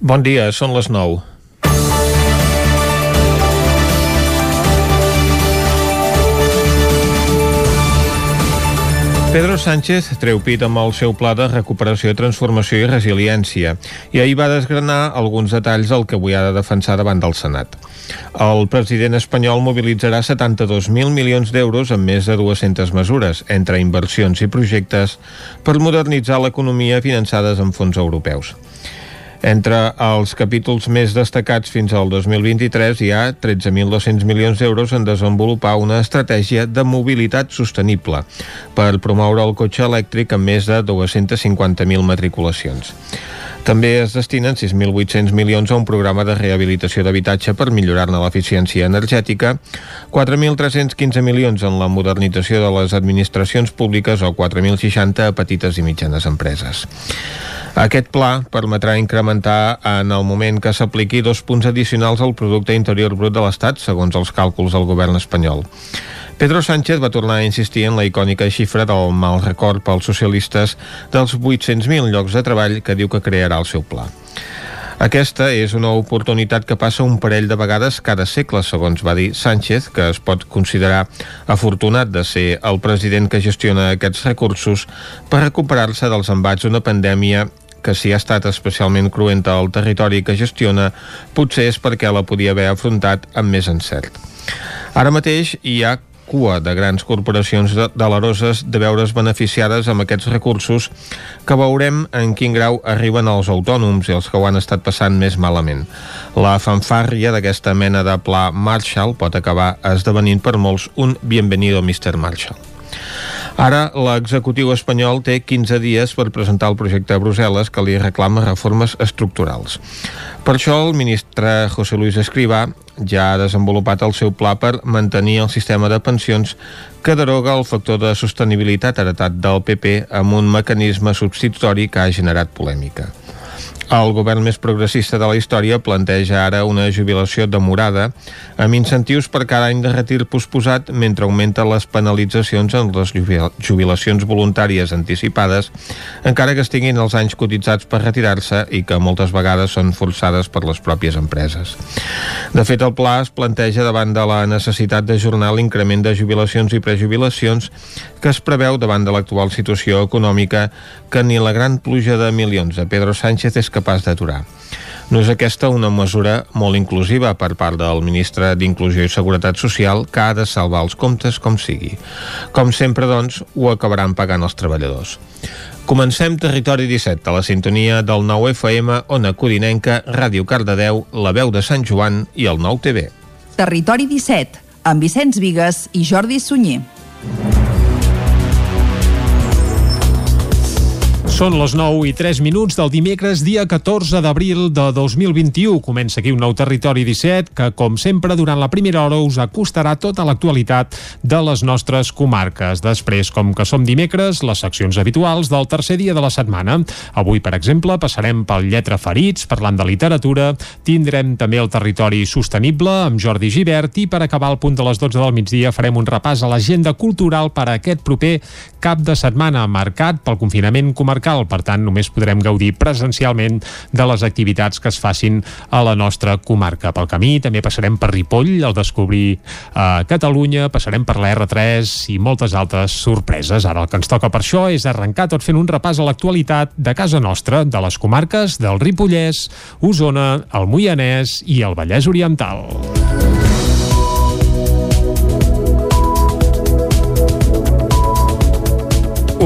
Bon dia, són les 9. Pedro Sánchez treu pit amb el seu pla de recuperació, transformació i resiliència i ahir va desgranar alguns detalls del que avui ha de defensar davant del Senat. El president espanyol mobilitzarà 72.000 milions d'euros en més de 200 mesures, entre inversions i projectes, per modernitzar l'economia finançades amb fons europeus. Entre els capítols més destacats fins al 2023 hi ha 13.200 milions d'euros en desenvolupar una estratègia de mobilitat sostenible per promoure el cotxe elèctric amb més de 250.000 matriculacions. També es destinen 6.800 milions a un programa de rehabilitació d'habitatge per millorar-ne l'eficiència energètica, 4.315 milions en la modernització de les administracions públiques o 4.060 a petites i mitjanes empreses. Aquest pla permetrà incrementar en el moment que s'apliqui dos punts addicionals al producte interior brut de l'Estat, segons els càlculs del govern espanyol. Pedro Sánchez va tornar a insistir en la icònica xifra del mal record pels socialistes dels 800.000 llocs de treball que diu que crearà el seu pla. Aquesta és una oportunitat que passa un parell de vegades cada segle, segons va dir Sánchez, que es pot considerar afortunat de ser el president que gestiona aquests recursos per recuperar-se dels embats d'una pandèmia que si ha estat especialment cruenta al territori que gestiona, potser és perquè la podia haver afrontat amb més encert. Ara mateix hi ha cua de grans corporacions deleroses de veure's beneficiades amb aquests recursos que veurem en quin grau arriben els autònoms i els que ho han estat passant més malament. La fanfàrria d'aquesta mena de pla Marshall pot acabar esdevenint per molts un bienvenido Mr. Marshall. Ara, l'executiu espanyol té 15 dies per presentar el projecte a Brussel·les que li reclama reformes estructurals. Per això, el ministre José Luis Escrivá ja ha desenvolupat el seu pla per mantenir el sistema de pensions que deroga el factor de sostenibilitat heretat del PP amb un mecanisme substitutori que ha generat polèmica. El govern més progressista de la història planteja ara una jubilació demorada amb incentius per cada any de retir posposat mentre augmenta les penalitzacions en les jubilacions voluntàries anticipades encara que estiguin els anys cotitzats per retirar-se i que moltes vegades són forçades per les pròpies empreses. De fet, el pla es planteja davant de la necessitat d'ajornar l'increment de jubilacions i prejubilacions que es preveu davant de l'actual situació econòmica que ni la gran pluja de milions de Pedro Sánchez és capaç d'aturar. No és aquesta una mesura molt inclusiva per part del ministre d'Inclusió i Seguretat Social que ha de salvar els comptes com sigui. Com sempre, doncs, ho acabaran pagant els treballadors. Comencem Territori 17, a la sintonia del 9 FM, Ona Codinenca, Ràdio Cardedeu, La Veu de Sant Joan i el 9 TV. Territori 17, amb Vicenç Vigues i Jordi Sunyer. Són les 9 i 3 minuts del dimecres, dia 14 d'abril de 2021. Comença aquí un nou Territori 17 que, com sempre, durant la primera hora us acostarà tota l'actualitat de les nostres comarques. Després, com que som dimecres, les seccions habituals del tercer dia de la setmana. Avui, per exemple, passarem pel Lletra Ferits, parlant de literatura. Tindrem també el Territori Sostenible amb Jordi Givert i per acabar al punt de les 12 del migdia farem un repàs a l'agenda cultural per a aquest proper cap de setmana marcat pel confinament comarcal local, per tant només podrem gaudir presencialment de les activitats que es facin a la nostra comarca. Pel camí també passarem per Ripoll al descobrir eh, Catalunya, passarem per la R3 i moltes altres sorpreses. Ara el que ens toca per això és arrencar tot fent un repàs a l'actualitat de casa nostra, de les comarques del Ripollès, Osona, el Moianès i el Vallès Oriental.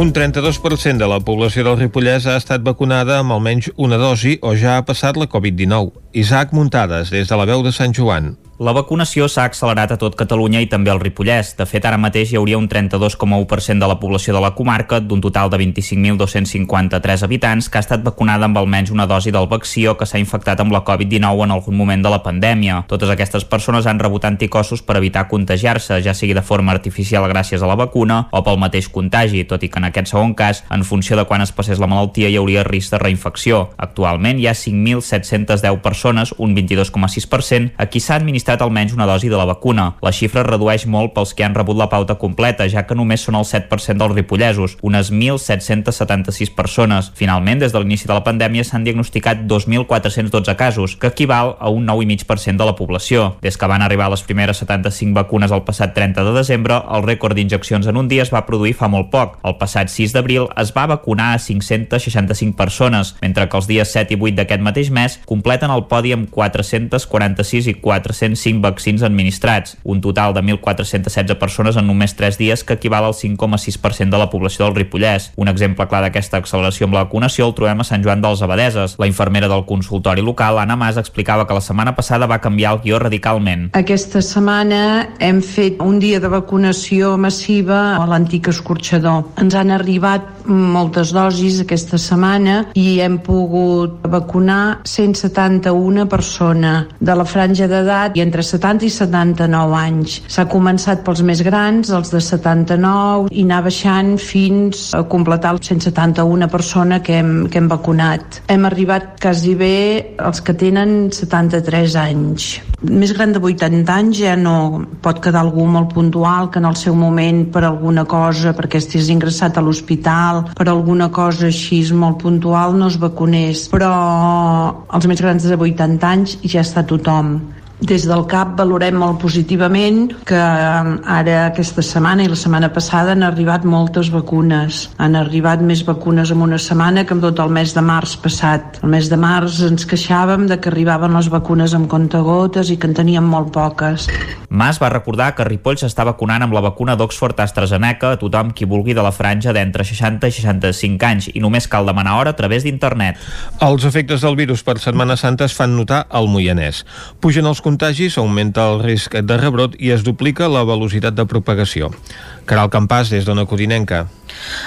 Un 32% de la població del Ripollès ha estat vacunada amb almenys una dosi o ja ha passat la Covid-19. Isaac Muntades, des de la veu de Sant Joan. La vacunació s'ha accelerat a tot Catalunya i també al Ripollès. De fet, ara mateix hi hauria un 32,1% de la població de la comarca, d'un total de 25.253 habitants, que ha estat vacunada amb almenys una dosi del vaccí o que s'ha infectat amb la Covid-19 en algun moment de la pandèmia. Totes aquestes persones han rebut anticossos per evitar contagiar-se, ja sigui de forma artificial gràcies a la vacuna o pel mateix contagi, tot i que en aquest segon cas, en funció de quan es passés la malaltia, hi hauria risc de reinfecció. Actualment hi ha 5.710 persones, un 22,6%, a qui s'ha administrat administrat almenys una dosi de la vacuna. La xifra redueix molt pels que han rebut la pauta completa, ja que només són el 7% dels ripollesos, unes 1.776 persones. Finalment, des de l'inici de la pandèmia s'han diagnosticat 2.412 casos, que equival a un 9,5% de la població. Des que van arribar les primeres 75 vacunes el passat 30 de desembre, el rècord d'injeccions en un dia es va produir fa molt poc. El passat 6 d'abril es va vacunar a 565 persones, mentre que els dies 7 i 8 d'aquest mateix mes completen el podi amb 446 i 405 vaccins administrats, un total de 1.416 persones en només 3 dies que equival al 5,6% de la població del Ripollès. Un exemple clar d'aquesta acceleració amb la vacunació el trobem a Sant Joan dels Abadeses. La infermera del consultori local, Anna Mas, explicava que la setmana passada va canviar el guió radicalment. Aquesta setmana hem fet un dia de vacunació massiva a l'antic escorxador. Ens han arribat moltes dosis aquesta setmana i hem pogut vacunar 171 persones de la franja d'edat entre 70 i 79 anys. S'ha començat pels més grans, els de 79, i anar baixant fins a completar els 171 persones que hem, que hem vacunat. Hem arribat quasi bé els que tenen 73 anys. Més gran de 80 anys ja no pot quedar algú molt puntual que en el seu moment per alguna cosa, perquè estigués ingressat a l'hospital, per alguna cosa així molt puntual no es vacunés. Però els més grans de 80 anys ja està tothom. Des del CAP valorem molt positivament que ara aquesta setmana i la setmana passada han arribat moltes vacunes. Han arribat més vacunes en una setmana que en tot el mes de març passat. El mes de març ens queixàvem de que arribaven les vacunes amb contagotes i que en teníem molt poques. Mas va recordar que Ripoll s'està vacunant amb la vacuna d'Oxford AstraZeneca a tothom qui vulgui de la franja d'entre 60 i 65 anys i només cal demanar hora a través d'internet. Els efectes del virus per Setmana Santa es fan notar al Moianès. Pugen els contagis, augmenta el risc de rebrot i es duplica la velocitat de propagació. Caral Campàs, des d'Ona Codinenca.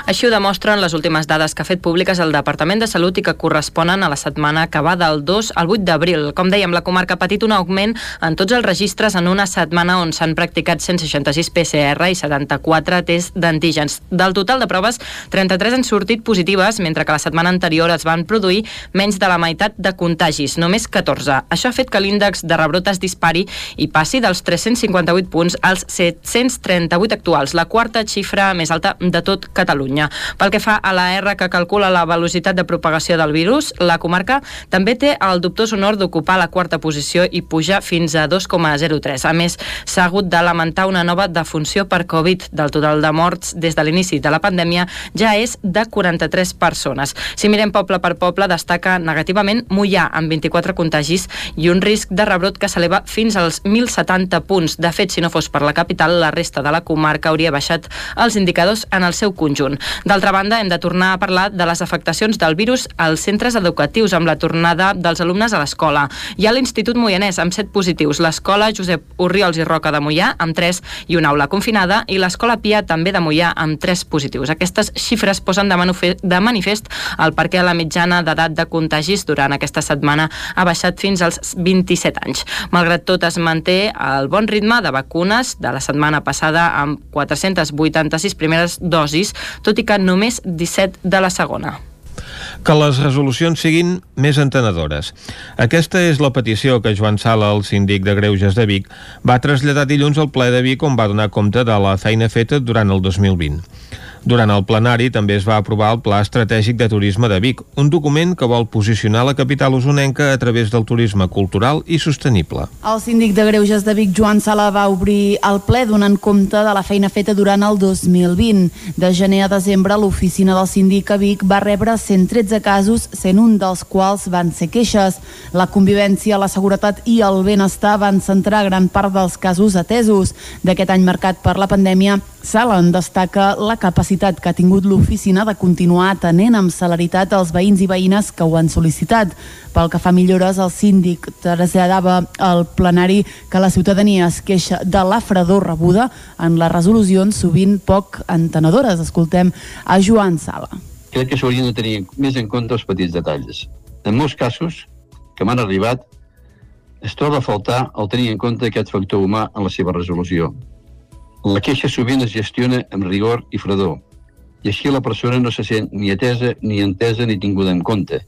Així ho demostren les últimes dades que ha fet públiques el Departament de Salut i que corresponen a la setmana que va del 2 al 8 d'abril. Com dèiem, la comarca ha patit un augment en tots els registres en una setmana on s'han practicat 166 PCR i 74 tests d'antígens. Del total de proves, 33 han sortit positives, mentre que la setmana anterior es van produir menys de la meitat de contagis, només 14. Això ha fet que l'índex de rebrot es dispari i passi dels 358 punts als 738 actuals, la quarta xifra més alta de tot Catalunya. Pel que fa a la R que calcula la velocitat de propagació del virus, la comarca també té el dubtós honor d'ocupar la quarta posició i pujar fins a 2,03. A més, s'ha hagut de lamentar una nova defunció per Covid. Del total de morts des de l'inici de la pandèmia ja és de 43 persones. Si mirem poble per poble, destaca negativament Mollà, amb 24 contagis i un risc de rebrot que s'eleva fins als 1.070 punts. De fet, si no fos per la capital, la resta de la comarca hauria baixat els indicadors en el seu conjunt. D'altra banda, hem de tornar a parlar de les afectacions del virus als centres educatius amb la tornada dels alumnes a l'escola. Hi ha l'Institut Moianès amb 7 positius, l'escola Josep Urriols i Roca de Mollà amb 3 i una aula confinada i l'escola Pia també de Mollà amb 3 positius. Aquestes xifres posen de, de manifest el perquè la mitjana d'edat de contagis durant aquesta setmana ha baixat fins als 27 anys. Malgrat tot es manté el bon ritme de vacunes de la setmana passada amb 486 primeres dosis, tot i que només 17 de la segona que les resolucions siguin més entenedores. Aquesta és la petició que Joan Sala, el síndic de Greuges de Vic, va traslladar dilluns al ple de Vic on va donar compte de la feina feta durant el 2020. Durant el plenari també es va aprovar el Pla Estratègic de Turisme de Vic, un document que vol posicionar la capital usonenca a través del turisme cultural i sostenible. El síndic de Greuges de Vic, Joan Sala, va obrir el ple donant compte de la feina feta durant el 2020. De gener a desembre, l'oficina del síndic a Vic va rebre 113 casos, sent un dels quals van ser queixes. La convivència, la seguretat i el benestar van centrar gran part dels casos atesos. D'aquest any marcat per la pandèmia, Sala en destaca la capacitat que ha tingut l'oficina de continuar atenent amb celeritat els veïns i veïnes que ho han sol·licitat. Pel que fa millores, el síndic traslladava al plenari que la ciutadania es queixa de la fredor rebuda en les resolucions sovint poc entenedores. Escoltem a Joan Sala. Crec que s'haurien de tenir més en compte els petits detalls. En molts casos que m'han arribat es troba a faltar el tenir en compte aquest factor humà en la seva resolució la queixa sovint es gestiona amb rigor i fredor, i així la persona no se sent ni atesa, ni entesa, ni tinguda en compte.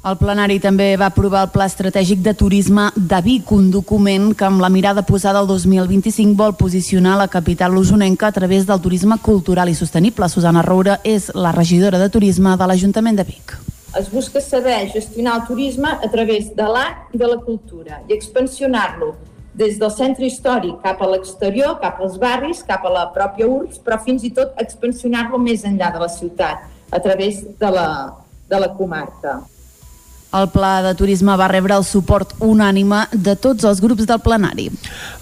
El plenari també va aprovar el Pla Estratègic de Turisme de Vic, un document que amb la mirada posada al 2025 vol posicionar la capital usonenca a través del turisme cultural i sostenible. Susana Roura és la regidora de Turisme de l'Ajuntament de Vic. Es busca saber gestionar el turisme a través de l'art i de la cultura i expansionar-lo des del centre històric cap a l'exterior, cap als barris, cap a la pròpia URBS, però fins i tot expansionar-lo més enllà de la ciutat, a través de la, de la comarca. El pla de turisme va rebre el suport unànime de tots els grups del plenari.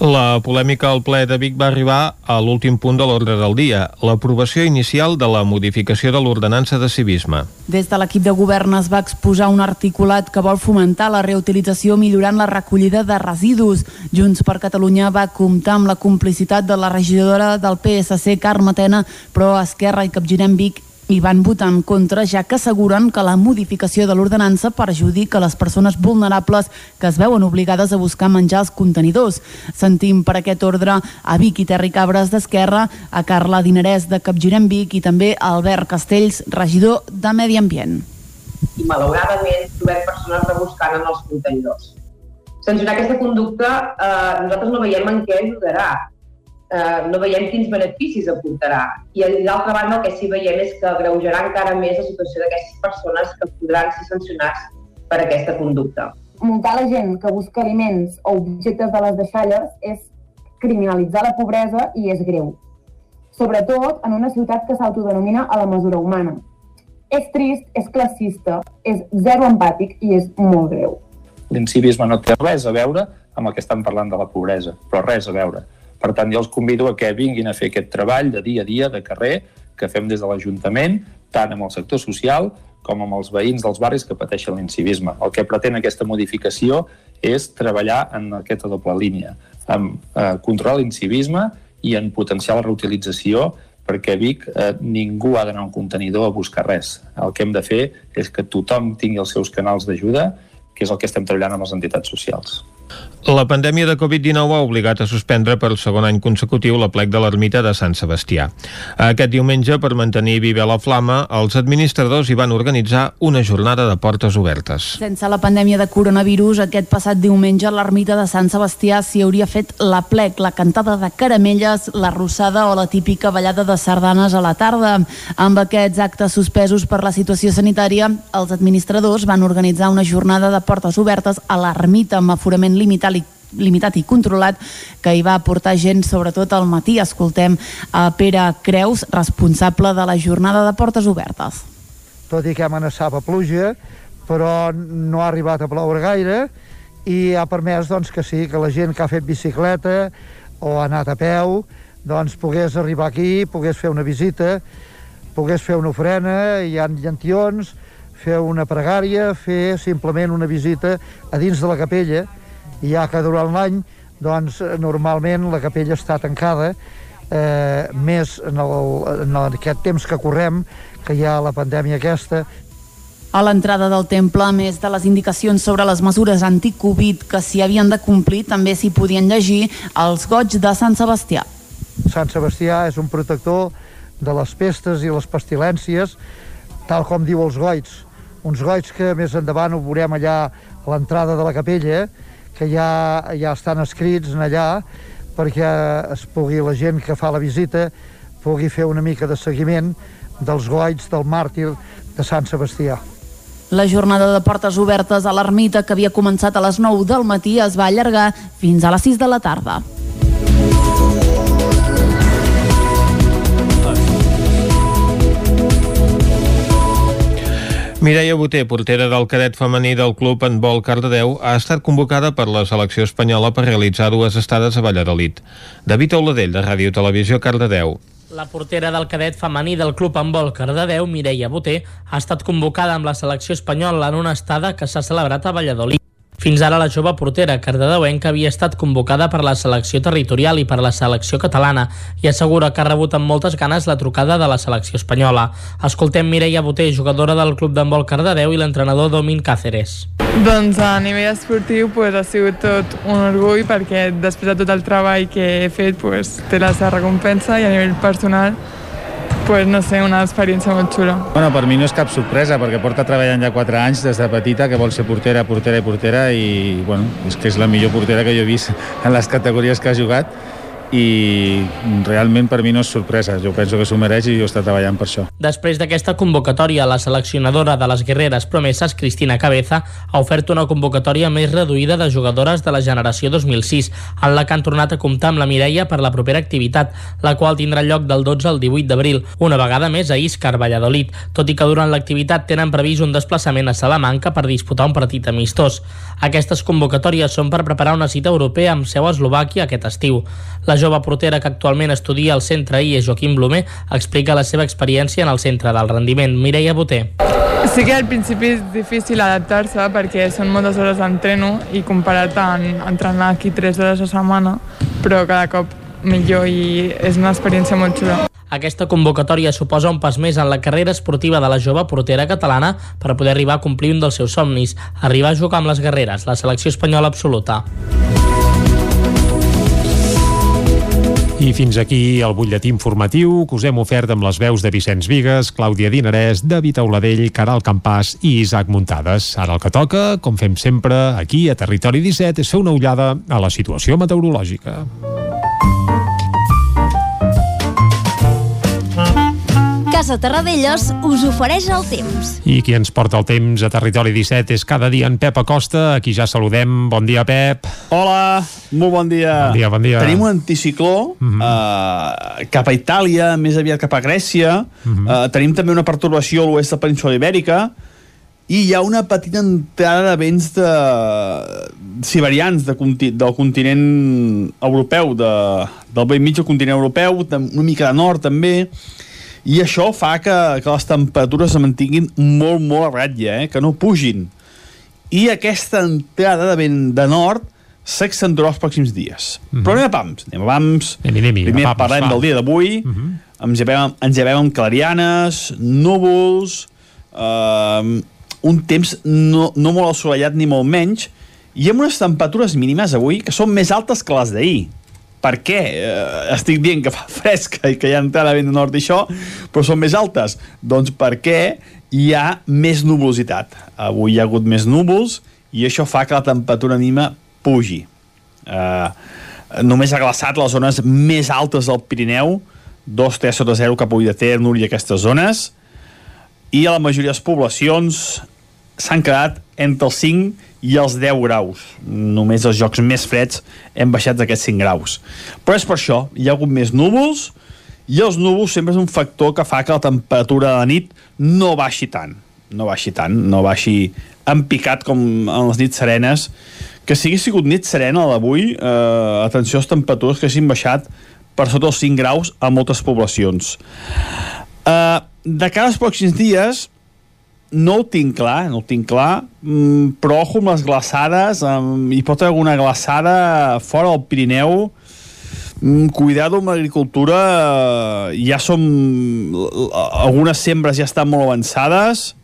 La polèmica al ple de Vic va arribar a l'últim punt de l'ordre del dia, l'aprovació inicial de la modificació de l'ordenança de civisme. Des de l'equip de govern es va exposar un articulat que vol fomentar la reutilització millorant la recollida de residus. Junts per Catalunya va comptar amb la complicitat de la regidora del PSC, Carme Tena, però Esquerra i Capgirem Vic i van votar en contra, ja que asseguren que la modificació de l'ordenança perjudica les persones vulnerables que es veuen obligades a buscar menjar als contenidors. Sentim per aquest ordre a Vic i Terri Cabres d'Esquerra, a Carla Dinerès de Capgirem Vic i també a Albert Castells, regidor de Medi Ambient. I malauradament trobem persones rebuscant en els contenidors. Sancionar aquesta conducta eh, nosaltres no veiem en què ajudarà eh, no veiem quins beneficis aportarà. I d'altra banda el que sí veiem és que agreujarà encara més la situació d'aquestes persones que podran ser sancionats per aquesta conducta. Multar la gent que busca aliments o objectes de les deixalles és criminalitzar la pobresa i és greu. Sobretot en una ciutat que s'autodenomina a la mesura humana. És trist, és classista, és zero empàtic i és molt greu. L'incivisme no té res a veure amb el que estan parlant de la pobresa, però res a veure per tant, jo els convido a que vinguin a fer aquest treball de dia a dia, de carrer, que fem des de l'Ajuntament, tant amb el sector social com amb els veïns dels barris que pateixen l'incivisme. El que pretén aquesta modificació és treballar en aquesta doble línia, en eh, controlar l'incivisme i en potenciar la reutilització perquè a Vic eh, ningú ha d'anar a un contenidor a buscar res. El que hem de fer és que tothom tingui els seus canals d'ajuda, que és el que estem treballant amb les entitats socials. La pandèmia de Covid-19 ha obligat a suspendre per segon any consecutiu la plec de l'ermita de Sant Sebastià. Aquest diumenge, per mantenir viva la flama, els administradors hi van organitzar una jornada de portes obertes. Sense la pandèmia de coronavirus, aquest passat diumenge l'ermita de Sant Sebastià s'hi hauria fet la plec, la cantada de caramelles, la rossada o la típica ballada de sardanes a la tarda. Amb aquests actes suspesos per la situació sanitària, els administradors van organitzar una jornada de portes obertes a l'ermita amb aforament limitat i limitat i controlat que hi va portar gent sobretot al matí. Escoltem a Pere Creus, responsable de la jornada de portes obertes. Tot i que amenaçava pluja, però no ha arribat a ploure gaire i ha permès doncs, que sí, que la gent que ha fet bicicleta o ha anat a peu doncs pogués arribar aquí, pogués fer una visita, pogués fer una ofrena, hi ha llentions, fer una pregària, fer simplement una visita a dins de la capella, i ja que durant l'any doncs normalment la capella està tancada eh, més en, el, en aquest temps que correm que hi ha la pandèmia aquesta a l'entrada del temple, a més de les indicacions sobre les mesures anti-Covid que s'hi havien de complir, també s'hi podien llegir els goig de Sant Sebastià. Sant Sebastià és un protector de les pestes i les pestilències, tal com diu els goits. Uns goits que més endavant ho veurem allà a l'entrada de la capella, eh? Que ja, ja estan escrits allà perquè es pugui la gent que fa la visita pugui fer una mica de seguiment dels goits del màrtir de Sant Sebastià. La jornada de portes obertes a l'ermita, que havia començat a les 9 del matí, es va allargar fins a les 6 de la tarda. Mireia Boter, portera del cadet femení del club en vol Cardedeu, ha estat convocada per la selecció espanyola per realitzar dues estades a Valladolid. David Oladell, de Ràdio Televisió, Cardedeu. La portera del cadet femení del club en vol Cardedeu, Mireia Boter, ha estat convocada amb la selecció espanyola en una estada que s'ha celebrat a Valladolid. Fins ara la jove portera cardedeuenca havia estat convocada per la selecció territorial i per la selecció catalana i assegura que ha rebut amb moltes ganes la trucada de la selecció espanyola. Escoltem Mireia Boter, jugadora del Club d'Handbol Cardedeu i l'entrenador Domin Cáceres. Doncs a nivell esportiu pues, ha sigut tot un orgull perquè després de tot el treball que he fet pues, té la seva recompensa i a nivell personal pues, no sé, una experiència molt xula. Bueno, per mi no és cap sorpresa, perquè porta treballant ja 4 anys des de petita, que vol ser portera, portera i portera, i bueno, és que és la millor portera que jo he vist en les categories que ha jugat, i realment per mi no és sorpresa, jo penso que s'ho mereix i jo està treballant per això. Després d'aquesta convocatòria, la seleccionadora de les guerreres promeses, Cristina Cabeza, ha ofert una convocatòria més reduïda de jugadores de la generació 2006, en la que han tornat a comptar amb la Mireia per la propera activitat, la qual tindrà lloc del 12 al 18 d'abril, una vegada més a Iscar, Valladolid, tot i que durant l'activitat tenen previst un desplaçament a Salamanca per disputar un partit amistós. Aquestes convocatòries són per preparar una cita europea amb seu a Eslovàquia aquest estiu. La jove portera que actualment estudia al centre IE Joaquim Blumer explica la seva experiència en el centre del rendiment. Mireia Boter. Sí que al principi és difícil adaptar-se perquè són moltes hores d'entreno i comparat amb entrenar aquí 3 hores a setmana, però cada cop millor i és una experiència molt xula. Aquesta convocatòria suposa un pas més en la carrera esportiva de la jove portera catalana per poder arribar a complir un dels seus somnis, arribar a jugar amb les guerreres, la selecció espanyola absoluta. I fins aquí el butlletí informatiu que us hem ofert amb les veus de Vicenç Vigues, Clàudia Dinarès, David Auladell, Caral Campàs i Isaac Muntades. Ara el que toca, com fem sempre aquí a Territori 17, és fer una ullada a la situació meteorològica. Casa Terradellos us ofereix el temps. I qui ens porta el temps a Territori 17 és cada dia en Pep Acosta, a qui ja saludem. Bon dia, Pep. Hola, molt bon dia. Bon dia, bon dia. Tenim un anticicló uh -huh. uh, cap a Itàlia, més aviat cap a Grècia. Uh -huh. uh, tenim també una pertorbació a l'oest de la península Ibèrica i hi ha una petita entrada de vents de... siberians de, conti... del continent europeu, de... del vell mig del continent europeu, una mica de nord també, i això fa que, que les temperatures es mantinguin molt, molt a ratlla, eh? que no pugin. I aquesta entrada de vent de nord s'accentuarà els pròxims dies. Mm -hmm. Però anem a pams. Anem a pams. Anem, anem, Primer pams, parlem va. del dia d'avui. Mm -hmm. ens, llevem, ens llevem amb clarianes, núvols, eh, un temps no, no molt assolellat ni molt menys, i amb unes temperatures mínimes avui que són més altes que les d'ahir per què eh, estic dient que fa fresca i que hi ha entrada vent de nord i això, però són més altes? Doncs perquè hi ha més nuvolositat. Avui hi ha hagut més núvols i això fa que la temperatura mínima pugi. Eh, només ha glaçat les zones més altes del Pirineu, 2-3 sota 0 cap Ull de Ter, Núria, aquestes zones, i a la majoria de les poblacions s'han quedat entre els 5 i els 10 graus. Només els jocs més freds hem baixat d'aquests 5 graus. Però és per això, hi ha hagut més núvols i els núvols sempre és un factor que fa que la temperatura de la nit no baixi tant. No baixi tant, no baixi empicat com en les nits serenes. Que si hagués sigut nit serena d'avui, eh, atenció a les temperatures que hagin baixat per sota els 5 graus a moltes poblacions. Eh, de cara als pròxims dies, no ho tinc clar, no ho tinc clar, mm, però ojo amb les glaçades, um, hi pot haver alguna glaçada fora del Pirineu, mm, cuidado amb l'agricultura, uh, ja som... algunes sembres ja estan molt avançades,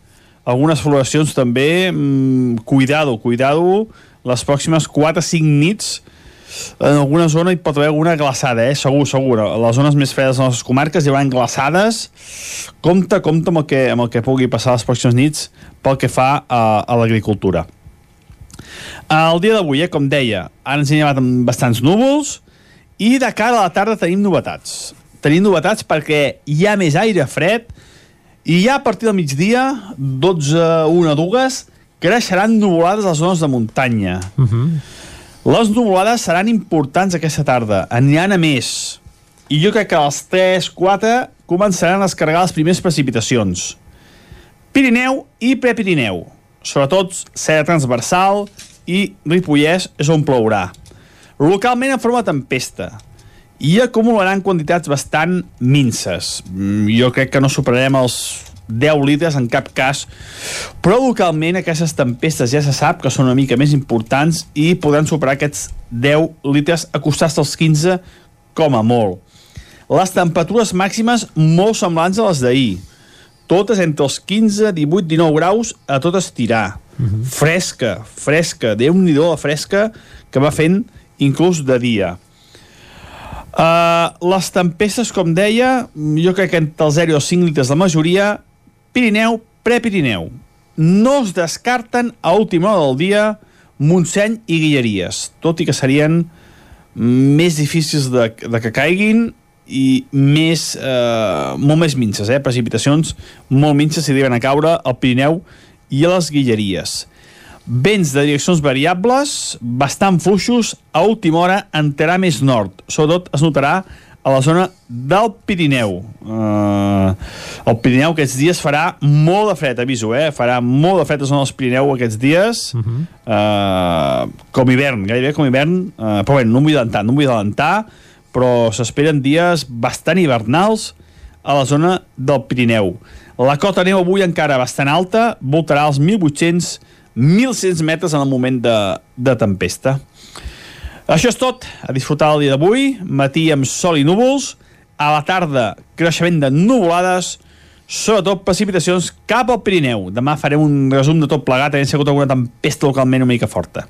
algunes floracions també, mm, cuidado, cuidado, les pròximes 4-5 nits en alguna zona hi pot haver alguna glaçada, eh? segur, segur. Les zones més fredes de les nostres comarques hi haurà glaçades. Compte, compte amb el que, amb el que pugui passar les pròximes nits pel que fa a, a l'agricultura. El dia d'avui, eh, com deia, ara ens hem llevat amb bastants núvols i de cara a la tarda tenim novetats. Tenim novetats perquè hi ha més aire fred i ja a partir del migdia, 12, 1, 2, creixeran nuvolades a les zones de muntanya. Uh -huh. Les nuvolades seran importants aquesta tarda, aniran a més. I jo crec que a les 3, 4 començaran a descarregar les primeres precipitacions. Pirineu i Prepirineu. Sobretot serra transversal i Ripollès és on plourà. Localment en forma de tempesta i acumularan quantitats bastant minces. Mm, Jo crec que no superarem els 10 litres en cap cas, però localment aquestes tempestes ja se sap que són una mica més importants i podran superar aquests 10 litres acostar-se als 15 com a molt. Les temperatures màximes molt semblants a les d'ahir, totes entre els 15, 18, 19 graus a tot estirar. Uh -huh. Fresca, fresca, déu nhi la fresca que va fent inclús de dia. Uh, les tempestes, com deia, jo crec que entre els 0 i els 5 litres la majoria, Pirineu, Prepirineu. No es descarten a última hora del dia Montseny i Guilleries, tot i que serien més difícils de, de que caiguin i més, eh, molt més minces, eh? precipitacions molt minces si arriben a caure al Pirineu i a les Guilleries. Vents de direccions variables, bastant fluixos, a última hora entrarà més nord. Sobretot es notarà a la zona del Pirineu. Uh, el Pirineu aquests dies farà molt de fred, aviso, eh? Farà molt de fred a zona del Pirineu aquests dies, uh -huh. uh, com hivern, gairebé com hivern, uh, però bé, no em vull adelantar, no em vull adelantar, però s'esperen dies bastant hivernals a la zona del Pirineu. La cota neu avui encara bastant alta, voltarà als 1.800 1.100 metres en el moment de, de tempesta. Això és tot. A disfrutar el dia d'avui. Matí amb sol i núvols. A la tarda, creixement de nuvolades, sobretot precipitacions cap al Pirineu. Demà farem un resum de tot plegat, havent sigut alguna tempesta localment una mica forta.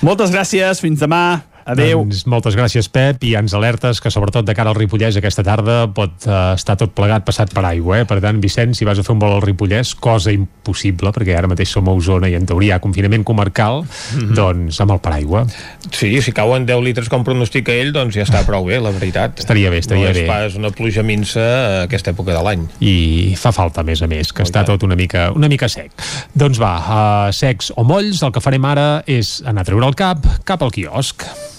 Moltes gràcies, fins demà. Adéu. Doncs moltes gràcies, Pep, i ens alertes que sobretot de cara al Ripollès aquesta tarda pot uh, estar tot plegat passat per aigua, eh? Per tant, Vicenç, si vas a fer un vol al Ripollès, cosa impossible, perquè ara mateix som a Osona i en teoria hi ha confinament comarcal, mm -hmm. doncs amb el paraigua. Sí, si cauen 10 litres com pronostica ell, doncs ja està prou bé, la veritat. Estaria bé, estaria no bé. No és pas una pluja minsa a aquesta època de l'any. I fa falta, a més a més, que oh, està tot una mica, una mica sec. Doncs va, uh, secs o molls, el que farem ara és anar a treure el cap cap al quiosc.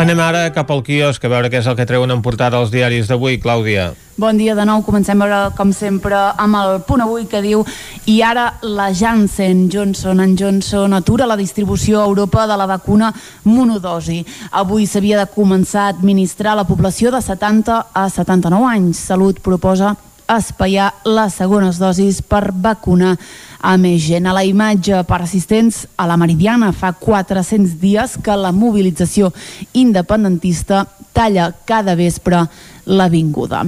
Anem ara cap al quiosc a veure què és el que treuen en portada els diaris d'avui, Clàudia. Bon dia de nou, comencem veure com sempre amb el punt avui que diu i ara la Janssen Johnson Johnson atura la distribució a Europa de la vacuna monodosi. Avui s'havia de començar a administrar a la població de 70 a 79 anys. Salut proposa espaiar les segones dosis per vacunar a més gent. A la imatge per assistents a la Meridiana fa 400 dies que la mobilització independentista talla cada vespre l'avinguda.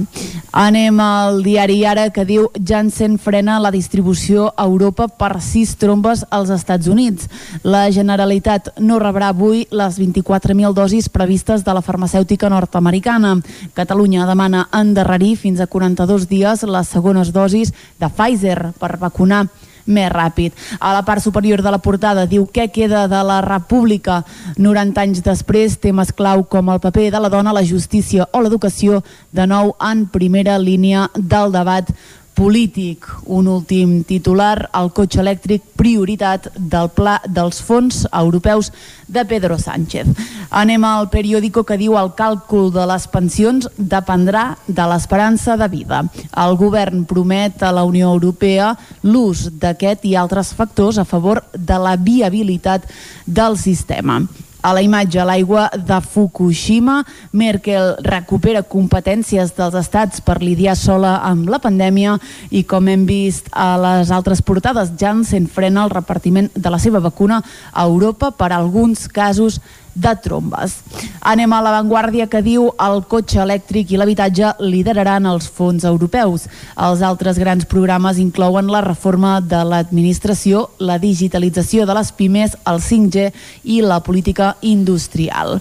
Anem al diari Ara que diu Janssen frena la distribució a Europa per sis trombes als Estats Units. La Generalitat no rebrà avui les 24.000 dosis previstes de la farmacèutica nord-americana. Catalunya demana endarrerir fins a 42 dies les segones dosis de Pfizer per vacunar més ràpid. A la part superior de la portada diu què queda de la república 90 anys després, temes clau com el paper de la dona, la justícia o l'educació, de nou en primera línia del debat polític. Un últim titular, el cotxe elèctric, prioritat del pla dels fons europeus de Pedro Sánchez. Anem al periòdico que diu el càlcul de les pensions dependrà de l'esperança de vida. El govern promet a la Unió Europea l'ús d'aquest i altres factors a favor de la viabilitat del sistema. A la imatge, l'aigua de Fukushima, Merkel recupera competències dels estats per lidiar sola amb la pandèmia i com hem vist a les altres portades, Janssen frena el repartiment de la seva vacuna a Europa per alguns casos de trombes. Anem a l'avantguàrdia que diu el cotxe elèctric i l'habitatge lideraran els fons europeus. Els altres grans programes inclouen la reforma de l'administració, la digitalització de les pimes, el 5G i la política industrial.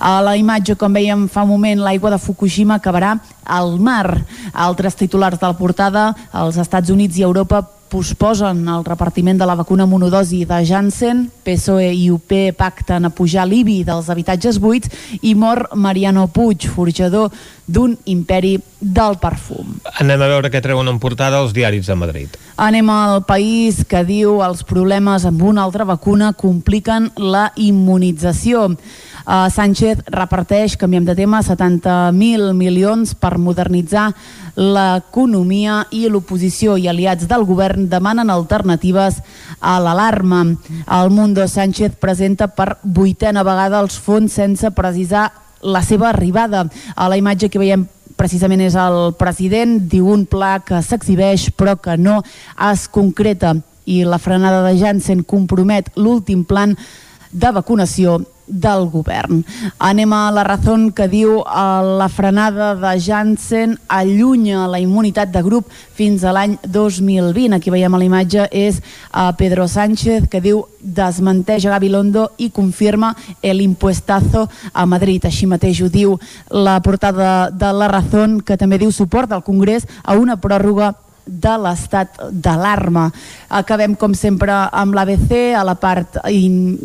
A la imatge, com veiem fa un moment, l'aigua de Fukushima acabarà al mar. Altres titulars de la portada, els Estats Units i Europa posposen el repartiment de la vacuna monodosi de Janssen, PSOE i UP pacten a pujar l'IBI dels habitatges buits i mor Mariano Puig, forjador d'un imperi del perfum. Anem a veure què treuen en portada els diaris de Madrid. Anem al país que diu els problemes amb una altra vacuna compliquen la immunització. Uh, Sánchez reparteix, canviem de tema, 70.000 milions per modernitzar l'economia i l'oposició i aliats del govern demanen alternatives a l'alarma. El Mundo Sánchez presenta per vuitena vegada els fons sense precisar la seva arribada. A la imatge que veiem precisament és el president, diu un pla que s'exhibeix però que no es concreta i la frenada de Janssen compromet l'últim plan de vacunació del govern. Anem a la raó que diu la frenada de Janssen allunya la immunitat de grup fins a l'any 2020. Aquí veiem a la imatge és eh, Pedro Sánchez que diu desmenteix a Gabilondo i confirma el impuestazo a Madrid. Així mateix ho diu la portada de La Razón que també diu suport al Congrés a una pròrroga de l'estat d'alarma. Acabem, com sempre, amb l'ABC, a la part in,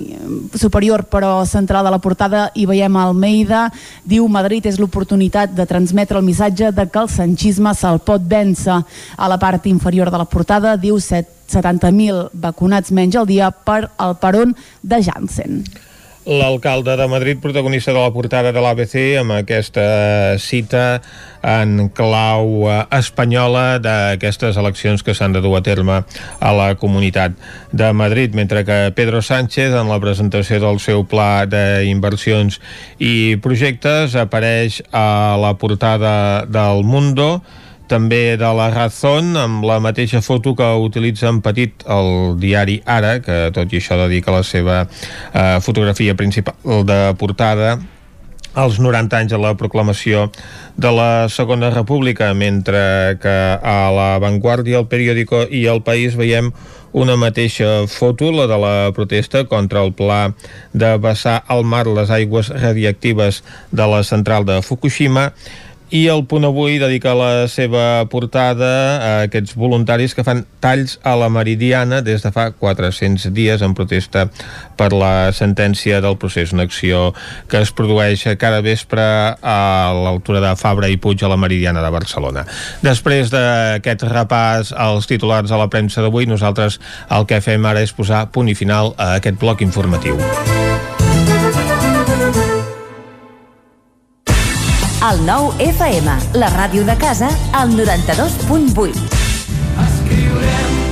superior però central de la portada i veiem Almeida, diu Madrid és l'oportunitat de transmetre el missatge de que el sanchisme se'l pot vèncer. A la part inferior de la portada diu 70.000 vacunats menys al dia per al peron de Janssen. L'alcalde de Madrid, protagonista de la portada de l'ABC, amb aquesta cita en clau eh, espanyola d'aquestes eleccions que s'han de dur a terme a la Comunitat de Madrid, mentre que Pedro Sánchez, en la presentació del seu pla d'inversions i projectes, apareix a la portada del Mundo, també de la Razón, amb la mateixa foto que utilitza en petit el diari Ara, que tot i això dedica la seva eh, fotografia principal de portada als 90 anys de la proclamació de la Segona República, mentre que a la Vanguardia, el periòdico i el País veiem una mateixa foto, la de la protesta contra el pla de vessar al mar les aigües radiactives de la central de Fukushima, i el punt avui dedica la seva portada a aquests voluntaris que fan talls a la Meridiana des de fa 400 dies en protesta per la sentència del procés, una acció que es produeix cada vespre a l'altura de Fabra i Puig a la Meridiana de Barcelona. Després d'aquest repàs als titulars a la premsa d'avui, nosaltres el que fem ara és posar punt i final a aquest bloc informatiu. El nou FM, la ràdio de casa, al 92.8.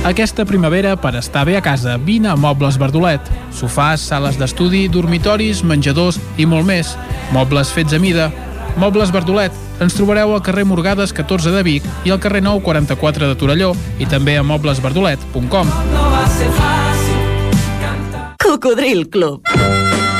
Aquesta primavera, per estar bé a casa, vine a Mobles Verdolet. Sofàs, sales d'estudi, dormitoris, menjadors i molt més. Mobles fets a mida. Mobles Verdolet. Ens trobareu al carrer Morgades 14 de Vic i al carrer Nou 44 de Torelló i també a moblesverdolet.com. Cocodril Club.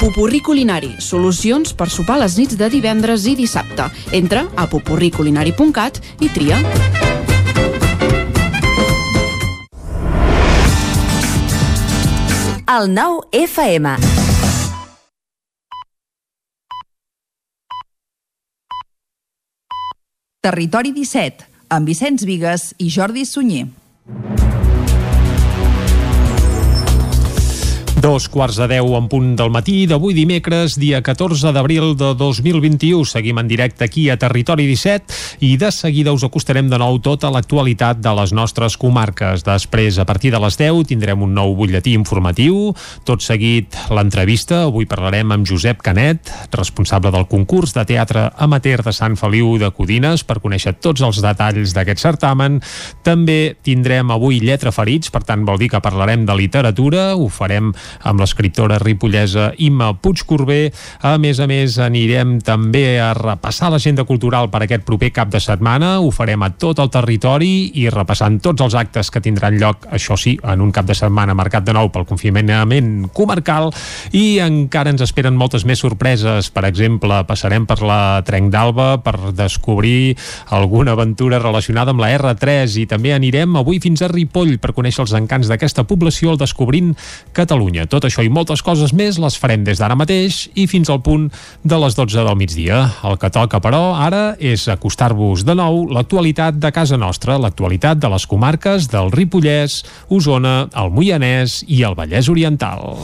Pupurri Culinari, solucions per sopar les nits de divendres i dissabte. Entra a pupurriculinari.cat i tria. El nou FM. Territori 17, amb Vicenç Vigues i Jordi Sunyer. Dos quarts de deu en punt del matí d'avui dimecres, dia 14 d'abril de 2021. Seguim en directe aquí a Territori 17 i de seguida us acostarem de nou tota l'actualitat de les nostres comarques. Després, a partir de les 10, tindrem un nou butlletí informatiu. Tot seguit, l'entrevista. Avui parlarem amb Josep Canet, responsable del concurs de teatre amateur de Sant Feliu de Codines, per conèixer tots els detalls d'aquest certamen. També tindrem avui lletra ferits, per tant vol dir que parlarem de literatura. Ho farem amb l'escriptora ripollesa Imma Puigcorbé. A més a més, anirem també a repassar l'agenda cultural per aquest proper cap de setmana. Ho farem a tot el territori i repassant tots els actes que tindran lloc, això sí, en un cap de setmana marcat de nou pel confinament comarcal i encara ens esperen moltes més sorpreses. Per exemple, passarem per la Trenc d'Alba per descobrir alguna aventura relacionada amb la R3 i també anirem avui fins a Ripoll per conèixer els encants d'aquesta població al Descobrint Catalunya. Catalunya. Tot això i moltes coses més les farem des d'ara mateix i fins al punt de les 12 del migdia. El que toca, però, ara és acostar-vos de nou l'actualitat de casa nostra, l'actualitat de les comarques del Ripollès, Osona, el Moianès i el Vallès Oriental.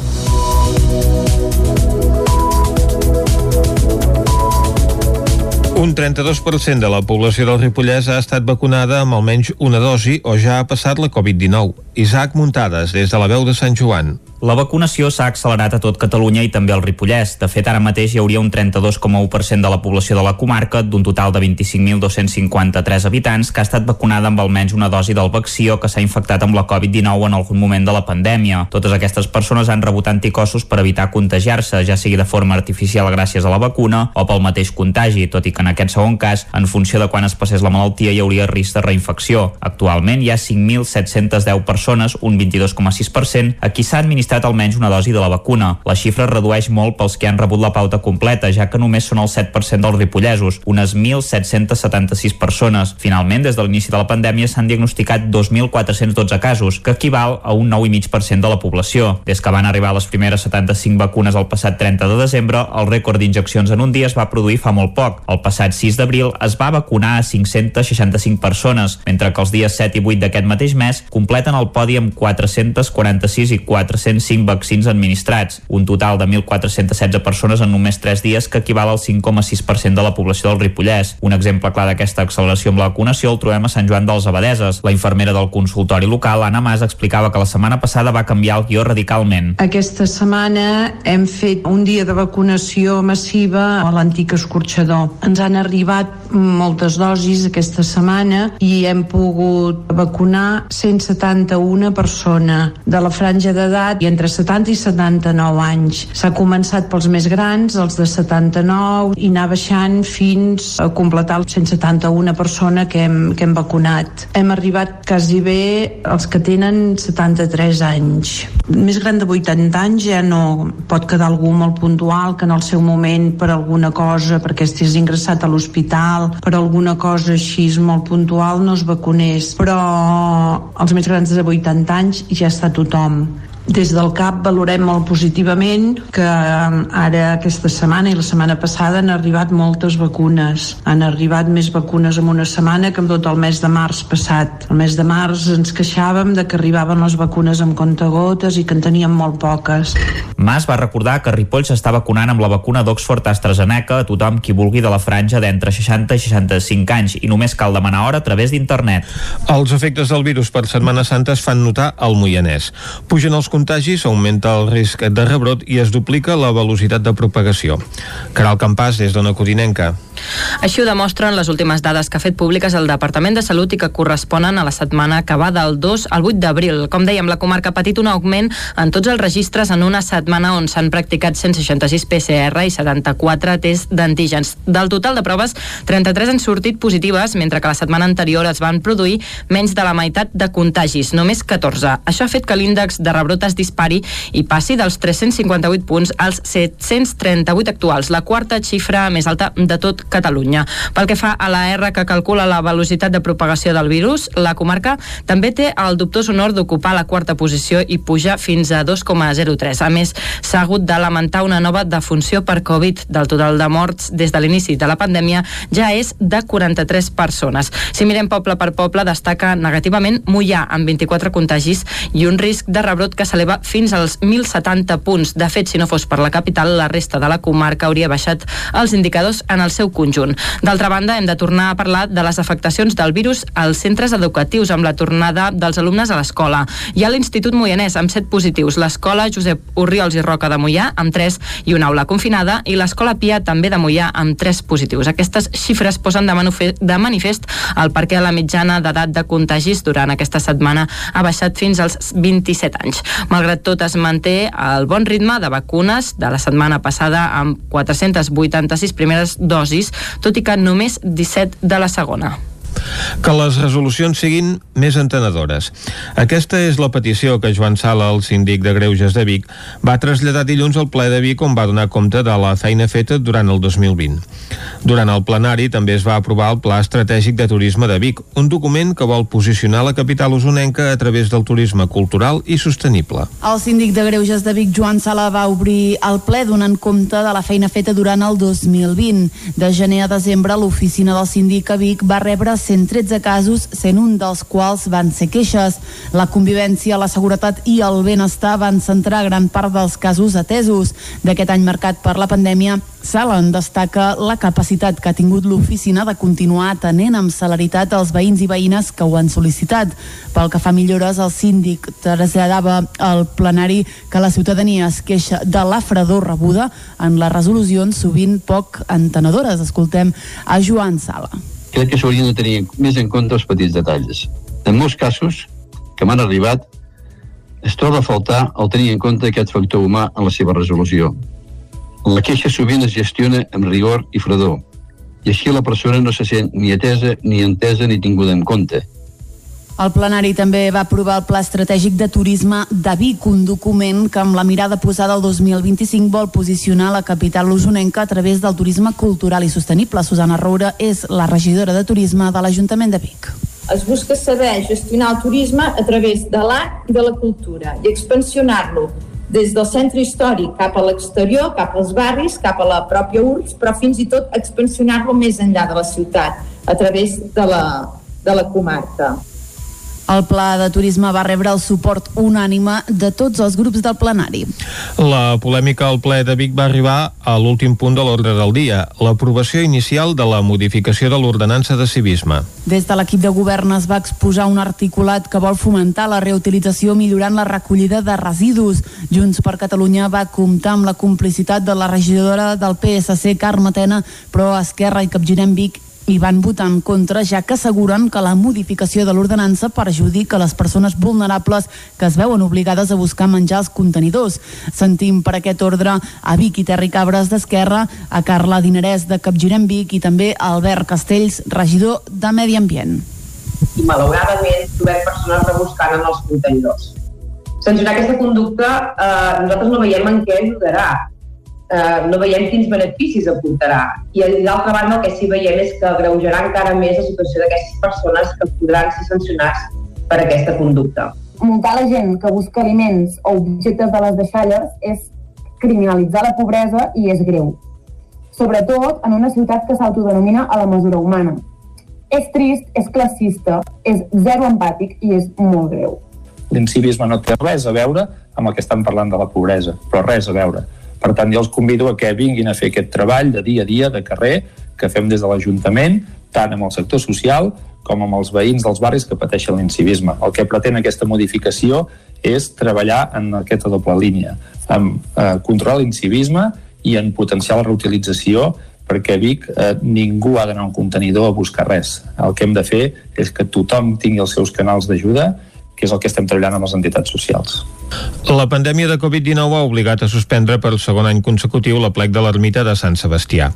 Un 32% de la població del Ripollès ha estat vacunada amb almenys una dosi o ja ha passat la Covid-19. Isaac Muntades, des de la veu de Sant Joan. La vacunació s'ha accelerat a tot Catalunya i també al Ripollès. De fet, ara mateix hi hauria un 32,1% de la població de la comarca, d'un total de 25.253 habitants, que ha estat vacunada amb almenys una dosi del vaccí o que s'ha infectat amb la Covid-19 en algun moment de la pandèmia. Totes aquestes persones han rebut anticossos per evitar contagiar-se, ja sigui de forma artificial gràcies a la vacuna o pel mateix contagi, tot i que en aquest segon cas, en funció de quan es passés la malaltia, hi hauria risc de reinfecció. Actualment hi ha 5.710 persones, un 22,6%, a qui s'ha administrat administrat almenys una dosi de la vacuna. La xifra redueix molt pels que han rebut la pauta completa, ja que només són el 7% dels ripollesos, unes 1.776 persones. Finalment, des de l'inici de la pandèmia s'han diagnosticat 2.412 casos, que equival a un 9,5% de la població. Des que van arribar les primeres 75 vacunes el passat 30 de desembre, el rècord d'injeccions en un dia es va produir fa molt poc. El passat 6 d'abril es va vacunar a 565 persones, mentre que els dies 7 i 8 d'aquest mateix mes completen el podi amb 446 i 400 105 vaccins administrats, un total de 1.416 persones en només 3 dies que equival al 5,6% de la població del Ripollès. Un exemple clar d'aquesta acceleració amb la vacunació el trobem a Sant Joan dels Abadeses. La infermera del consultori local, Anna Mas, explicava que la setmana passada va canviar el guió radicalment. Aquesta setmana hem fet un dia de vacunació massiva a l'antic escorxador. Ens han arribat moltes dosis aquesta setmana i hem pogut vacunar 171 persones de la franja d'edat entre 70 i 79 anys. S'ha començat pels més grans, els de 79, i anar baixant fins a completar els 171 persona que hem, que hem vacunat. Hem arribat quasi bé els que tenen 73 anys. Més gran de 80 anys ja no pot quedar algú molt puntual que en el seu moment per alguna cosa, perquè estigués ingressat a l'hospital, per alguna cosa així molt puntual no es vacunés. Però els més grans de 80 anys ja està tothom. Des del CAP valorem molt positivament que um, ara aquesta setmana i la setmana passada han arribat moltes vacunes. Han arribat més vacunes en una setmana que en tot el mes de març passat. El mes de març ens queixàvem de que arribaven les vacunes amb contagotes i que en teníem molt poques. Mas va recordar que Ripoll s'està vacunant amb la vacuna d'Oxford AstraZeneca a tothom qui vulgui de la franja d'entre 60 i 65 anys i només cal demanar hora a través d'internet. Els efectes del virus per Setmana Santa es fan notar al Moianès. Pugen els contagis augmenta el risc de rebrot i es duplica la velocitat de propagació. Caral Campàs, des d'Ona Codinenca. Així ho demostren les últimes dades que ha fet públiques el Departament de Salut i que corresponen a la setmana que va del 2 al 8 d'abril. Com dèiem, la comarca ha patit un augment en tots els registres en una setmana on s'han practicat 166 PCR i 74 tests d'antígens. Del total de proves, 33 han sortit positives, mentre que la setmana anterior es van produir menys de la meitat de contagis, només 14. Això ha fet que l'índex de rebrot es dispari i passi dels 358 punts als 738 actuals, la quarta xifra més alta de tot Catalunya. Pel que fa a la R que calcula la velocitat de propagació del virus, la comarca també té el dubtós honor d'ocupar la quarta posició i puja fins a 2,03. A més, s'ha hagut de lamentar una nova defunció per Covid. Del total de morts des de l'inici de la pandèmia ja és de 43 persones. Si mirem poble per poble, destaca negativament Mollà, amb 24 contagis i un risc de rebrot que s'eleva fins als 1.070 punts. De fet, si no fos per la capital, la resta de la comarca hauria baixat els indicadors en el seu conjunt. D'altra banda, hem de tornar a parlar de les afectacions del virus als centres educatius amb la tornada dels alumnes a l'escola. Hi ha l'Institut Moianès amb 7 positius, l'escola Josep Urriols i Roca de Mollà amb 3 i una aula confinada i l'escola Pia també de Mollà amb 3 positius. Aquestes xifres posen de, de manifest el perquè la mitjana d'edat de contagis durant aquesta setmana ha baixat fins als 27 anys. Malgrat tot es manté el bon ritme de vacunes de la setmana passada amb 486 primeres dosis, tot i que només 17 de la segona que les resolucions siguin més entenedores. Aquesta és la petició que Joan Sala, el síndic de Greuges de Vic, va traslladar dilluns al ple de Vic on va donar compte de la feina feta durant el 2020. Durant el plenari també es va aprovar el Pla Estratègic de Turisme de Vic, un document que vol posicionar la capital usonenca a través del turisme cultural i sostenible. El síndic de Greuges de Vic, Joan Sala, va obrir el ple donant compte de la feina feta durant el 2020. De gener a desembre, l'oficina del síndic a Vic va rebre 113 casos, sent un dels quals van ser queixes. La convivència, la seguretat i el benestar van centrar gran part dels casos atesos. D'aquest any marcat per la pandèmia, Salen destaca la capacitat que ha tingut l'oficina de continuar atenent amb celeritat els veïns i veïnes que ho han sol·licitat. Pel que fa millores, el síndic traslladava al plenari que la ciutadania es queixa de la fredor rebuda en les resolucions sovint poc entenedores. Escoltem a Joan Sala crec que s'haurien de tenir més en compte els petits detalls. En molts casos que m'han arribat, es troba a faltar el tenir en compte aquest factor humà en la seva resolució. La queixa sovint es gestiona amb rigor i fredor, i així la persona no se sent ni atesa, ni entesa, ni tinguda en compte, el plenari també va aprovar el Pla Estratègic de Turisme de Vic, un document que amb la mirada posada al 2025 vol posicionar la capital usonenca a través del turisme cultural i sostenible. Susana Roura és la regidora de Turisme de l'Ajuntament de Vic. Es busca saber gestionar el turisme a través de l'art i de la cultura i expansionar-lo des del centre històric cap a l'exterior, cap als barris, cap a la pròpia URBS, però fins i tot expansionar-lo més enllà de la ciutat, a través de la, de la comarca. El pla de turisme va rebre el suport unànime de tots els grups del plenari. La polèmica al ple de Vic va arribar a l'últim punt de l'ordre del dia, l'aprovació inicial de la modificació de l'ordenança de civisme. Des de l'equip de govern es va exposar un articulat que vol fomentar la reutilització millorant la recollida de residus. Junts per Catalunya va comptar amb la complicitat de la regidora del PSC, Carme Tena, però Esquerra i Capgirem Vic i van votar en contra ja que asseguren que la modificació de l'ordenança perjudica les persones vulnerables que es veuen obligades a buscar menjar als contenidors. Sentim per aquest ordre a Vic i Terri Cabres d'Esquerra, a Carla Dinerès de Capgirem Vic i també a Albert Castells, regidor de Medi Ambient. I malauradament trobem persones rebuscant en els contenidors. Sancionar aquesta conducta eh, nosaltres no veiem en què ajudarà eh, no veiem quins beneficis aportarà. I d'altra banda el que sí veiem és que agreujarà encara més la situació d'aquestes persones que podran ser sancionats per aquesta conducta. Muntar la gent que busca aliments o objectes de les deixalles és criminalitzar la pobresa i és greu. Sobretot en una ciutat que s'autodenomina a la mesura humana. És trist, és classista, és zero empàtic i és molt greu. L'incivisme no té res a veure amb el que estan parlant de la pobresa, però res a veure per tant, jo els convido a que vinguin a fer aquest treball de dia a dia, de carrer, que fem des de l'Ajuntament, tant amb el sector social com amb els veïns dels barris que pateixen l'incivisme. El que pretén aquesta modificació és treballar en aquesta doble línia, amb eh, controlar l'incivisme i en potenciar la reutilització perquè a Vic eh, ningú ha d'anar a un contenidor a buscar res. El que hem de fer és que tothom tingui els seus canals d'ajuda que és el que estem treballant amb les entitats socials. La pandèmia de Covid-19 ha obligat a suspendre per segon any consecutiu la plec de l'ermita de Sant Sebastià.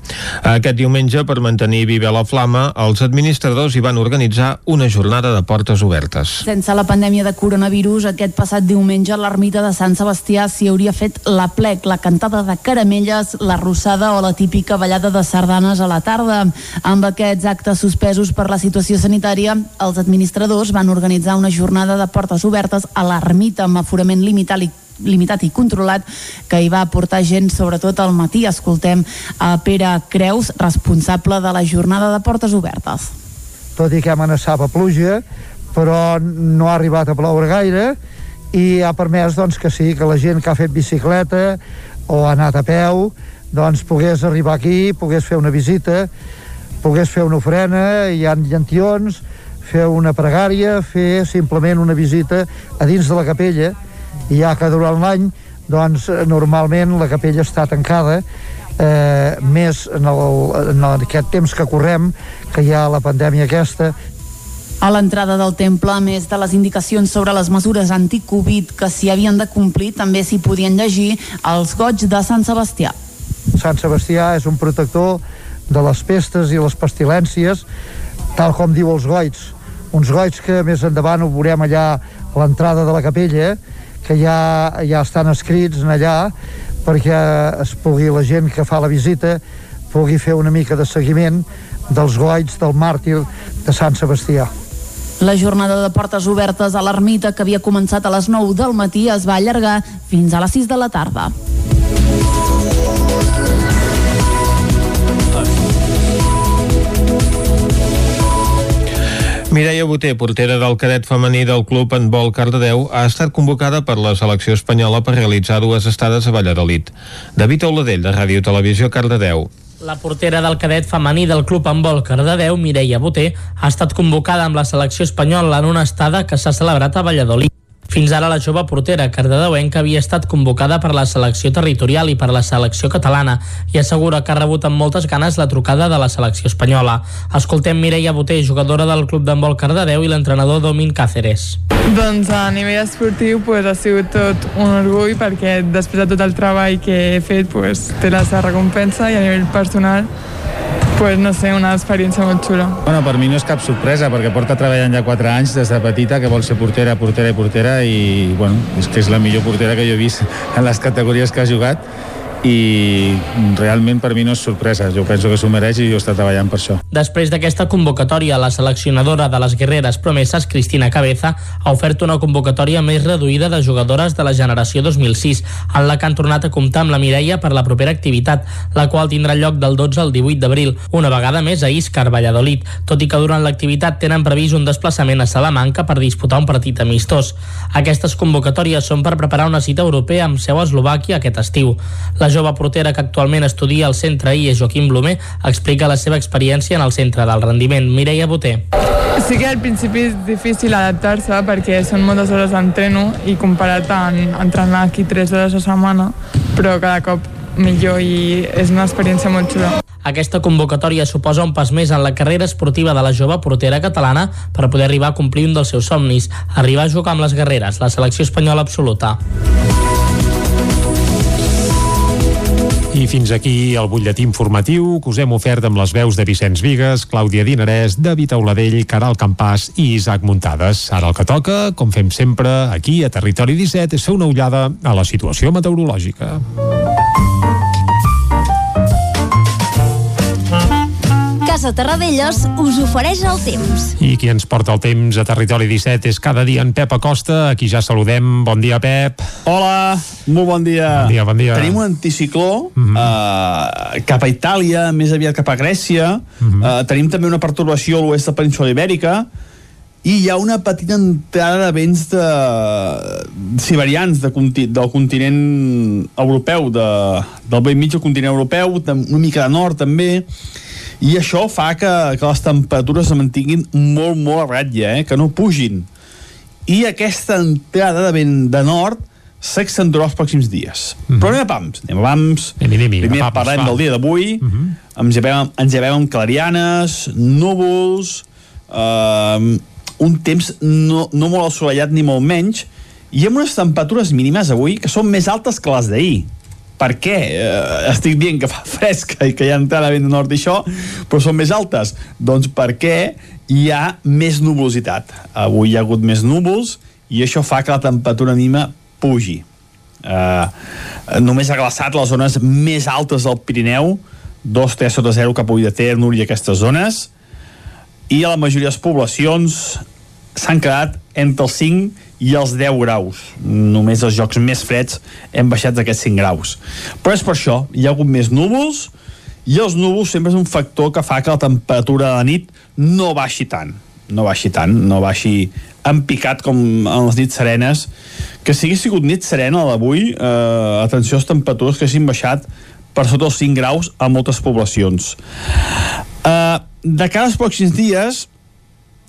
Aquest diumenge, per mantenir viva la flama, els administradors hi van organitzar una jornada de portes obertes. Sense la pandèmia de coronavirus, aquest passat diumenge l'ermita de Sant Sebastià s'hi hauria fet la plec, la cantada de caramelles, la rossada o la típica ballada de sardanes a la tarda. Amb aquests actes suspesos per la situació sanitària, els administradors van organitzar una jornada de portes obertes a l'ermita amb aforament limitat i limitat i controlat que hi va portar gent sobretot al matí. Escoltem a Pere Creus, responsable de la jornada de portes obertes. Tot i que amenaçava pluja, però no ha arribat a ploure gaire i ha permès doncs, que sí, que la gent que ha fet bicicleta o ha anat a peu doncs pogués arribar aquí, pogués fer una visita, pogués fer una ofrena, hi ha llantions, fer una pregària, fer simplement una visita a dins de la capella, i ja que durant l'any doncs normalment la capella està tancada eh, més en, el, en aquest temps que correm que hi ha la pandèmia aquesta a l'entrada del temple, a més de les indicacions sobre les mesures anti-Covid que s'hi havien de complir, també s'hi podien llegir els goig de Sant Sebastià. Sant Sebastià és un protector de les pestes i les pestilències, tal com diu els goits. Uns goits que més endavant ho veurem allà a l'entrada de la capella, que ja, ja estan escrits allà perquè es pugui la gent que fa la visita pugui fer una mica de seguiment dels goits del màrtir de Sant Sebastià. La jornada de portes obertes a l'ermita que havia començat a les 9 del matí es va allargar fins a les 6 de la tarda. Mireia Boter, portera del cadet femení del club en vol Cardedeu, ha estat convocada per la selecció espanyola per realitzar dues estades a Valladolid. David Oladell, de Ràdio Televisió Cardedeu. La portera del cadet femení del club en vol Cardedeu, Mireia Boter, ha estat convocada amb la selecció espanyola en una estada que s'ha celebrat a Valladolid. Fins ara la jove portera cardedeuenca havia estat convocada per la selecció territorial i per la selecció catalana i assegura que ha rebut amb moltes ganes la trucada de la selecció espanyola. Escoltem Mireia Boter, jugadora del club d'handbol Cardedeu i l'entrenador Domin Cáceres. Doncs a nivell esportiu pues, ha sigut tot un orgull perquè després de tot el treball que he fet pues, té la seva recompensa i a nivell personal pues, no sé, una experiència molt xula. Bueno, per mi no és cap sorpresa, perquè porta treballant ja 4 anys des de petita, que vol ser portera, portera i portera, i bueno, és que és la millor portera que jo he vist en les categories que ha jugat, i realment per mi no és sorpresa, jo penso que s'ho mereix i jo està treballant per això. Després d'aquesta convocatòria, la seleccionadora de les guerreres promeses, Cristina Cabeza, ha ofert una convocatòria més reduïda de jugadores de la generació 2006, en la que han tornat a comptar amb la Mireia per la propera activitat, la qual tindrà lloc del 12 al 18 d'abril, una vegada més a Iscar, Valladolid, tot i que durant l'activitat tenen previst un desplaçament a Salamanca per disputar un partit amistós. Aquestes convocatòries són per preparar una cita europea amb seu a Eslovàquia aquest estiu. La jove portera que actualment estudia al centre IE Joaquim Blumer explica la seva experiència en el centre del rendiment. Mireia Boter. Sí que al principi és difícil adaptar-se perquè són moltes hores d'entreno i comparat amb entrenar aquí 3 hores a setmana, però cada cop millor i és una experiència molt xula. Aquesta convocatòria suposa un pas més en la carrera esportiva de la jove portera catalana per poder arribar a complir un dels seus somnis, arribar a jugar amb les guerreres, la selecció espanyola absoluta. I fins aquí el butlletí informatiu que us hem ofert amb les veus de Vicenç Vigues, Clàudia Dinarès, David Auladell, Caral Campàs i Isaac Muntades. Ara el que toca, com fem sempre aquí a Territori 17, és fer una ullada a la situació meteorològica. Casa Terradellos us ofereix el temps. I qui ens porta el temps a Territori 17 és cada dia en Pep Acosta, a qui ja saludem. Bon dia, Pep. Hola, molt bon dia. Bon dia, bon dia. Tenim un anticicló uh -huh. uh, cap a Itàlia, més aviat cap a Grècia. Uh -huh. uh, tenim també una pertorbació a l'oest de la península Ibèrica i hi ha una petita entrada de vents de... siberians de, conti... del continent europeu, de... del vell mig del continent europeu, una mica de nord també, i això fa que, que les temperatures es mantinguin molt, molt a ratlla, eh? que no pugin. I aquesta entrada de vent de nord s'accentuarà els pròxims dies. Mm -hmm. Però anem a pams. Anem a pams. Anem, anem, Primer pams, parlem va. del dia d'avui. Mm -hmm. ens, llevem, ens llevem amb clarianes, núvols, eh, un temps no, no molt assolellat ni molt menys, i amb unes temperatures mínimes avui que són més altes que les d'ahir. Per què? Eh, estic dient que fa fresca i que hi ha entrada vent de nord i això, però són més altes. Doncs perquè hi ha més nuvolositat. Avui hi ha hagut més núvols i això fa que la temperatura mínima pugi. Eh, només ha glaçat les zones més altes del Pirineu, 2-3 sota 0 cap a Ull de Ter, Núria, aquestes zones, i a la majoria de les poblacions s'han quedat entre els 5 i els 10 graus. Només els jocs més freds hem baixat d'aquests 5 graus. Però és per això, hi ha hagut més núvols, i els núvols sempre és un factor que fa que la temperatura de la nit no baixi tant. No baixi tant, no baixi en picat com en les nits serenes. Que si hagués sigut nit serena d'avui, eh, atenció a les temperatures que hagin baixat per sota els 5 graus a moltes poblacions. Eh, de als pròxims dies,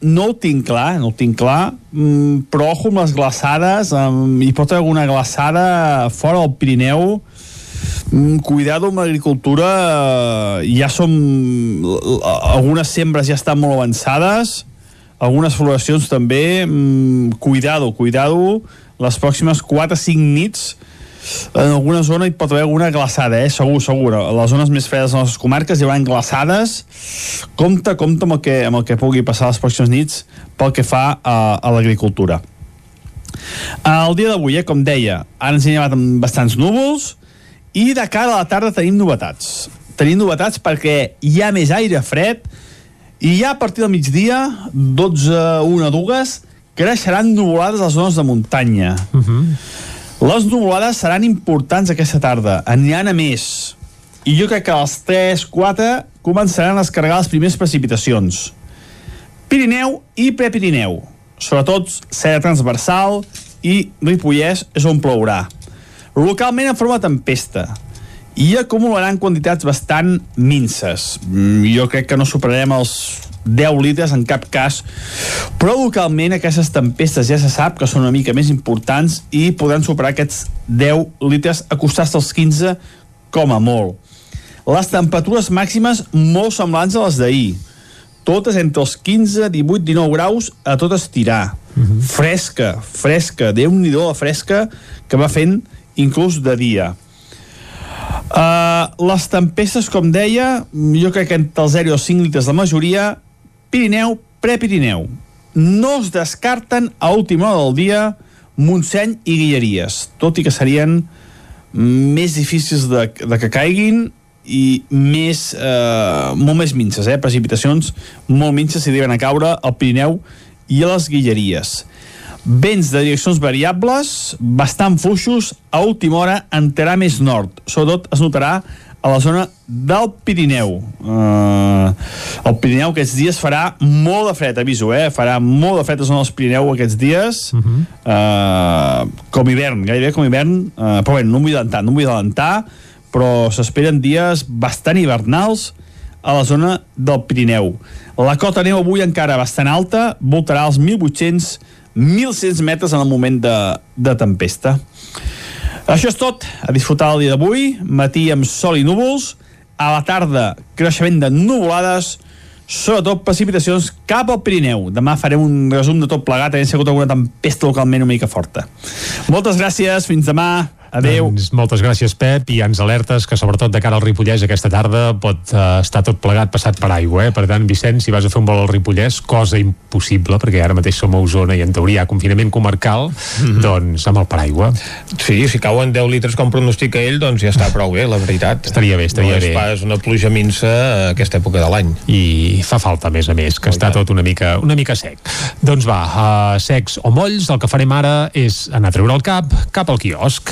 no ho tinc clar, no ho tinc clar, mm, però ojo amb les glaçades, hi pot haver alguna glaçada fora del Pirineu, mm, cuidado amb l'agricultura, eh, ja som... algunes sembres ja estan molt avançades, algunes floracions també, mm, cuidado, cuidado, les pròximes 4 o 5 nits, en alguna zona hi pot haver alguna glaçada, eh? segur, segur. A les zones més fredes de les nostres comarques hi haurà glaçades. Compte, compte amb el que, amb el que pugui passar les pròximes nits pel que fa a, a l'agricultura. El dia d'avui, eh, com deia, ara ens llevat amb bastants núvols i de cara a la tarda tenim novetats. Tenim novetats perquè hi ha més aire fred i ja a partir del migdia, 12, 1, 2, creixeran nuvolades a les zones de muntanya. Uh -huh. Les nuvolades seran importants aquesta tarda, aniran a més. I jo crec que a les 3, 4 començaran a descarregar les primeres precipitacions. Pirineu i Prepirineu. Sobretot serra transversal i Ripollès és on plourà. Localment en forma de tempesta i acumularan quantitats bastant minces. Mm, Jo crec que no superarem els 10 litres en cap cas, però localment aquestes tempestes ja se sap que són una mica més importants i podran superar aquests 10 litres acostar-se als 15 com a molt. Les temperatures màximes molt semblants a les d'ahir, totes entre els 15, 18, 19 graus a tot estirar. Uh -huh. Fresca, fresca, déu-n'hi-do la fresca que va fent inclús de dia. Uh, les tempestes, com deia, jo crec que entre els 0 i els 5 litres de majoria, Pirineu, Prepirineu. No es descarten a última hora del dia Montseny i Guilleries, tot i que serien més difícils de, de que caiguin i més, eh, molt més minces, eh? precipitacions molt minces si arriben a caure al Pirineu i a les Guilleries. Vents de direccions variables, bastant fluixos, a última hora entrarà més nord. Sobretot es notarà a la zona del Pirineu. Uh, el Pirineu aquests dies farà molt de fred, aviso, eh? Farà molt de fred a la zona del Pirineu aquests dies. Uh -huh. uh, com hivern, gairebé com hivern. Uh, però bé, no em vull adelantar, no em vull adelantar, però s'esperen dies bastant hivernals a la zona del Pirineu. La cota neu avui encara bastant alta, voltarà als 1.800 1.100 metres en el moment de, de tempesta. Això és tot. A disfrutar el dia d'avui. Matí amb sol i núvols. A la tarda, creixement de nuvolades. Sobretot precipitacions cap al Pirineu. Demà farem un resum de tot plegat. Ha sigut alguna tempesta localment una mica forta. Moltes gràcies. Fins demà. Adéu. Doncs moltes gràcies, Pep, i ens alertes que sobretot de cara al Ripollès aquesta tarda pot uh, estar tot plegat passat per aigua, eh? Per tant, Vicenç, si vas a fer un vol al Ripollès, cosa impossible, perquè ara mateix som a Osona i en teoria hi ha confinament comarcal, mm -hmm. doncs amb el paraigua. Sí, si cauen 10 litres com pronostica ell, doncs ja està prou bé, la veritat. Estaria bé, estaria no bé. és pas una pluja minsa a aquesta època de l'any. I fa falta, a més a més, que oh, està tot una mica, una mica sec. Doncs va, uh, secs o molls, el que farem ara és anar a treure el cap cap al quiosc.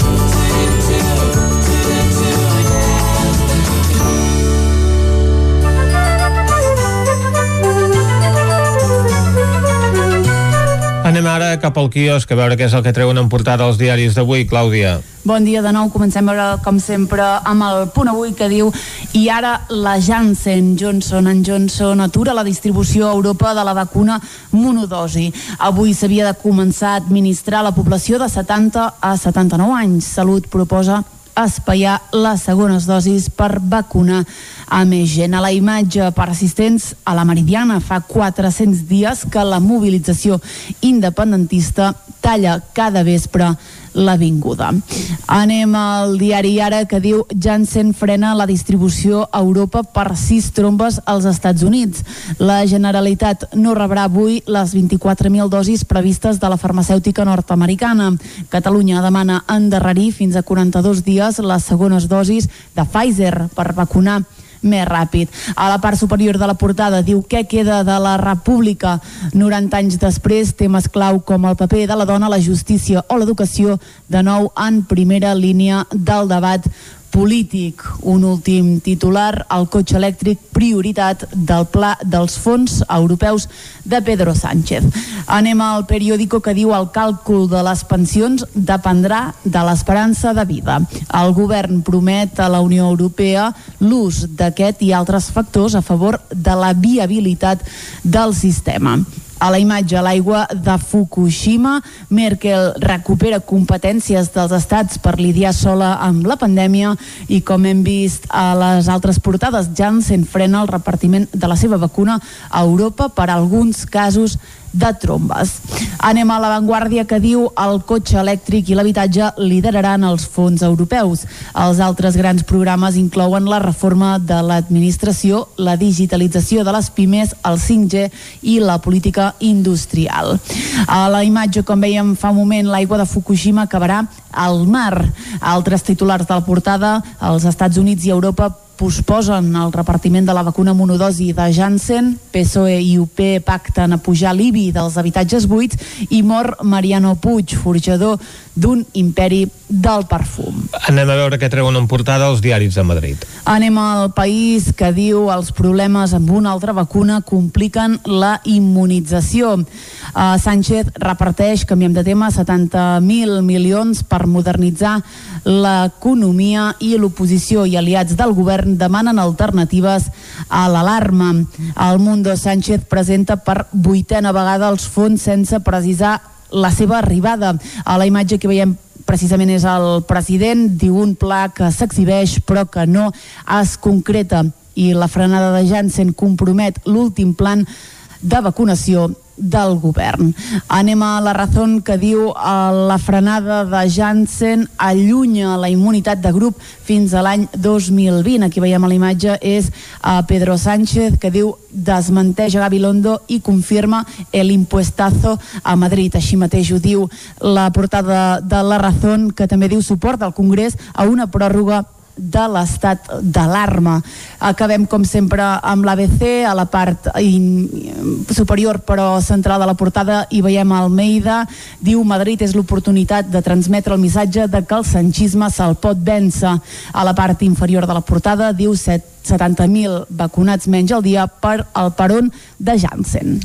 Anem ara cap al quiosc a veure què és el que treuen en portada els diaris d'avui, Clàudia. Bon dia de nou, comencem a veure, com sempre amb el punt avui que diu i ara la Janssen Johnson Johnson atura la distribució a Europa de la vacuna monodosi. Avui s'havia de començar a administrar a la població de 70 a 79 anys. Salut proposa espaiar les segones dosis per vacunar a més gent. A la imatge per assistents a la Meridiana fa 400 dies que la mobilització independentista talla cada vespre l'avinguda. Anem al diari Ara que diu Janssen frena la distribució a Europa per sis trombes als Estats Units. La Generalitat no rebrà avui les 24.000 dosis previstes de la farmacèutica nord-americana. Catalunya demana endarrerir fins a 42 dies les segones dosis de Pfizer per vacunar més ràpid. A la part superior de la portada diu què queda de la república 90 anys després, temes clau com el paper de la dona, la justícia o l'educació, de nou en primera línia del debat polític. Un últim titular, el cotxe elèctric, prioritat del pla dels fons europeus de Pedro Sánchez. Anem al periòdico que diu el càlcul de les pensions dependrà de l'esperança de vida. El govern promet a la Unió Europea l'ús d'aquest i altres factors a favor de la viabilitat del sistema. A la imatge, l'aigua de Fukushima, Merkel recupera competències dels estats per lidiar sola amb la pandèmia i com hem vist a les altres portades, Janssen frena el repartiment de la seva vacuna a Europa per alguns casos de trombes. Anem a l'avantguàrdia que diu el cotxe elèctric i l'habitatge lideraran els fons europeus. Els altres grans programes inclouen la reforma de l'administració, la digitalització de les pimes, el 5G i la política industrial. A la imatge, com veiem fa un moment, l'aigua de Fukushima acabarà al mar. Altres titulars de la portada, els Estats Units i Europa posposen el repartiment de la vacuna monodosi de Janssen, PSOE i UP pacten a pujar l'IBI dels habitatges buits i mor Mariano Puig, forjador d'un imperi del perfum. Anem a veure què treuen en portada els diaris de Madrid. Anem al país que diu els problemes amb una altra vacuna compliquen la immunització. Uh, Sánchez reparteix, canviem de tema, 70.000 milions per modernitzar l'economia i l'oposició i aliats del govern demanen alternatives a l'alarma. El Mundo Sánchez presenta per vuitena vegada els fons sense precisar la seva arribada. A la imatge que veiem precisament és el president, diu un pla que s'exhibeix però que no es concreta i la frenada de Janssen compromet l'últim plan de vacunació del govern. Anem a la raó que diu eh, la frenada de Janssen allunya la immunitat de grup fins a l'any 2020. Aquí veiem a la imatge és a Pedro Sánchez que diu desmenteix a Gabilondo i confirma el impuestazo a Madrid. Així mateix ho diu la portada de la raó que també diu suport al Congrés a una pròrroga de l'estat d'alarma. Acabem, com sempre, amb l'ABC, a la part in, superior però central de la portada i veiem Almeida, diu Madrid és l'oportunitat de transmetre el missatge de que el sanchisme se'l pot vèncer. A la part inferior de la portada diu 70.000 vacunats menys al dia per al peron de Janssen.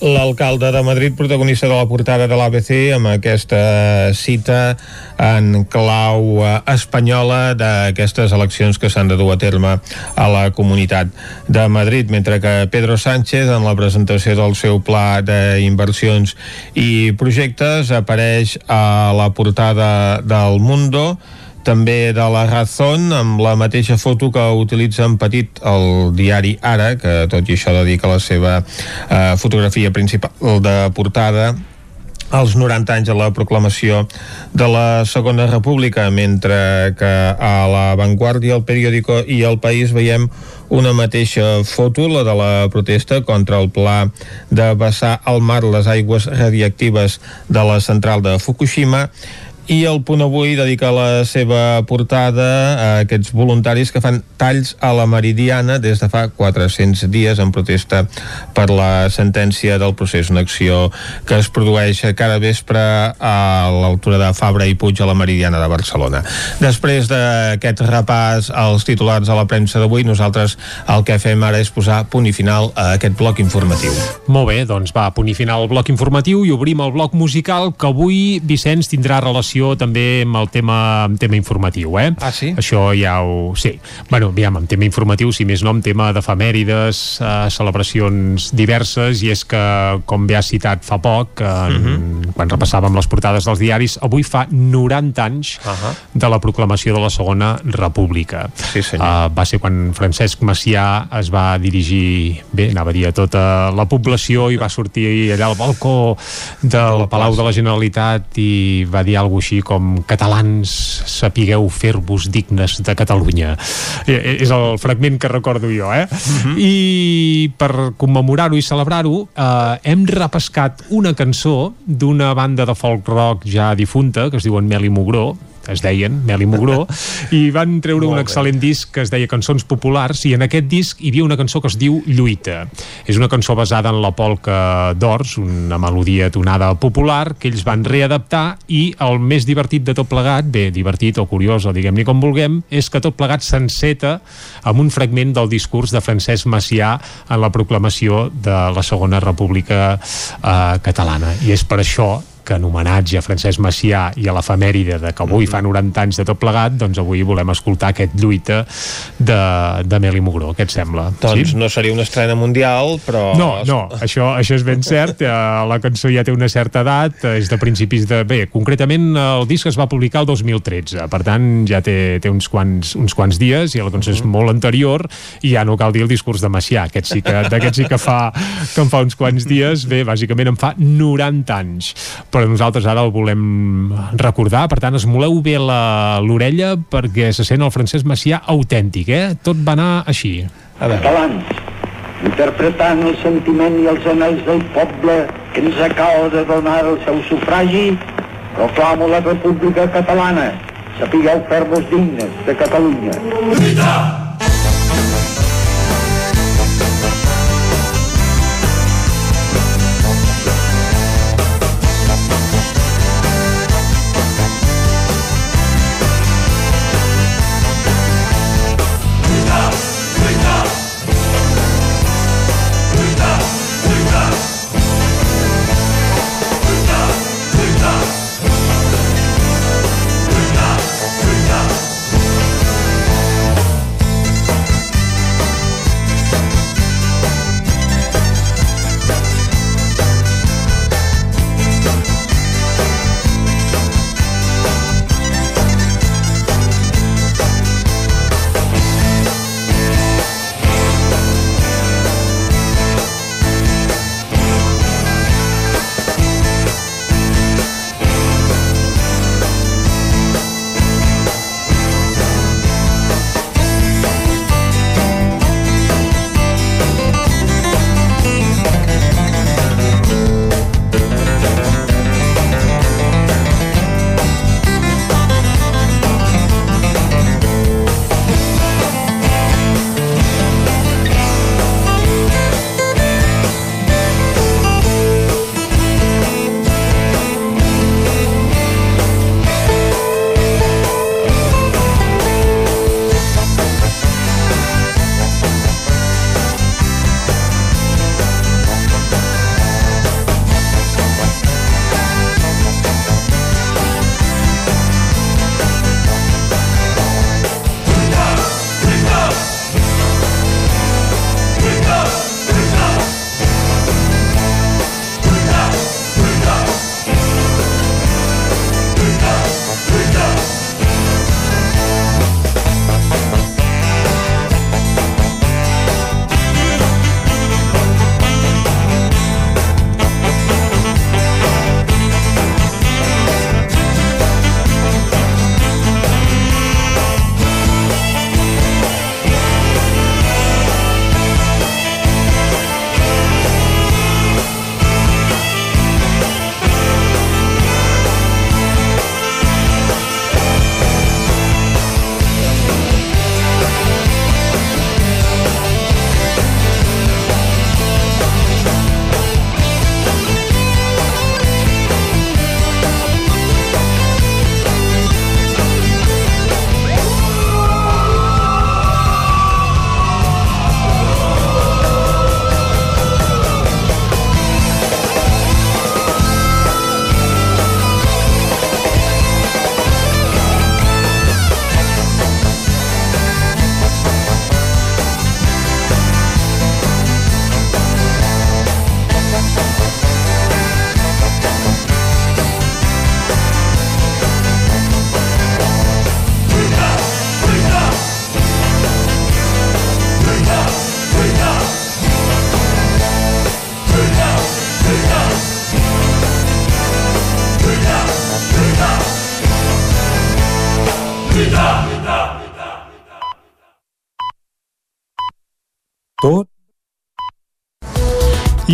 L'alcalde de Madrid, protagonista de la portada de l'ABC, amb aquesta cita en clau eh, espanyola d'aquestes eleccions que s'han de dur a terme a la comunitat de Madrid, mentre que Pedro Sánchez, en la presentació del seu pla d'inversions i projectes, apareix a la portada del Mundo, també de la Razón amb la mateixa foto que utilitza en petit el diari Ara que tot i això dedica la seva eh, fotografia principal de portada als 90 anys de la proclamació de la Segona República, mentre que a la Vanguardia, el periòdico i el País veiem una mateixa foto, la de la protesta contra el pla de vessar al mar les aigües radiactives de la central de Fukushima, I el punt avui dedica la seva portada a aquests voluntaris que fan talls a la Meridiana des de fa 400 dies en protesta per la sentència del procés, una acció que es produeix cada vespre a l'altura de Fabra i Puig a la Meridiana de Barcelona. Després d'aquest repàs als titulars a la premsa d'avui, nosaltres el que fem ara és posar punt i final a aquest bloc informatiu. Molt bé, doncs va, punt i final al bloc informatiu i obrim el bloc musical que avui Vicenç tindrà relació també amb el tema, amb tema informatiu, eh? Ah, sí? Això ja ho... Sí. Bueno, aviam, amb tema informatiu, si més no, amb tema d'efemèrides, eh, celebracions diverses, i és que, com bé ha citat fa poc, eh, uh -huh. quan repassàvem les portades dels diaris, avui fa 90 anys uh -huh. de la proclamació de la Segona República. Sí, senyor. Uh, va ser quan Francesc Macià es va dirigir, bé, anava a dir a tota la població i va sortir allà al balcó del Palau de la Generalitat i va dir alguna així com catalans sapigueu fer-vos dignes de Catalunya. Eh, És el fragment que recordo jo, eh? I per commemorar-ho i celebrar-ho eh, hem repescat una cançó d'una banda de folk rock ja difunta que es diuen Mel i Mugró es deien, Mel i Mugró, i van treure un excel·lent disc que es deia Cançons Populars, i en aquest disc hi havia una cançó que es diu Lluita. És una cançó basada en la polca d'Ors, una melodia tonada popular, que ells van readaptar, i el més divertit de tot plegat, bé, divertit o curiós, o diguem-ne com vulguem, és que tot plegat s'enceta amb un fragment del discurs de Francesc Macià en la proclamació de la Segona República eh, Catalana. I és per això que en homenatge a Francesc Macià i a l'efemèride de que avui fa 90 anys de tot plegat, doncs avui volem escoltar aquest lluita de, de Meli Mugró, què et sembla? Doncs no seria una estrena mundial, però... No, no, això, això és ben cert, eh, la cançó ja té una certa edat, eh, és de principis de... Bé, concretament el disc es va publicar el 2013, per tant ja té, té uns, quants, uns quants dies i la cançó és molt anterior i ja no cal dir el discurs de Macià, aquest sí que, d'aquest sí que fa, que en fa uns quants dies, bé, bàsicament en fa 90 anys, però nosaltres ara el volem recordar, per tant esmoleu bé la- l'orella perquè se sent el Francesc Macià autèntic, eh? Tot va anar així. A veure. Catalans, interpretant el sentiment i els anells del poble que ens acaba de donar el seu sufragi, proclamo la República Catalana. Sapigueu fer-vos dignes de Catalunya. Tot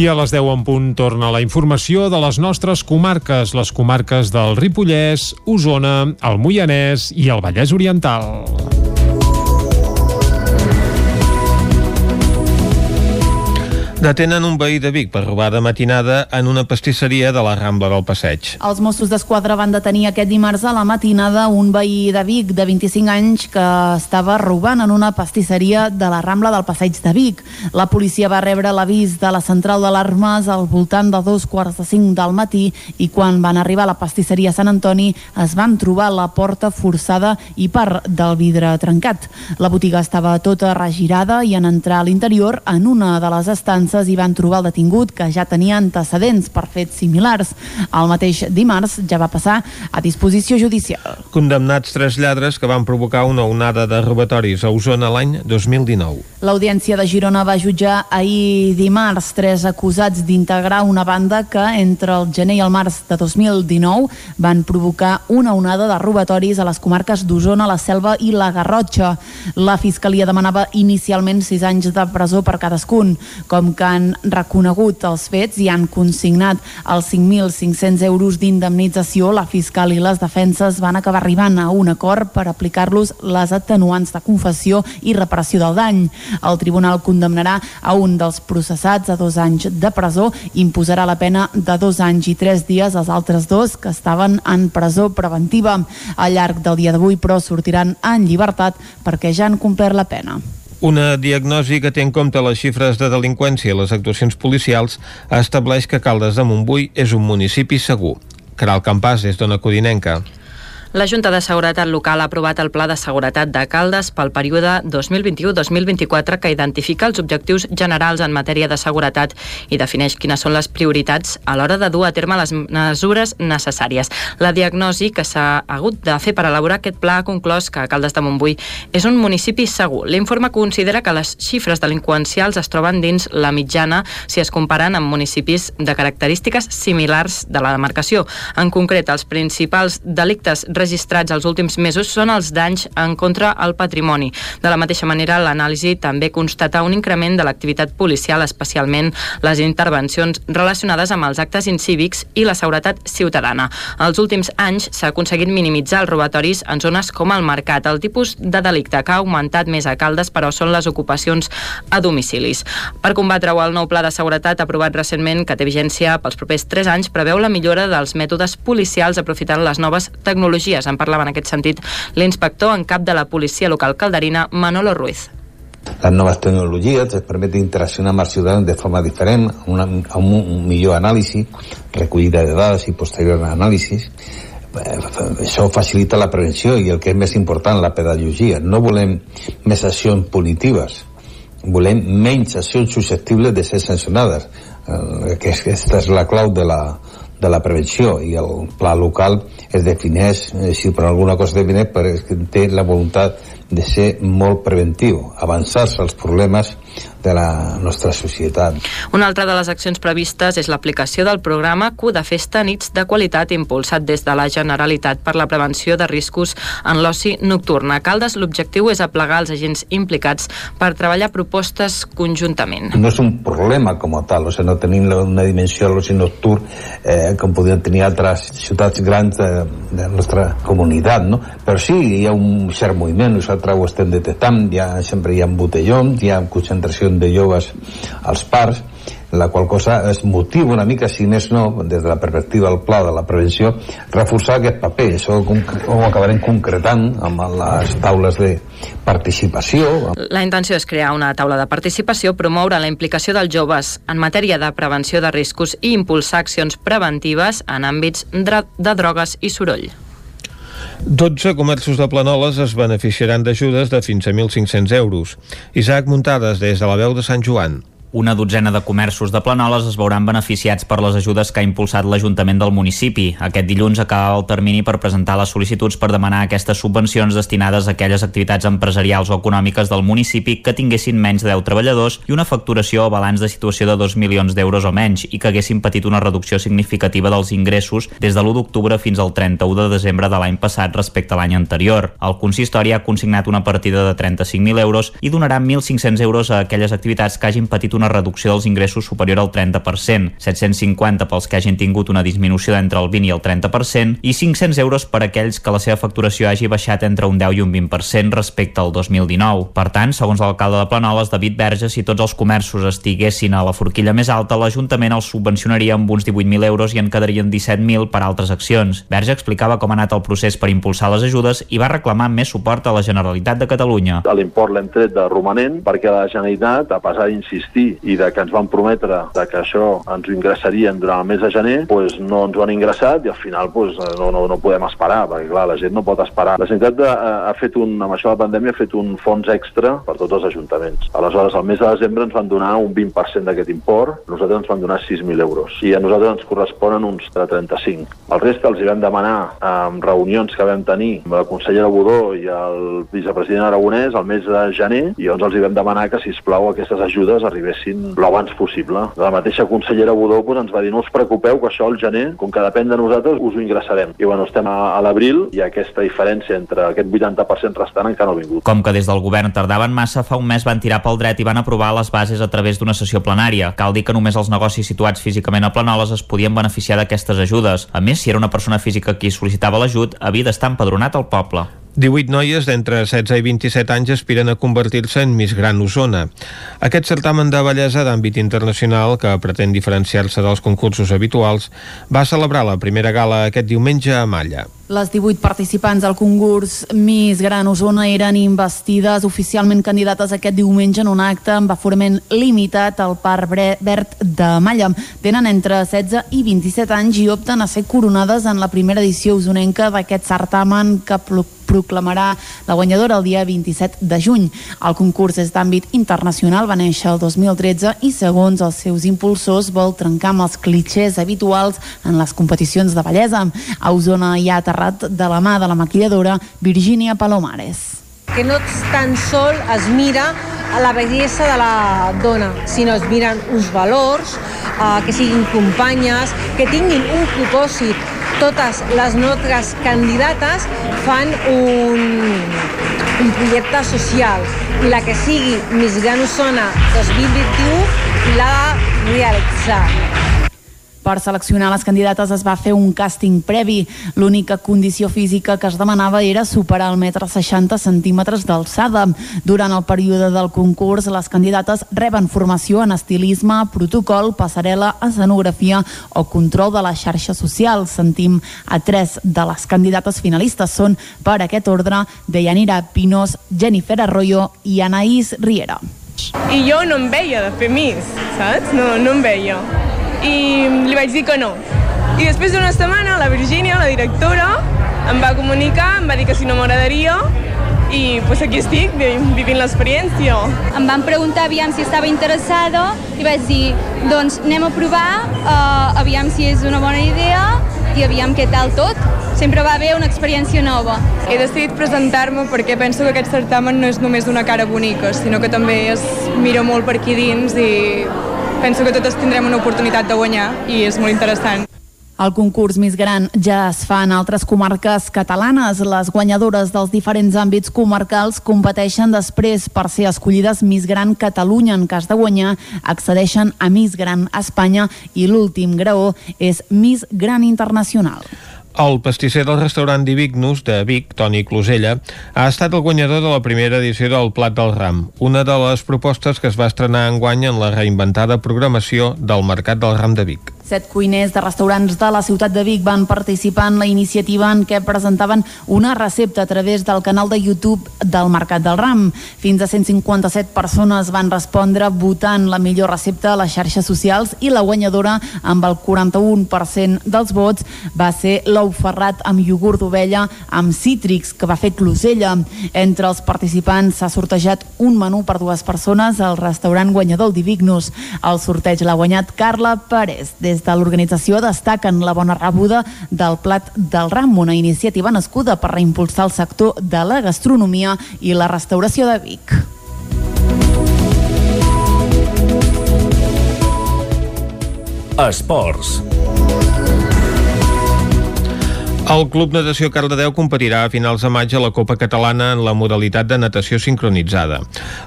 i a les 10 en punt torna la informació de les nostres comarques, les comarques del Ripollès, Osona, el Moianès i el Vallès Oriental. Detenen un veí de Vic per robar de matinada en una pastisseria de la Rambla del Passeig. Els Mossos d'Esquadra van detenir aquest dimarts a la matinada un veí de Vic de 25 anys que estava robant en una pastisseria de la Rambla del Passeig de Vic. La policia va rebre l'avís de la central d'alarmes al voltant de dos quarts de cinc del matí i quan van arribar a la pastisseria Sant Antoni es van trobar la porta forçada i part del vidre trencat. La botiga estava tota regirada i en entrar a l'interior, en una de les estances hi van trobar el detingut que ja tenia antecedents per fets similars. El mateix dimarts ja va passar a disposició judicial. Condemnats tres lladres que van provocar una onada de robatoris a Osona l'any 2019. L'Audiència de Girona va jutjar ahir dimarts tres acusats d'integrar una banda que entre el gener i el març de 2019 van provocar una onada de robatoris a les comarques d'Osona, la Selva i la Garrotxa. La Fiscalia demanava inicialment sis anys de presó per cadascun. Com que han reconegut els fets i han consignat els 5.500 euros d'indemnització, la fiscal i les defenses van acabar arribant a un acord per aplicar-los les atenuants de confessió i reparació del dany. El tribunal condemnarà a un dels processats a dos anys de presó i imposarà la pena de dos anys i tres dies als altres dos que estaven en presó preventiva. Al llarg del dia d'avui, però, sortiran en llibertat perquè ja han complert la pena. Una diagnosi que té en compte les xifres de delinqüència i les actuacions policials estableix que Caldes de Montbui és un municipi segur. Caral Campàs, és d'Ona Codinenca. La Junta de Seguretat Local ha aprovat el Pla de Seguretat de Caldes pel període 2021-2024 que identifica els objectius generals en matèria de seguretat i defineix quines són les prioritats a l'hora de dur a terme les mesures necessàries. La diagnosi que s'ha hagut de fer per elaborar aquest pla ha conclòs que Caldes de Montbui és un municipi segur. L'informe considera que les xifres delinqüencials es troben dins la mitjana si es comparen amb municipis de característiques similars de la demarcació. En concret, els principals delictes registrats els últims mesos són els danys en contra al patrimoni. De la mateixa manera, l'anàlisi també constata un increment de l'activitat policial, especialment les intervencions relacionades amb els actes incívics i la seguretat ciutadana. Els últims anys s'ha aconseguit minimitzar els robatoris en zones com el mercat. El tipus de delicte que ha augmentat més a Caldes, però, són les ocupacions a domicilis. Per combatre-ho, el nou pla de seguretat aprovat recentment, que té vigència pels propers 3 anys, preveu la millora dels mètodes policials aprofitant les noves tecnologies. En parlava en aquest sentit l'inspector en cap de la policia local calderina, Manolo Ruiz. Les noves tecnologies ens permeten interaccionar amb els ciutadans de forma diferent, una, amb un, millor anàlisi, recollida de dades i posterior anàlisi. Això facilita la prevenció i el que és més important, la pedagogia. No volem més accions punitives, volem menys accions susceptibles de ser sancionades. Eh, que aquesta és la clau de la, de la prevenció i el pla local es defineix, eh, si per alguna cosa defineix, perquè té la voluntat de ser molt preventiu, avançar-se als problemes de la nostra societat. Una altra de les accions previstes és l'aplicació del programa Q de Festa Nits de Qualitat impulsat des de la Generalitat per la prevenció de riscos en l'oci nocturn. A Caldes l'objectiu és aplegar els agents implicats per treballar propostes conjuntament. No és un problema com a tal, o sigui, no tenim una dimensió de l'oci nocturn eh, com podrien tenir altres ciutats grans de, de la nostra comunitat, no? Però sí, hi ha un cert moviment, nosaltres ho estem detectant, ja, sempre hi ha botellons, hi ha concentracions de joves als parcs, la qual cosa es motiva una mica, si més no, des de la perspectiva del pla de la prevenció, reforçar aquest paper. Això ho acabarem concretant amb les taules de participació. La intenció és crear una taula de participació, promoure la implicació dels joves en matèria de prevenció de riscos i impulsar accions preventives en àmbits de drogues i soroll. 12 comerços de Planoles es beneficiaran d'ajudes de fins a 1.500 euros. Isaac Muntades, des de la veu de Sant Joan. Una dotzena de comerços de Planoles es veuran beneficiats per les ajudes que ha impulsat l'Ajuntament del municipi. Aquest dilluns acaba el termini per presentar les sol·licituds per demanar aquestes subvencions destinades a aquelles activitats empresarials o econòmiques del municipi que tinguessin menys de 10 treballadors i una facturació o balanç de situació de 2 milions d'euros o menys i que haguessin patit una reducció significativa dels ingressos des de l'1 d'octubre fins al 31 de desembre de l'any passat respecte a l'any anterior. El consistori ha consignat una partida de 35.000 euros i donarà 1.500 euros a aquelles activitats que hagin patit una reducció dels ingressos superior al 30%, 750 pels que hagin tingut una disminució d'entre el 20 i el 30% i 500 euros per aquells que la seva facturació hagi baixat entre un 10 i un 20% respecte al 2019. Per tant, segons l'alcalde de Planoles, David Verge, si tots els comerços estiguessin a la forquilla més alta, l'Ajuntament els subvencionaria amb uns 18.000 euros i en quedarien 17.000 per altres accions. Verge explicava com ha anat el procés per impulsar les ajudes i va reclamar més suport a la Generalitat de Catalunya. L'import l'hem tret de romanent perquè la Generalitat, a pesar d'insistir i de que ens van prometre de que això ens ho ingressarien durant el mes de gener, doncs no ens ho han ingressat i al final doncs, no, no, no podem esperar, perquè clar, la gent no pot esperar. La Generalitat de, ha fet un, amb això de la pandèmia, ha fet un fons extra per tots els ajuntaments. Aleshores, al mes de desembre ens van donar un 20% d'aquest import, nosaltres ens van donar 6.000 euros i a nosaltres ens corresponen uns de 35. El reste els hi vam demanar en reunions que vam tenir amb la consellera Budó i el vicepresident Aragonès al mes de gener i llavors els hi vam demanar que, si plau aquestes ajudes arribessin l'abans possible. La mateixa consellera Budó pues, ens va dir no us preocupeu que això al gener, com que depèn de nosaltres, us ho ingressarem. I bueno, estem a, a l'abril i aquesta diferència entre aquest 80% restant encara no ha vingut. Com que des del govern tardaven massa, fa un mes van tirar pel dret i van aprovar les bases a través d'una sessió plenària. Cal dir que només els negocis situats físicament a Planoles es podien beneficiar d'aquestes ajudes. A més, si era una persona física qui sol·licitava l'ajut, havia d'estar empadronat al poble. 18 noies d'entre 16 i 27 anys aspiren a convertir-se en Miss Gran Osona. Aquest certamen de bellesa d'àmbit internacional, que pretén diferenciar-se dels concursos habituals, va celebrar la primera gala aquest diumenge a Malla. Les 18 participants al concurs Miss Gran Osona eren investides oficialment candidates aquest diumenge en un acte amb aforament limitat al Parc Verd de Malla. Tenen entre 16 i 27 anys i opten a ser coronades en la primera edició usonenca d'aquest certamen que proclamarà la guanyadora el dia 27 de juny. El concurs és d'àmbit internacional, va néixer el 2013 i segons els seus impulsors vol trencar amb els clitxers habituals en les competicions de bellesa. A Osona hi ha aterrat de la mà de la maquilladora Virginia Palomares que no tan sol es mira la bellesa de la dona, sinó es miren uns valors, eh, que siguin companyes, que tinguin un propòsit. Totes les nostres candidates fan un, un projecte social i la que sigui Miss Gran Osona 2021 l'ha de realitzar. Per seleccionar les candidates es va fer un càsting previ. L'única condició física que es demanava era superar el metre 60 centímetres d'alçada. Durant el període del concurs, les candidates reben formació en estilisme, protocol, passarel·la, escenografia o control de les xarxes socials. Sentim a tres de les candidates finalistes. Són, per aquest ordre, Deyanira Pinos, Jennifer Arroyo i Anaïs Riera. I jo no em veia de fer Miss, saps? No, no em veia i li vaig dir que no. I després d'una setmana la Virgínia, la directora, em va comunicar, em va dir que si no m'agradaria i pues aquí estic, vivint l'experiència. Em van preguntar aviam si estava interessada i vaig dir, doncs anem a provar, uh, aviam si és una bona idea i aviam què tal tot. Sempre va haver una experiència nova. He decidit presentar-me perquè penso que aquest certamen no és només d'una cara bonica, sinó que també es mira molt per aquí dins i penso que totes tindrem una oportunitat de guanyar i és molt interessant. El concurs més gran ja es fa en altres comarques catalanes. Les guanyadores dels diferents àmbits comarcals competeixen després per ser escollides Miss Gran Catalunya. En cas de guanyar, accedeixen a Miss Gran Espanya i l'últim graó és Miss Gran Internacional. El pastisser del restaurant Divignus de Vic, Toni Closella, ha estat el guanyador de la primera edició del Plat del Ram, una de les propostes que es va estrenar en guany en la reinventada programació del Mercat del Ram de Vic. Set cuiners de restaurants de la ciutat de Vic van participar en la iniciativa en què presentaven una recepta a través del canal de YouTube del Mercat del Ram. Fins a 157 persones van respondre votant la millor recepta a les xarxes socials i la guanyadora amb el 41% dels vots va ser l'ou ferrat amb iogurt d'ovella amb cítrics que va fer Closella. Entre els participants s'ha sortejat un menú per dues persones al restaurant guanyador Divignus. El sorteig l'ha guanyat Carla Pérez. Des des de l'organització destaquen la bona rebuda del Plat del Ram, una iniciativa nascuda per reimpulsar el sector de la gastronomia i la restauració de Vic. Esports. El Club Natació Cardedeu competirà a finals de maig a la Copa Catalana en la modalitat de natació sincronitzada.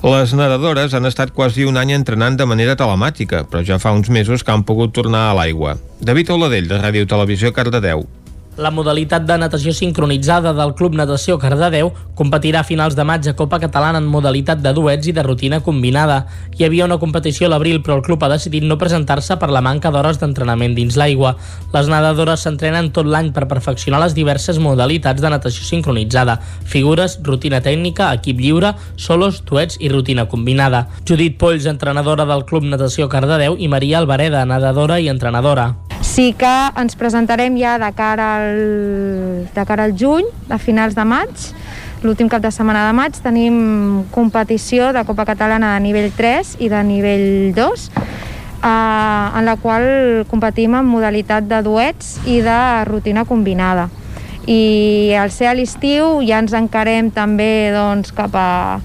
Les nedadores han estat quasi un any entrenant de manera telemàtica, però ja fa uns mesos que han pogut tornar a l'aigua. David Oladell, de Ràdio Televisió Cardedeu. La modalitat de natació sincronitzada del Club Natació Cardedeu competirà a finals de maig a Copa Catalana en modalitat de duets i de rutina combinada. Hi havia una competició a l'abril, però el club ha decidit no presentar-se per la manca d'hores d'entrenament dins l'aigua. Les nedadores s'entrenen tot l'any per perfeccionar les diverses modalitats de natació sincronitzada, figures, rutina tècnica, equip lliure, solos, duets i rutina combinada. Judit Polls, entrenadora del Club Natació Cardedeu, i Maria Alvareda, nedadora i entrenadora. Sí que ens presentarem ja de cara al, de cara al juny, a finals de maig, l'últim cap de setmana de maig tenim competició de Copa Catalana de nivell 3 i de nivell 2 eh, en la qual competim en modalitat de duets i de rutina combinada. I al ser a l'estiu ja ens encarem també doncs, cap, a,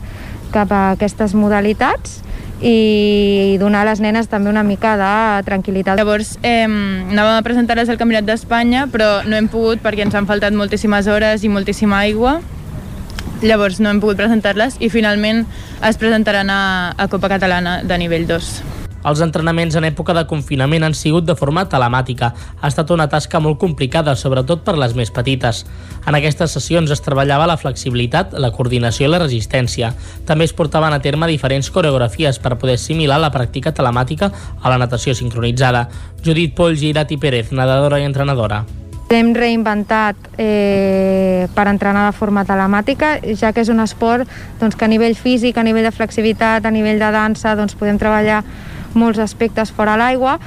cap a aquestes modalitats i donar a les nenes també una mica de tranquil·litat. Llavors, eh, anàvem a presentar-les al Campionat d'Espanya, però no hem pogut perquè ens han faltat moltíssimes hores i moltíssima aigua. Llavors no hem pogut presentar-les i finalment es presentaran a, a Copa Catalana de nivell 2. Els entrenaments en època de confinament han sigut de forma telemàtica. Ha estat una tasca molt complicada, sobretot per les més petites. En aquestes sessions es treballava la flexibilitat, la coordinació i la resistència. També es portaven a terme diferents coreografies per poder assimilar la pràctica telemàtica a la natació sincronitzada. Judit Polls i Irati Pérez, nedadora i entrenadora. Hem reinventat eh, per entrenar de forma telemàtica, ja que és un esport doncs, que a nivell físic, a nivell de flexibilitat, a nivell de dansa, doncs, podem treballar molts aspectes fora l'aigua,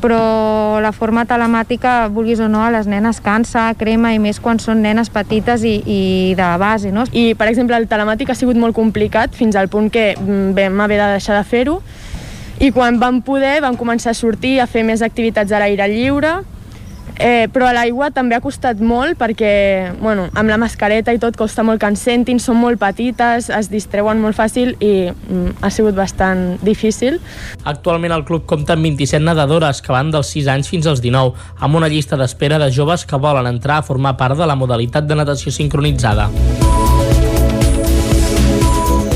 però la forma telemàtica, vulguis o no, a les nenes cansa, crema, i més quan són nenes petites i, i de base, no? I, per exemple, el telemàtic ha sigut molt complicat fins al punt que mm, vam haver de deixar de fer-ho, i quan vam poder vam començar a sortir a fer més activitats a l'aire lliure, Eh, però a l'aigua també ha costat molt perquè bueno, amb la mascareta i tot costa molt que ens sentin, són molt petites, es distreuen molt fàcil i mm, ha sigut bastant difícil. Actualment el club compta amb 27 nedadores que van dels 6 anys fins als 19, amb una llista d'espera de joves que volen entrar a formar part de la modalitat de natació sincronitzada.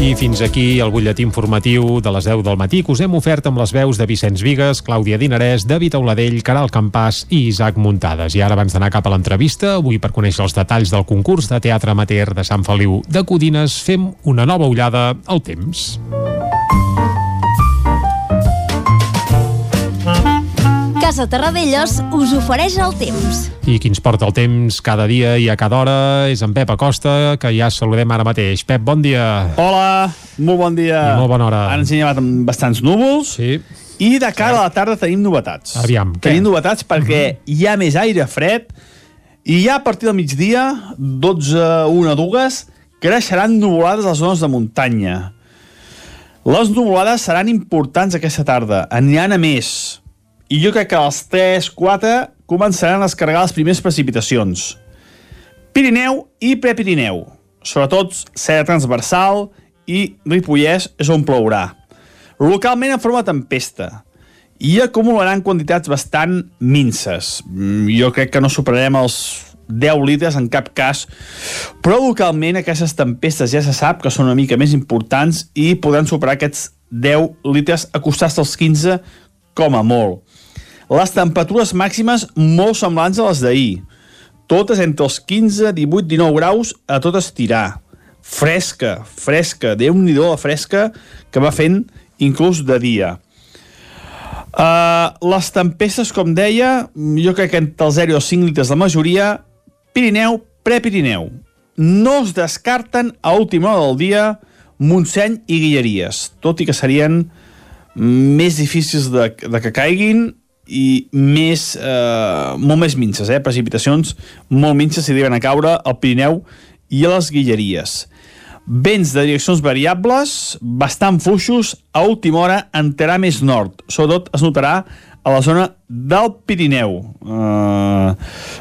I fins aquí el butlletí informatiu de les 10 del matí que us hem ofert amb les veus de Vicenç Vigues, Clàudia Dinarès, David Auladell, Caral Campàs i Isaac Muntades. I ara, abans d'anar cap a l'entrevista, avui per conèixer els detalls del concurs de teatre amateur de Sant Feliu de Codines, fem una nova ullada al temps. Casa Terradellos us ofereix el temps. I qui ens porta el temps cada dia i a cada hora és en Pep Acosta, que ja saludem ara mateix. Pep, bon dia. Hola, molt bon dia. I molt bona hora. Ara ens hi llevat amb bastants núvols. Sí. I de cara a la tarda tenim novetats. Aviam, què? Tenim novetats perquè uh -huh. hi ha més aire fred i ja a partir del migdia, 12, 1, 2, creixeran nuvolades a les zones de muntanya. Les nuvolades seran importants aquesta tarda. Ha a més i jo crec que a les 3-4 començaran a descarregar les primeres precipitacions. Pirineu i Prepirineu, sobretot serra transversal i Ripollès és on plourà. Localment en forma de tempesta i acumularan quantitats bastant minces. Mm, Jo crec que no superarem els 10 litres en cap cas, però localment aquestes tempestes ja se sap que són una mica més importants i podran superar aquests 10 litres acostar-se als 15 com a molt. Les temperatures màximes molt semblants a les d'ahir, totes entre els 15, 18, 19 graus a tot estirar. Fresca, fresca, déu nhi la fresca que va fent inclús de dia. Uh, les tempestes, com deia, jo crec que entre els 0 i els 5 litres la majoria, Pirineu, Prepirineu. No es descarten a última hora del dia Montseny i Guilleries, tot i que serien més difícils de, de que caiguin i més, eh, molt més minces, eh? precipitacions molt minces si arriben a caure al Pirineu i a les Guilleries. Vents de direccions variables, bastant fluixos, a última hora entrarà més nord. Sobretot es notarà a la zona del Pirineu. Uh,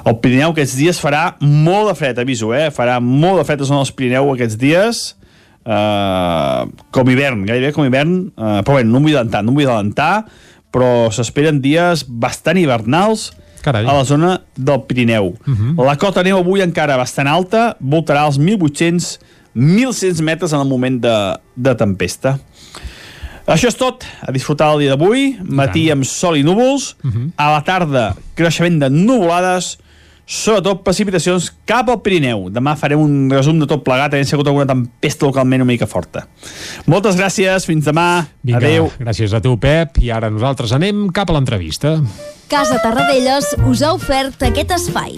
el Pirineu aquests dies farà molt de fred, aviso, eh? Farà molt de fred a la zona dels Pirineu aquests dies, uh, com hivern, gairebé com hivern, uh, però bé, no m'ho vull adelantar, no m'ho vull adelantar, però s'esperen dies bastant hivernals Carai. a la zona del Pirineu. Uh -huh. La cota neu avui encara bastant alta, voltarà als 1.800 1.100 metres en el moment de, de tempesta. Això és tot. A disfrutar el dia d'avui. Matí amb sol i núvols. Uh -huh. A la tarda, creixement de nuvolades. Sobretot precipitacions cap al Pirineu. Demà farem un resum de tot plegat, havent sigut alguna tempesta localment una mica forta. Moltes gràcies, fins demà. Vinga, Adéu. gràcies a tu, Pep. I ara nosaltres anem cap a l'entrevista. Casa Tarradellas us ha ofert aquest espai.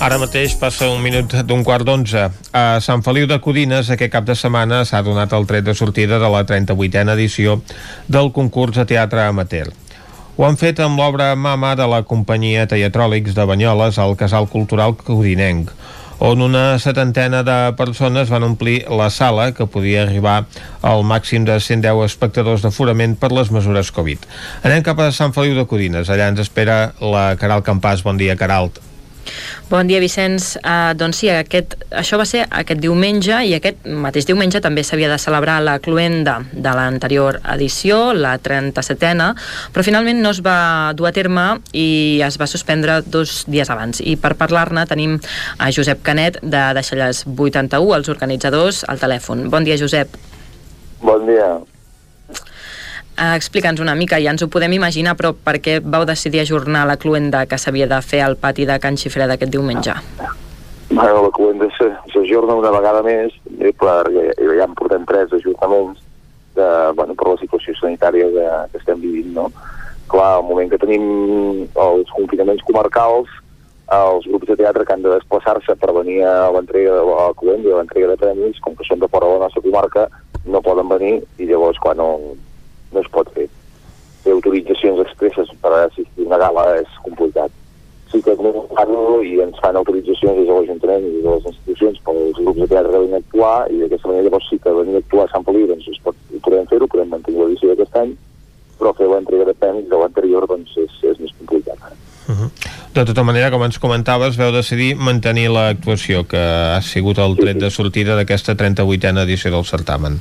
Ara mateix passa un minut d'un quart d'onze. A Sant Feliu de Codines aquest cap de setmana s'ha donat el tret de sortida de la 38a edició del concurs de teatre amateur. Ho han fet amb l'obra Mama de la companyia Teatròlics de Banyoles al Casal Cultural Codinenc, on una setantena de persones van omplir la sala que podia arribar al màxim de 110 espectadors d'aforament per les mesures Covid. Anem cap a Sant Feliu de Codines. Allà ens espera la Caral Campàs. Bon dia, Caralt. Bon dia, Vicenç. Uh, doncs sí, aquest, això va ser aquest diumenge i aquest mateix diumenge també s'havia de celebrar la cluenda de l'anterior edició, la 37a, però finalment no es va dur a terme i es va suspendre dos dies abans. I per parlar-ne tenim a Josep Canet de Deixalles 81, els organitzadors, al telèfon. Bon dia, Josep. Bon dia. Uh, Explica'ns una mica, ja ens ho podem imaginar, però per què vau decidir ajornar la cluenda que s'havia de fer al pati de Can Xifreda aquest diumenge? Bueno, la cluenda s'ajorna una vegada més, eh, perquè ja en portem tres ajornaments de, bueno, per la situació sanitària que, que estem vivint, no? Clar, al moment que tenim els confinaments comarcals, els grups de teatre que han de desplaçar-se per venir a l'entrega de la i a l'entrega de premis, com que són de fora de la nostra comarca, no poden venir i llavors quan no, no es pot fer. Fer autoritzacions expresses per assistir a una gala és complicat. Sí que fan i ens fan autoritzacions des de l'Ajuntament i des de les institucions pels grups de teatre que venen a actuar i d'aquesta manera llavors sí que venir a actuar a Sant Feliu doncs es pot, ho podem fer-ho, podem mantenir l'edició d'aquest any, però fer l'entrega de premis de l'anterior doncs és, és més complicat. De tota manera, com ens comentaves, veu decidir mantenir l'actuació que ha sigut el tret de sortida d'aquesta 38a edició del certamen.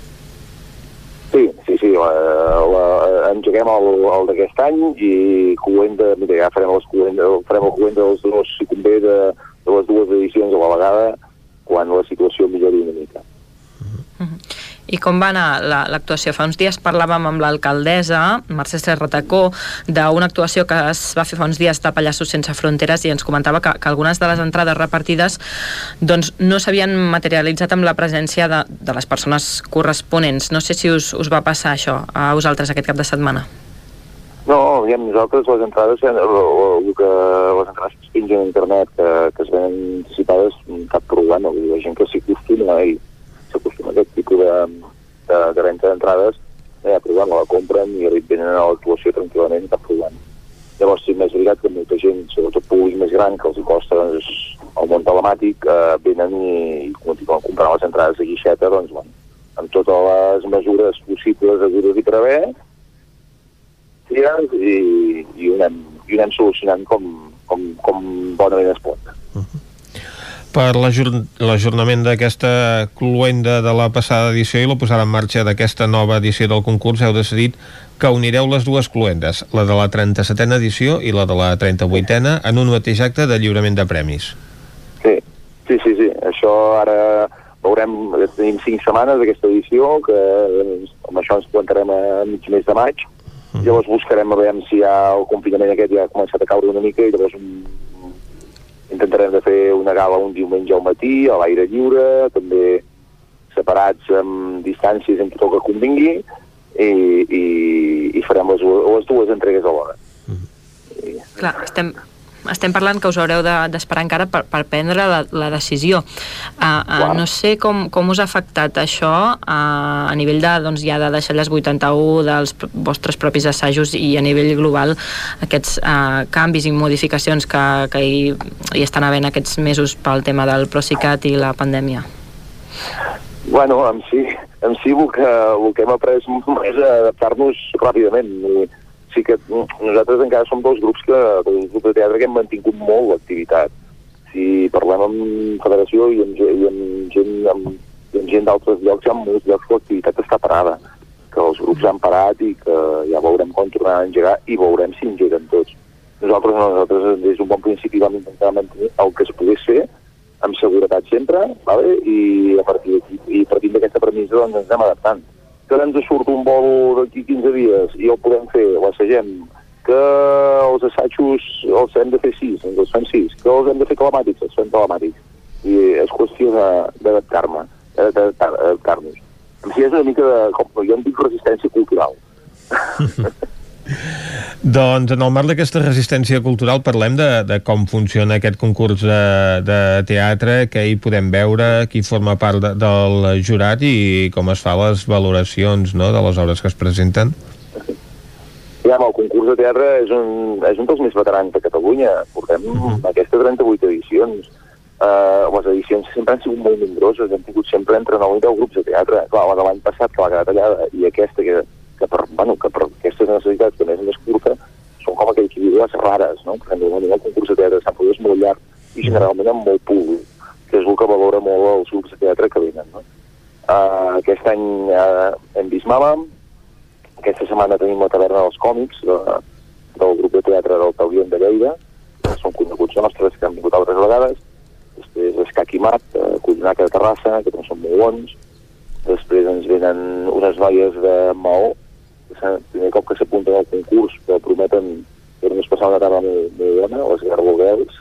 Sí, sí, sí, la, la, engeguem el, el d'aquest any i cluenda, mira, ja farem, les cluenda, farem el cluenda dels dos, si convé, de, de les dues edicions a la vegada, quan la situació millori una mica. I com va anar la- l'actuació? Fa uns dies parlàvem amb l'alcaldessa, Mercè Serratacó, d'una actuació que es va fer fa uns dies de Pallassos Sense Fronteres i ens comentava que, que algunes de les entrades repartides doncs, no s'havien materialitzat amb la presència de, de les persones corresponents. No sé si us, us va passar això a vosaltres aquest cap de setmana. No, aviam, nosaltres les entrades, eh, el, el, el que les entrades que es pengen a internet, que, que es venen anticipades, cap problema. Vull dir, la gent que s'hi acostuma i s'acostuma a aquest tipus de, de, de venda d'entrades, ha problema, la compren i venen a l'actuació tranquil·lament, cap problema. Llavors, sí, més veritat que molta gent, sobretot públic més gran, que els costa doncs, el món telemàtic, eh, venen i, i continuen comprant les entrades de guixeta, doncs, bueno, amb totes les mesures possibles de dir i tires i, i, ho anem, i ho anem solucionant com, com, com bonament es pot. Per l'ajor- l'ajornament d'aquesta cluenda de la passada edició i la posada en marxa d'aquesta nova edició del concurs heu decidit que unireu les dues cluendes, la de la 37a edició i la de la 38a, en un mateix acte de lliurament de premis. Sí, sí, sí, sí. Això ara veurem, tenim cinc setmanes d'aquesta edició, que eh, amb això ens plantarem a mig mes de maig, Mhm. llavors buscarem a veure si ja el confinament aquest ja ha començat a caure una mica i llavors mm, intentarem de fer una gala un diumenge al matí, a l'aire lliure, també separats amb distàncies en tot el que convingui i, i, i farem les, les dues entregues alhora. Clar, estem, estem parlant que us haureu de- d'esperar encara per, per prendre la, la decisió. Uh, uh, no sé com, com us ha afectat això uh, a nivell de, doncs, ja de deixar les 81 dels vostres propis assajos i a nivell global aquests uh, canvis i modificacions que, que hi, hi estan havent aquests mesos pel tema del Procicat i la pandèmia. Bueno, en si, en si el, que, el que hem après és adaptar-nos ràpidament. I sí que nosaltres encara som dos grups que, dos grups de teatre que hem mantingut molt l'activitat. Si parlem amb federació i amb, i amb gent, amb, i amb gent d'altres llocs, hi ha molts llocs que l'activitat està parada, que els grups han parat i que ja veurem com tornaran a engegar i veurem si engeguen tots. Nosaltres no, nosaltres des d'un bon principi vam intentar mantenir el que es pogués fer amb seguretat sempre, vale? i a partir i partint d'aquesta premissa doncs ens anem adaptant. Que ara ens surt un vol d'aquí 15 dies i el podem fer, l'assagem, que els assajos els hem de fer 6, doncs els fem 6, que els hem de fer telemàtics, els fem telemàtics. I és qüestió d'adaptar-me, d'adaptar-nos. Si és una mica de, com jo en dic resistència cultural. Doncs en el marc d'aquesta resistència cultural parlem de, de com funciona aquest concurs de, de teatre, què hi podem veure, qui forma part de, del jurat i com es fa les valoracions no, de les obres que es presenten. Ja, el concurs de teatre és un, és un dels més veterans de Catalunya. Portem uh -huh. aquestes 38 edicions. Uh, les edicions sempre han sigut molt nombroses, hem tingut sempre entre 9 i 10 grups de teatre. Clar, la de l'any passat, que va quedar tallada, i aquesta, que, que, per, bueno, que per aquestes necessitats que més més curta, són com aquell que diu les rares, no? Perquè normalment el concurs de teatre de Sant Feliu és molt llarg i generalment amb molt públic, que és el que valora molt els grups de teatre que venen, no? Uh, aquest any uh, hem vist Mama, aquesta setmana tenim la taverna dels còmics de, del grup de teatre del Taurient de Lleida, que són coneguts nostres, que han vingut altres vegades. Després Escaquimat, eh, Collinaca de Terrassa, que també són molt bons. Després ens venen unes noies de Maó, és el primer cop que s'apunten al concurs, que prometen fer-nos passar una tarda molt, molt bona, les Garboguels.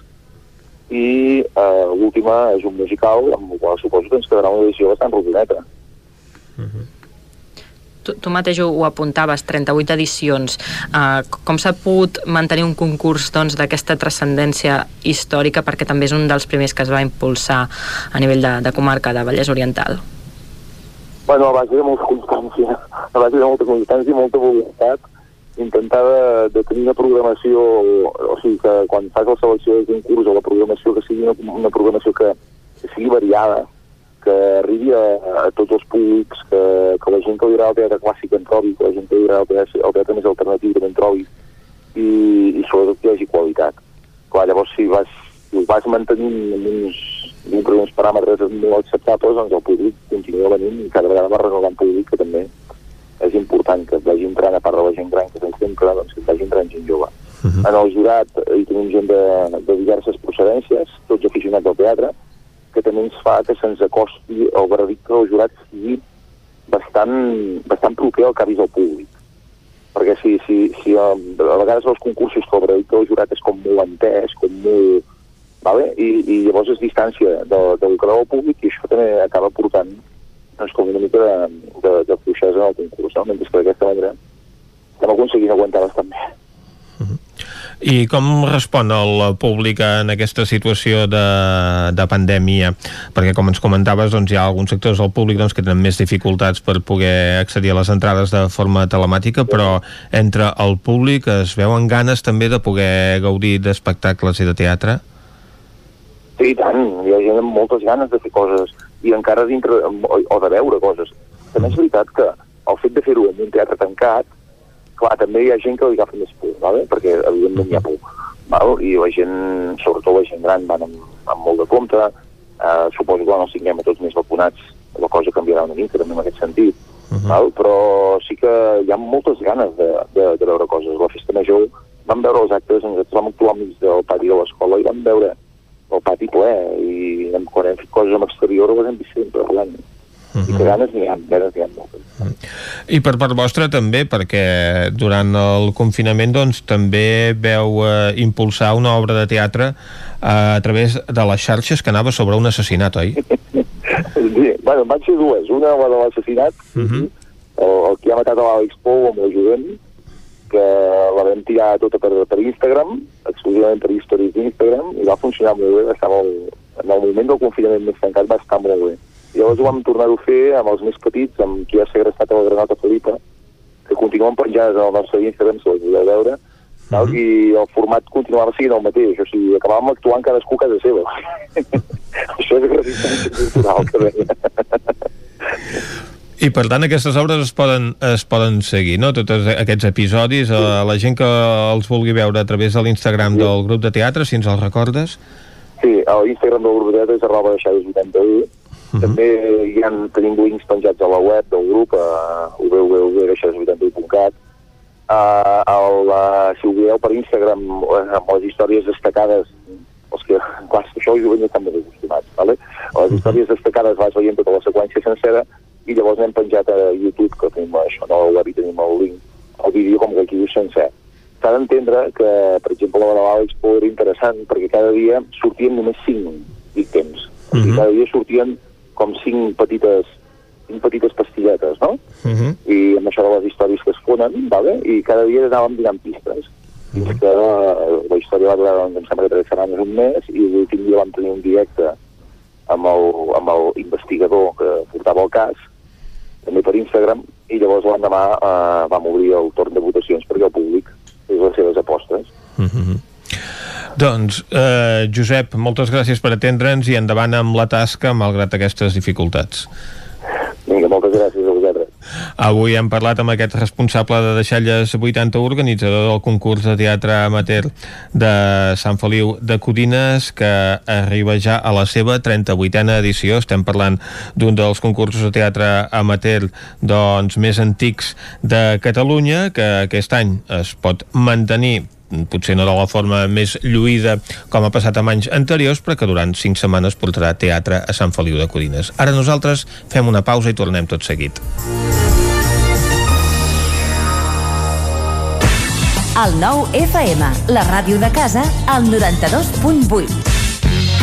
I eh, l'última és un musical, amb el qual suposo que ens quedarà una edició bastant rodoneta. Tu, tu mateix ho, ho apuntaves, 38 edicions. Uh, com s'ha pogut mantenir un concurs doncs, d'aquesta transcendència històrica perquè també és un dels primers que es va impulsar a nivell de, de comarca de Vallès Oriental? Bueno, a base de molta constància, a base de molta constància i molta voluntat, intentar de, de tenir una programació, o sigui, que quan fas la selecció de concurs o la programació, que sigui una, una programació que, que sigui variada, que arribi a, a tots els públics, que, que la gent que agrada el teatre clàssic en trobi, que la gent que agrada el teatre, el teatre més alternatiu també en trobi, i, i sobretot que hi hagi qualitat. Clar, llavors si vas, si ho vas mantenint amb uns, dintre d'uns paràmetres molt acceptables, doncs el públic continua venint i cada vegada va renovant públic, que també és important que vagi entrant, a part de la gent gran que tenim sempre, doncs que vagi entrant gent jove. Uh -huh. En el jurat hi tenim gent de, de diverses procedències, tots aficionats al teatre, que també ens fa que se'ns acosti el veredicte del jurat sigui bastant, bastant proper al que ha vist el públic. Perquè si, si, si a, a vegades els concursos que el veredicte del jurat és com molt entès, com molt... Vale? I, I llavors es distància de, del que veu el públic i això també acaba portant doncs, com una mica de, de, de fluixesa en el concurs, no? mentre que d'aquesta manera estem aconseguint aguantar bastant bé. I com respon el públic en aquesta situació de, de pandèmia? Perquè, com ens comentaves, doncs, hi ha alguns sectors del públic doncs, que tenen més dificultats per poder accedir a les entrades de forma telemàtica, però entre el públic es veuen ganes també de poder gaudir d'espectacles i de teatre? Sí, i tant, hi ha gent amb moltes ganes de fer coses i encara dintre, o, o de veure coses. També és veritat que el fet de fer-ho en un teatre tancat, clar, també hi ha gent que li agafa més por, vale? perquè evidentment hi ha por. Val? I la gent, sobretot la gent gran, van amb, amb molt de compte, Uh, suposo que quan els tinguem a tots més vacunats la cosa canviarà una mica també en aquest sentit. Uh -huh. val? Però sí que hi ha moltes ganes de, de, de veure coses. La festa major vam veure els actes, ens vam actuar enmig del pati de l'escola i vam veure el pati ple i quan hem fet coses en exterior les hem vist sempre l'any. Uh -huh. I que ganes n'hi ha, ganes n'hi ha moltes. I per part vostra també, perquè durant el confinament doncs, també veu eh, impulsar una obra de teatre eh, a través de les xarxes que anava sobre un assassinat, oi? Sí, bueno, van ser dues. Una, la de l'assassinat, uh -huh. el, el que ha matat a l'Àlex Pou amb l'ajudant, que la vam tirar tota per, per Instagram, exclusivament per històries d'Instagram, i va funcionar molt bé, va estar molt... En el moment del confinament més tancat va estar molt bé. I llavors ho vam tornar-ho a fer amb els més petits, amb qui ha segrestat a la granota Felipa, que continuen penjades al nostre Instagram, si ho podeu veure, uh -huh. i el format continuava sent el mateix, o sigui, acabàvem actuant cadascú a casa seva. Això és resistència cultural, que deia. I per tant aquestes obres es poden, es poden seguir, no? Tots aquests episodis, a la gent que els vulgui veure a través de l'Instagram sí. del grup de teatre, si ens els recordes. Sí, a l'Instagram del grup de teatre és arroba de 81. Uh -huh. També hi ha, tenim links penjats a la web del grup, a www.81.cat. Uh, el, uh, si ho veieu per Instagram, uh, amb les històries destacades, els que, clar, això ho ben estan més acostumats, vale? les històries destacades vas veient tota la seqüència sencera i llavors n'hem penjat a YouTube, que tenim això, no, web i tenim el link, el vídeo com que aquí diu sencer. S'ha d'entendre que, per exemple, la l'Àlex Pou era interessant perquè cada dia sortien només 5 víctims. Uh -huh. I cada dia sortien com 5 petites cinc petites pastilletes, no? Uh -huh. I amb això de les històries que es fonen, vale? i cada dia anàvem donant pistes. Fins uh -huh. que la, la història va durar, doncs, em sembla que tres setmanes, un mes, i l'últim dia vam tenir un directe amb el, amb el investigador que portava el cas, també per Instagram, i llavors l'endemà eh, vam obrir el torn de votacions perquè el públic fes les seves apostes. Uh -huh. Doncs, eh, Josep, moltes gràcies per atendre'ns i endavant amb la tasca malgrat aquestes dificultats. Vinga, moltes gràcies. Avui hem parlat amb aquest responsable de Deixalles 80, organitzador del concurs de teatre amateur de Sant Feliu de Codines, que arriba ja a la seva 38a edició. Estem parlant d'un dels concursos de teatre amateur doncs, més antics de Catalunya, que aquest any es pot mantenir potser no de la forma més lluïda com ha passat amb anys anteriors, però que durant 5 setmanes portarà teatre a Sant Feliu de Codines. Ara nosaltres fem una pausa i tornem tot seguit. El nou FM, la ràdio de casa, al 92.8.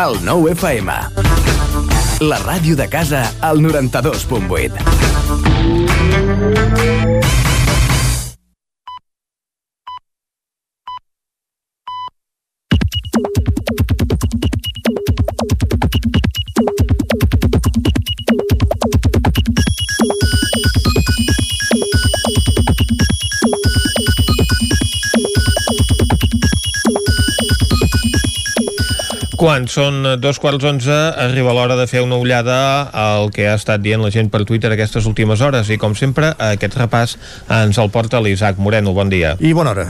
El nou FM. La ràdio de casa al 92.8. Quan són dos quarts onze, arriba l'hora de fer una ullada al que ha estat dient la gent per Twitter aquestes últimes hores i, com sempre, aquest repàs ens el porta l'Isaac Moreno. Bon dia. I bona hora.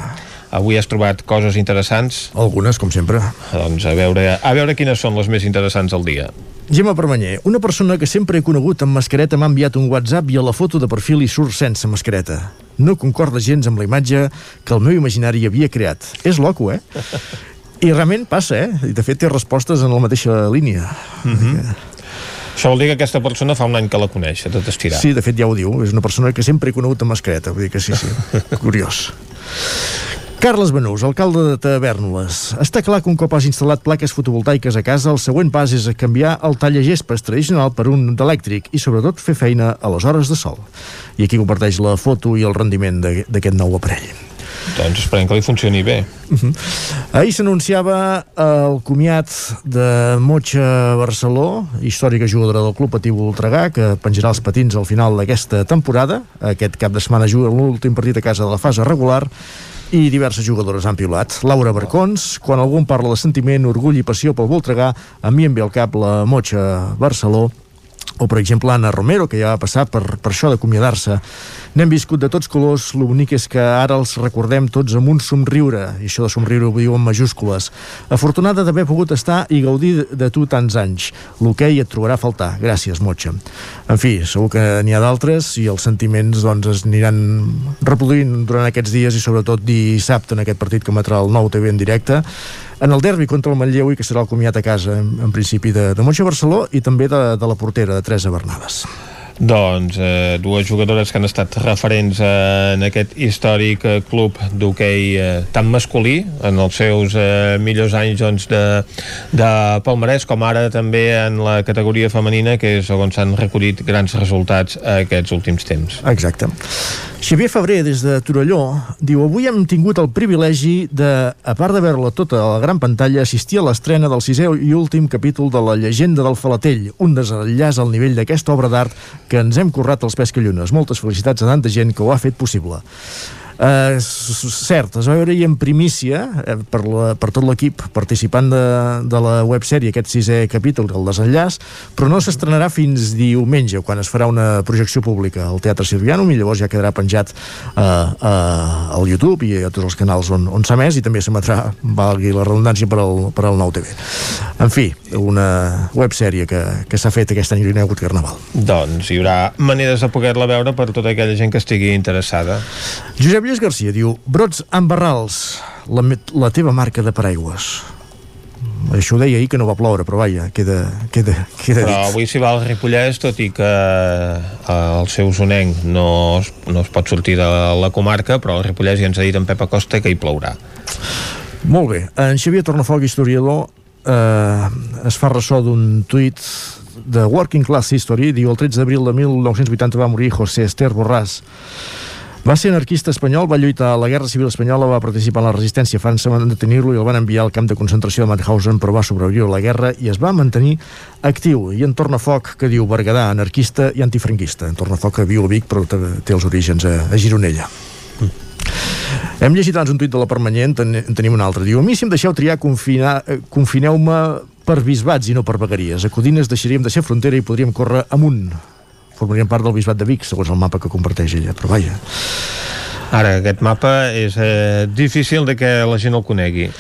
Avui has trobat coses interessants? Algunes, com sempre. Doncs a veure, a veure quines són les més interessants del dia. Gemma Permanyer, una persona que sempre he conegut amb mascareta m'ha enviat un WhatsApp i a la foto de perfil hi surt sense mascareta. No concorda gens amb la imatge que el meu imaginari havia creat. És loco, eh? I realment passa, eh? I de fet té respostes en la mateixa línia. Mm -hmm. Això vol dir que aquesta persona fa un any que la coneix, a tot estirar. Sí, de fet ja ho diu. És una persona que sempre he conegut amb mascareta. Vull dir que sí, sí. Curiós. Carles Benús, alcalde de Tavernoles. Està clar que un cop has instal·lat plaques fotovoltaiques a casa, el següent pas és canviar el tallagespes tradicional per un d'elèctric i sobretot fer feina a les hores de sol. I aquí comparteix la foto i el rendiment d'aquest nou aparell. Doncs esperem que li funcioni bé. Uh -huh. Ahir s'anunciava el comiat de Motxa Barceló, històrica jugadora del Club Patí Voltregà, que penjarà els patins al final d'aquesta temporada. Aquest cap de setmana juga l'últim partit a casa de la fase regular i diverses jugadores han piulat. Laura Barcons, quan algun parla de sentiment, orgull i passió pel Voltregà, a mi em ve al cap la Motxa Barceló, o per exemple Anna Romero, que ja va passar per, per això d'acomiadar-se. N'hem viscut de tots colors, l'únic és que ara els recordem tots amb un somriure, i això de somriure ho diu en majúscules. Afortunada d'haver pogut estar i gaudir de tu tants anys. L'hoquei et trobarà a faltar. Gràcies, Motxa. En fi, segur que n'hi ha d'altres i els sentiments doncs, es aniran reproduint durant aquests dies i sobretot dissabte en aquest partit que emetrà el nou TV en directe en el derbi contra el Manlleu i que serà el comiat a casa en, en principi de, de Montse Barceló i també de, de la portera de Teresa Bernades. Doncs eh, dues jugadores que han estat referents eh, en aquest històric eh, club d'hoquei eh, tan masculí, en els seus eh, millors anys doncs, de, de palmarès, com ara també en la categoria femenina, que és on s'han recollit grans resultats aquests últims temps. Exacte. Xavier Febrer, des de Torelló, diu Avui hem tingut el privilegi de, a part de veure-la tota a la gran pantalla, assistir a l'estrena del sisè i últim capítol de La llegenda del Falatell, un desenllaç al nivell d'aquesta obra d'art que ens hem currat els pes que llunes. Moltes felicitats a tanta gent que ho ha fet possible. Uh, cert, es va veure en primícia eh, per, la, per tot l'equip participant de, de la websèrie aquest sisè capítol, el desenllaç però no s'estrenarà fins diumenge quan es farà una projecció pública al Teatre Silvianum i llavors ja quedarà penjat uh, uh, al YouTube i a tots els canals on, on s'ha més i també s'emetrà, valgui la redundància per al, per al Nou TV en fi, una websèrie que, que s'ha fet aquest any que hi ha hagut Carnaval. Doncs hi haurà maneres de poder-la veure per tota aquella gent que estigui interessada. Josep Lluís Garcia diu Brots amb barrals, la, la teva marca de paraigües. Això ho deia ahir que no va ploure, però vaja, queda, queda, queda però dit. avui s'hi va al Ripollès, tot i que eh, el seu zonenc no es, no es pot sortir de la comarca, però al Ripollès ja ens ha dit en Pep Acosta que hi plourà. Molt bé. En Xavier Tornafoc, historiador, eh, es fa ressò d'un tuit de Working Class History, diu el 13 d'abril de 1980 va morir José Esther Borràs Va ser anarquista espanyol, va lluitar a la Guerra Civil Espanyola, va participar en la resistència a França, van detenir-lo i el van enviar al camp de concentració de Mauthausen, però va sobreviure a la guerra i es va mantenir actiu. I en Tornafoc, que diu Berguedà, anarquista i antifranquista. En Tornafoc que viu a Vic, però té, els orígens a, a Gironella. Hem llegit abans un tuit de la Permanent, en, en tenim un altre. Diu, a mi si em deixeu triar, eh, confineu-me per bisbats i no per vegueries. A Codines deixaríem de ser frontera i podríem córrer amunt. Formaríem part del bisbat de Vic, segons el mapa que comparteix ella, però vaja. Ara, aquest mapa és eh, difícil de que la gent el conegui.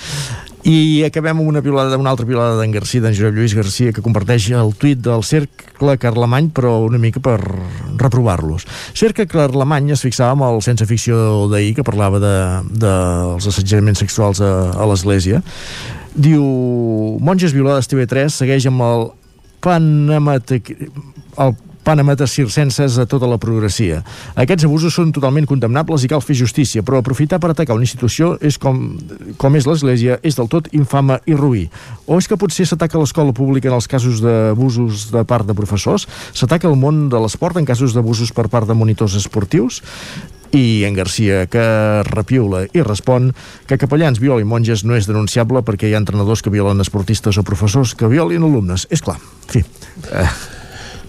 I acabem amb una piulada, una altra piulada d'en Garcia, d'en Josep Lluís Garcia, que comparteix el tuit del Cercle Carlemany, però una mica per reprovar-los. Cercle Carlemany es fixava amb el sense ficció d'ahir, que parlava de, dels assetjaments sexuals a, a l'Església. Diu, monges violades TV3 segueix amb el Panamate, el panametes circenses a tota la progressia. Aquests abusos són totalment condemnables i cal fer justícia, però aprofitar per atacar una institució és com, com és l'Església, és del tot infama i ruï. O és que potser s'ataca l'escola pública en els casos d'abusos de part de professors? S'ataca el món de l'esport en casos d'abusos per part de monitors esportius? i en Garcia que repiula i respon que capellans violin monges no és denunciable perquè hi ha entrenadors que violen esportistes o professors que violin alumnes. És clar, en fi... Eh,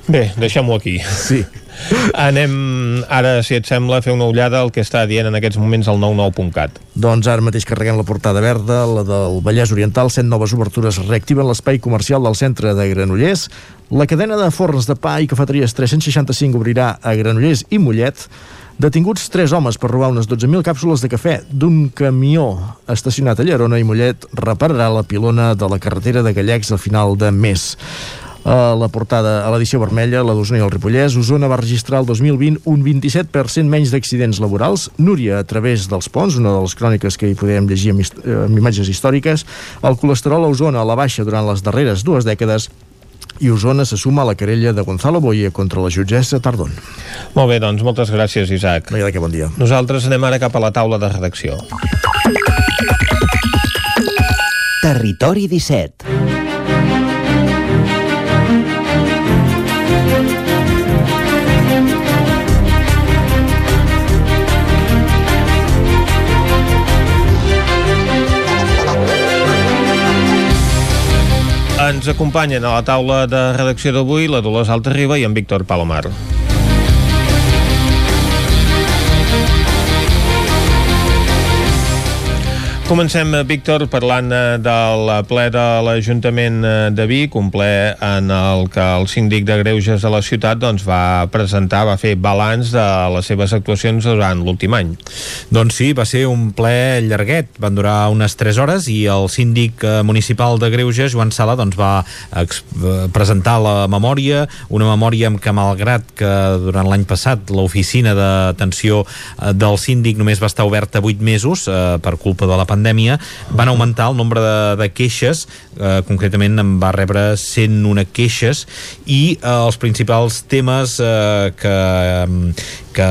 Bé, deixem-ho aquí. Sí. Anem ara, si et sembla, a fer una ullada al que està dient en aquests moments el 99.cat. Doncs ara mateix carreguem la portada verda, la del Vallès Oriental, set noves obertures reactiven l'espai comercial del centre de Granollers. La cadena de forns de pa i cafeteries 365 obrirà a Granollers i Mollet. Detinguts tres homes per robar unes 12.000 càpsules de cafè d'un camió estacionat a Llerona i Mollet repararà la pilona de la carretera de Gallecs al final de mes. A la portada, a l'edició vermella, la d'Osona i el Ripollès, Osona va registrar el 2020 un 27% menys d'accidents laborals. Núria, a través dels ponts, una de les cròniques que hi podem llegir amb, amb imatges històriques, el colesterol a Osona a la baixa durant les darreres dues dècades i Osona se suma a la querella de Gonzalo Boye contra la jutgessa Tardón. Molt bé, doncs moltes gràcies, Isaac. No hi ha de què, bon dia. Nosaltres anem ara cap a la taula de redacció. Territori 17 Ens acompanyen a la taula de redacció d'avui la Dolors Alta-Riba i en Víctor Palomar. Comencem, eh, Víctor, parlant eh, del ple de l'Ajuntament eh, de Vic, un ple en el que el síndic de Greuges de la ciutat doncs, va presentar, va fer balanç de les seves actuacions durant l'últim any. Doncs sí, va ser un ple llarguet, van durar unes 3 hores i el síndic municipal de Greuges, Joan Sala, doncs, va presentar la memòria, una memòria amb que malgrat que durant l'any passat l'oficina d'atenció del síndic només va estar oberta 8 mesos eh, per culpa de la pandèmia, pandèmia van augmentar el nombre de, de queixes eh, concretament en va rebre 101 queixes i eh, els principals temes eh, que, que,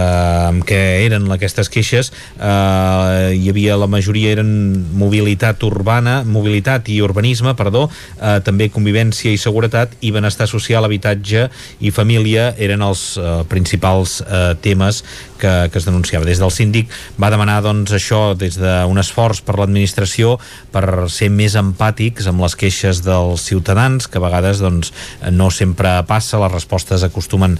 que eren aquestes queixes eh, hi havia la majoria eren mobilitat urbana mobilitat i urbanisme, perdó eh, també convivència i seguretat i benestar social, habitatge i família eren els eh, principals eh, temes que, que es denunciava. Des del síndic va demanar doncs això des d'un esforç per l'administració per ser més empàtics amb les queixes dels ciutadans, que a vegades doncs, no sempre passa, les respostes acostumen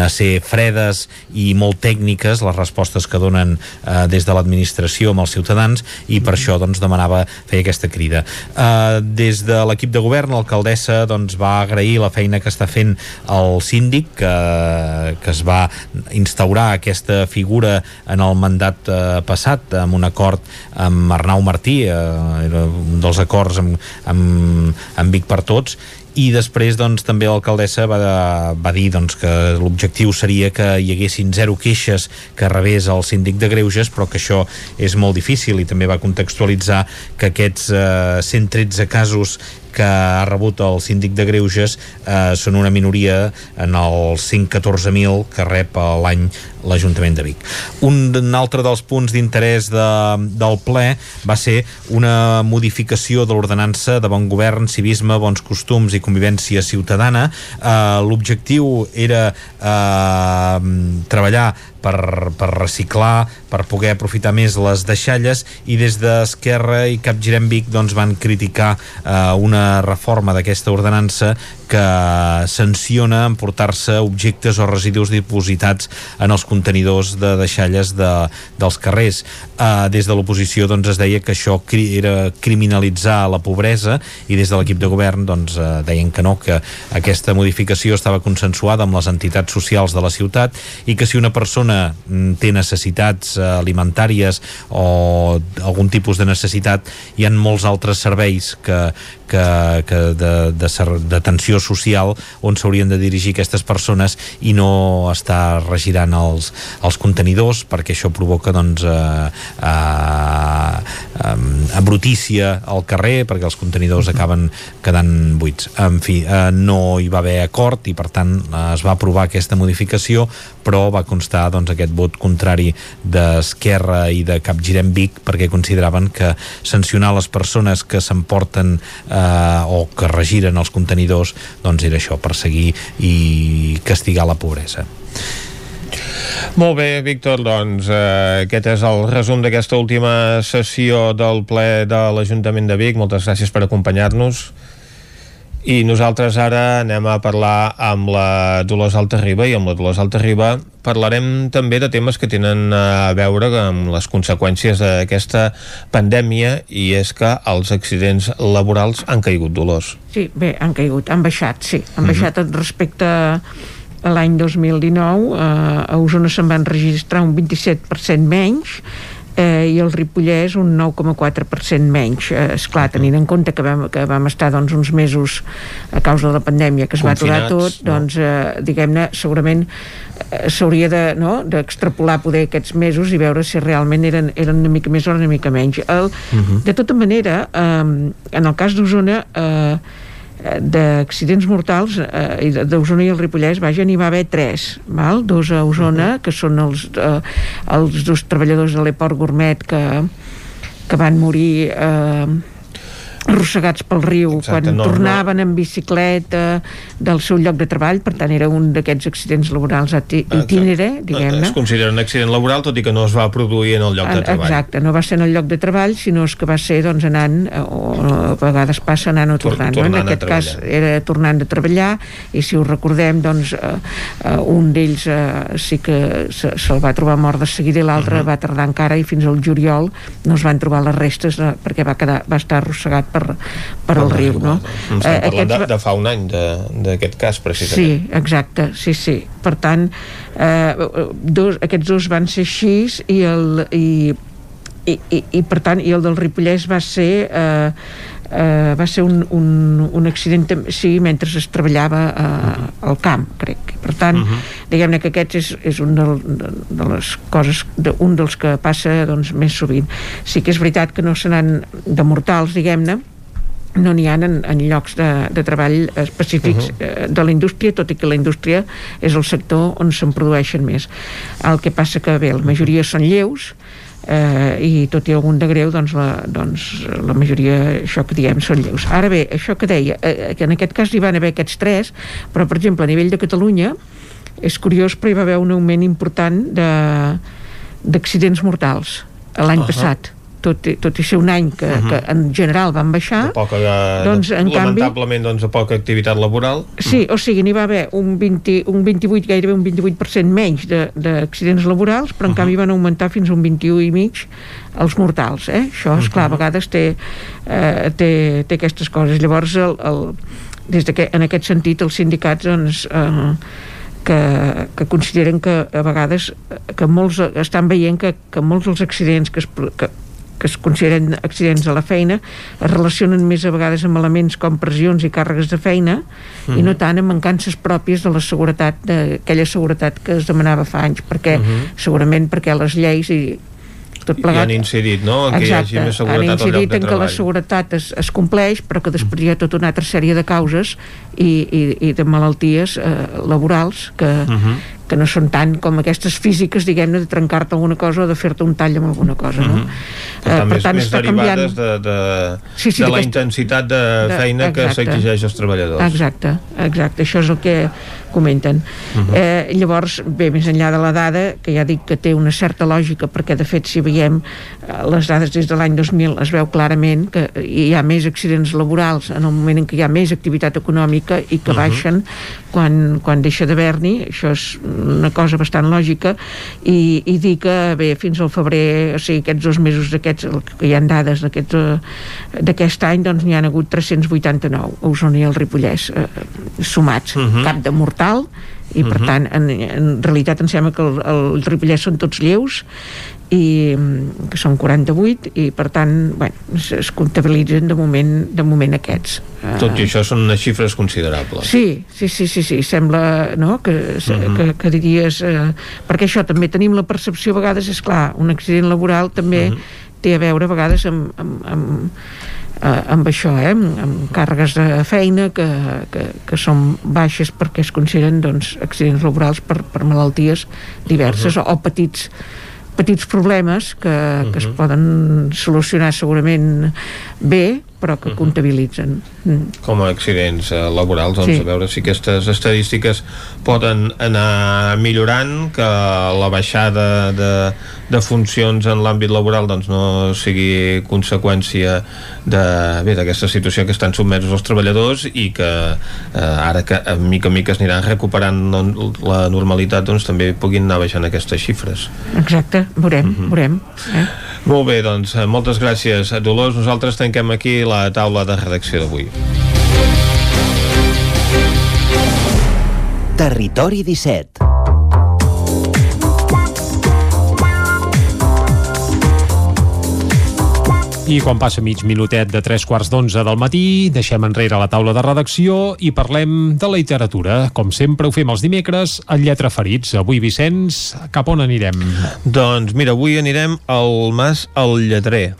a ser fredes i molt tècniques, les respostes que donen eh, des de l'administració amb els ciutadans, i per això doncs, demanava fer aquesta crida. Eh, des de l'equip de govern, l'alcaldessa doncs, va agrair la feina que està fent el síndic, que, que es va instaurar aquest aquesta figura en el mandat eh, passat amb un acord amb Arnau Martí eh, era un dels acords amb, amb, amb Vic per Tots i després doncs, també l'alcaldessa va, va dir doncs, que l'objectiu seria que hi haguessin zero queixes que rebés el síndic de Greuges però que això és molt difícil i també va contextualitzar que aquests eh, 113 casos que ha rebut el síndic de Greuges eh, són una minoria en els 114.000 que rep l'any l'Ajuntament de Vic. Un, altre dels punts d'interès de, del ple va ser una modificació de l'ordenança de bon govern, civisme, bons costums i convivència ciutadana. Eh, L'objectiu era eh, treballar per, per reciclar, per poder aprofitar més les deixalles i des d'Esquerra i Capgirem Vic doncs, van criticar eh, una reforma d'aquesta ordenança que sanciona emportar-se objectes o residus dipositats en els contenidors de deixalles de, dels carrers. Uh, des de l'oposició doncs, es deia que això cri era criminalitzar la pobresa i des de l'equip de govern doncs, uh, deien que no, que aquesta modificació estava consensuada amb les entitats socials de la ciutat i que si una persona mm, té necessitats uh, alimentàries o algun tipus de necessitat hi han molts altres serveis que, que, que d'atenció social on s'haurien de dirigir aquestes persones i no estar regirant els, els contenidors perquè això provoca doncs eh, eh, eh, abrutícia al carrer perquè els contenidors acaben quedant buits. En fi, eh, no hi va haver acord i per tant eh, es va aprovar aquesta modificació però va constar doncs, aquest vot contrari d'Esquerra i de Capgirem Vic perquè consideraven que sancionar les persones que s'emporten eh, o que regiren els contenidors doncs era això, perseguir i castigar la pobresa. Molt bé, Víctor, doncs eh, aquest és el resum d'aquesta última sessió del ple de l'Ajuntament de Vic. Moltes gràcies per acompanyar-nos. I nosaltres ara anem a parlar amb la Dolors Altarriba i amb la Dolors Altarriba parlarem també de temes que tenen a veure amb les conseqüències d'aquesta pandèmia i és que els accidents laborals han caigut, Dolors. Sí, bé, han caigut, han baixat, sí. Han baixat mm -hmm. respecte a l'any 2019. Eh, a Osona se'n van registrar un 27% menys eh, i el Ripollès un 9,4% menys. Eh, esclar, tenint en compte que vam, que vam estar doncs, uns mesos a causa de la pandèmia que es Confinats, va aturar tot, doncs, eh, diguem-ne, segurament eh, s'hauria de, no, d'extrapolar poder aquests mesos i veure si realment eren, eren una mica més o una mica menys. El, uh Mhm. -huh. De tota manera, eh, en el cas d'Osona, eh, d'accidents mortals eh, d'Osona i el Ripollès, vaja, n'hi va haver tres, val? dos a Osona, que són els, eh, els dos treballadors de l'Eport Gourmet que, que van morir eh, arrossegats pel riu Exacte, quan no, tornaven en bicicleta del seu lloc de treball, per tant era un d'aquests accidents laborals itinere, diguem-ne. Es considera un accident laboral tot i que no es va produir en el lloc de treball. Exacte, no va ser en el lloc de treball, sinó és que va ser doncs, anant, eh, o a vegades passa anant o Tor- tornant. no? tornant En aquest cas era tornant de treballar i si us recordem, doncs, eh, eh, un d'ells eh, sí que se- se'l va trobar mort de seguida i l'altre Mhm. va tardar encara i fins al juliol no es van trobar les restes eh, perquè va, quedar, va estar arrossegat per, per el riu. No? Estem Eh, aquests de, de fa un any d'aquest cas, precisament. Sí, exacte, sí, sí. Per tant, eh, dos, aquests dos van ser així i el, i, i, i, i per tant, i el del Ripollès va ser eh, eh, va ser un, un, un accident sí, mentre es treballava eh, al camp, crec. Per tant, uh -huh. diguem-ne que aquest és, és un de, de les coses, de, un dels que passa doncs, més sovint. Sí que és veritat que no se n'han de mortals, diguem-ne, no n'hi ha en, en llocs de, de treball específics uh -huh. de la indústria, tot i que la indústria és el sector on se'n produeixen més. El que passa que, bé, la majoria són lleus, eh, i tot i algun de greu doncs la, doncs la majoria això que diem són lleus ara bé, això que deia, eh, que en aquest cas hi van haver aquests tres però per exemple a nivell de Catalunya és curiós però hi va haver un augment important de d'accidents mortals l'any Ahà. passat tot, tot i ser un any que, Mhm. que en general van baixar De poca, de, Doncs, en canvi- lamentablement, doncs, de poca activitat laboral. Sí, o sigui, n'hi va haver un, 20, un 28, gairebé un 28% menys de- d'accidents laborals, però en canvi van augmentar fins a un 21 i mig els mortals, eh? Això, esclar, a vegades té, eh, té, té aquestes coses. Llavors, el, el, des de que, en aquest sentit, els sindicats, doncs, eh, que, que consideren que a vegades eh, que molts estan veient que, que molts dels accidents que es, que, que es consideren accidents a la feina es relacionen més a vegades amb elements com pressions i càrregues de feina Mhm. i no tant amb mancances pròpies de la seguretat d'aquella seguretat que es demanava fa anys perquè Mhm. segurament perquè les lleis i tot I plegat han incidit, no?, que hi hagi més han seguretat al lloc incidit en que la seguretat es, es compleix però que després hi ha tota una altra sèrie de causes i, i, i de malalties eh, laborals que, Mhm. que no són tant com aquestes físiques, diguem-ne, de trencar-te alguna cosa o de fer-te un tall amb alguna cosa, no? Mhm. Per tant, més, més derivades de, de, Sí, sí, de la intensitat de, de- feina que exacte. s'exigeix als treballadors. Exacte, exacte, això és el que comenten. Mhm. eh, llavors, bé, més enllà de la dada, que ja dic que té una certa lògica, perquè de fet, si veiem eh, les dades des de l'any 2000, es veu clarament que hi ha més accidents laborals en el moment en què hi ha més activitat econòmica i que Mhm. baixen quan, quan deixa d'haver-n'hi, això és una cosa bastant lògica, i, i dir que, bé, fins al febrer, o sigui, aquests dos mesos d'aquests, que hi ha dades eh, d'aquest any, doncs n'hi han hagut 389 a Osona i al Ripollès eh, sumats, Mhm. cap de mortal i per Mhm. tant en, en realitat em sembla que el, el Ripollès són tots lleus i que són 48 i per tant bueno, es, es comptabilitzen de moment, de moment aquests Eh, Tot i això són unes xifres considerables. Sí, sí, sí, sí, sí. sembla no? que, Mhm. que, que diries... Eh, perquè això també tenim la percepció a vegades, és clar, un accident laboral també té a veure a vegades amb, amb, amb, eh, amb això, eh? amb, amb càrregues de feina que, que, que són baixes perquè es consideren doncs, accidents laborals per, per malalties diverses o, o petits petits problemes que, que es poden solucionar segurament bé però que comptabilitzen mm. com a accidents eh, laborals doncs Sí. a veure si aquestes estadístiques poden anar millorant que la baixada de, de funcions en l'àmbit laboral doncs no sigui conseqüència de, bé, d'aquesta situació que estan sotmesos els treballadors i que eh, ara que a mica en mica es aniran recuperant no, la normalitat doncs també puguin anar baixant aquestes xifres exacte, veurem, veurem eh? Molt bé, doncs eh, moltes gràcies Dolors, nosaltres tanquem aquí la taula de redacció d'avui. Territori 17 I quan passa mig minutet de tres quarts d'onze del matí, deixem enrere la taula de redacció i parlem de literatura. Com sempre ho fem els dimecres, a Lletra Ferits. Avui, Vicenç, cap on anirem? Doncs mira, avui anirem al Mas El Lletrer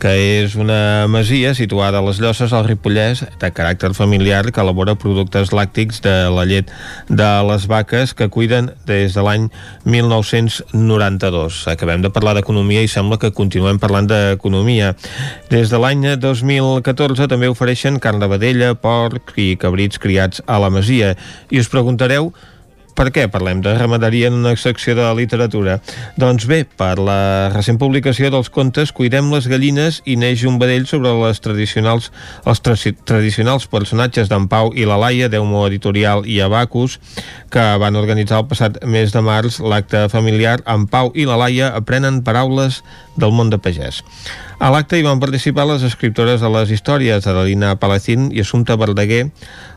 que és una masia situada a les Llosses al Ripollès de caràcter familiar que elabora productes làctics de la llet de les vaques que cuiden des de l'any 1992. Acabem de parlar d'economia i sembla que continuem parlant d'economia. Des de l'any 2014 també ofereixen carn de vedella, porc i cabrits criats a la masia. I us preguntareu per què parlem de ramaderia en una secció de literatura? Doncs bé, per la recent publicació dels contes Cuidem les gallines i neix un vedell sobre les tradicionals, els tra tradicionals personatges d'en Pau i la Laia, d'Eumo Editorial i Abacus, que van organitzar el passat mes de març l'acte familiar En Pau i la Laia aprenen paraules del món de pagès. A l'acte hi van participar les escriptores de les històries, Adelina Palacín i Assumpta Verdaguer,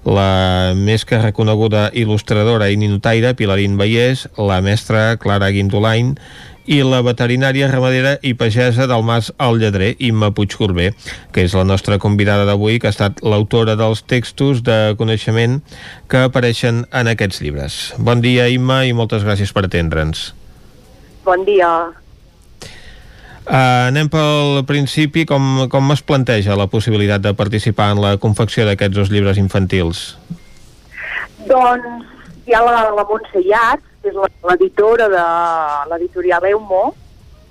la més que reconeguda il·lustradora i ninotaire Pilarín Vallès, la mestra Clara Guindolain i la veterinària ramadera i pagesa del Mas al Lledrer, Imma Puigcorbé, que és la nostra convidada d'avui, que ha estat l'autora dels textos de coneixement que apareixen en aquests llibres. Bon dia, Imma, i moltes gràcies per atendre'ns. Bon dia. Uh, anem pel principi, com, com es planteja la possibilitat de participar en la confecció d'aquests dos llibres infantils? Doncs hi ha la, la Montse Llach, que és l'editora de l'editorial Eumo,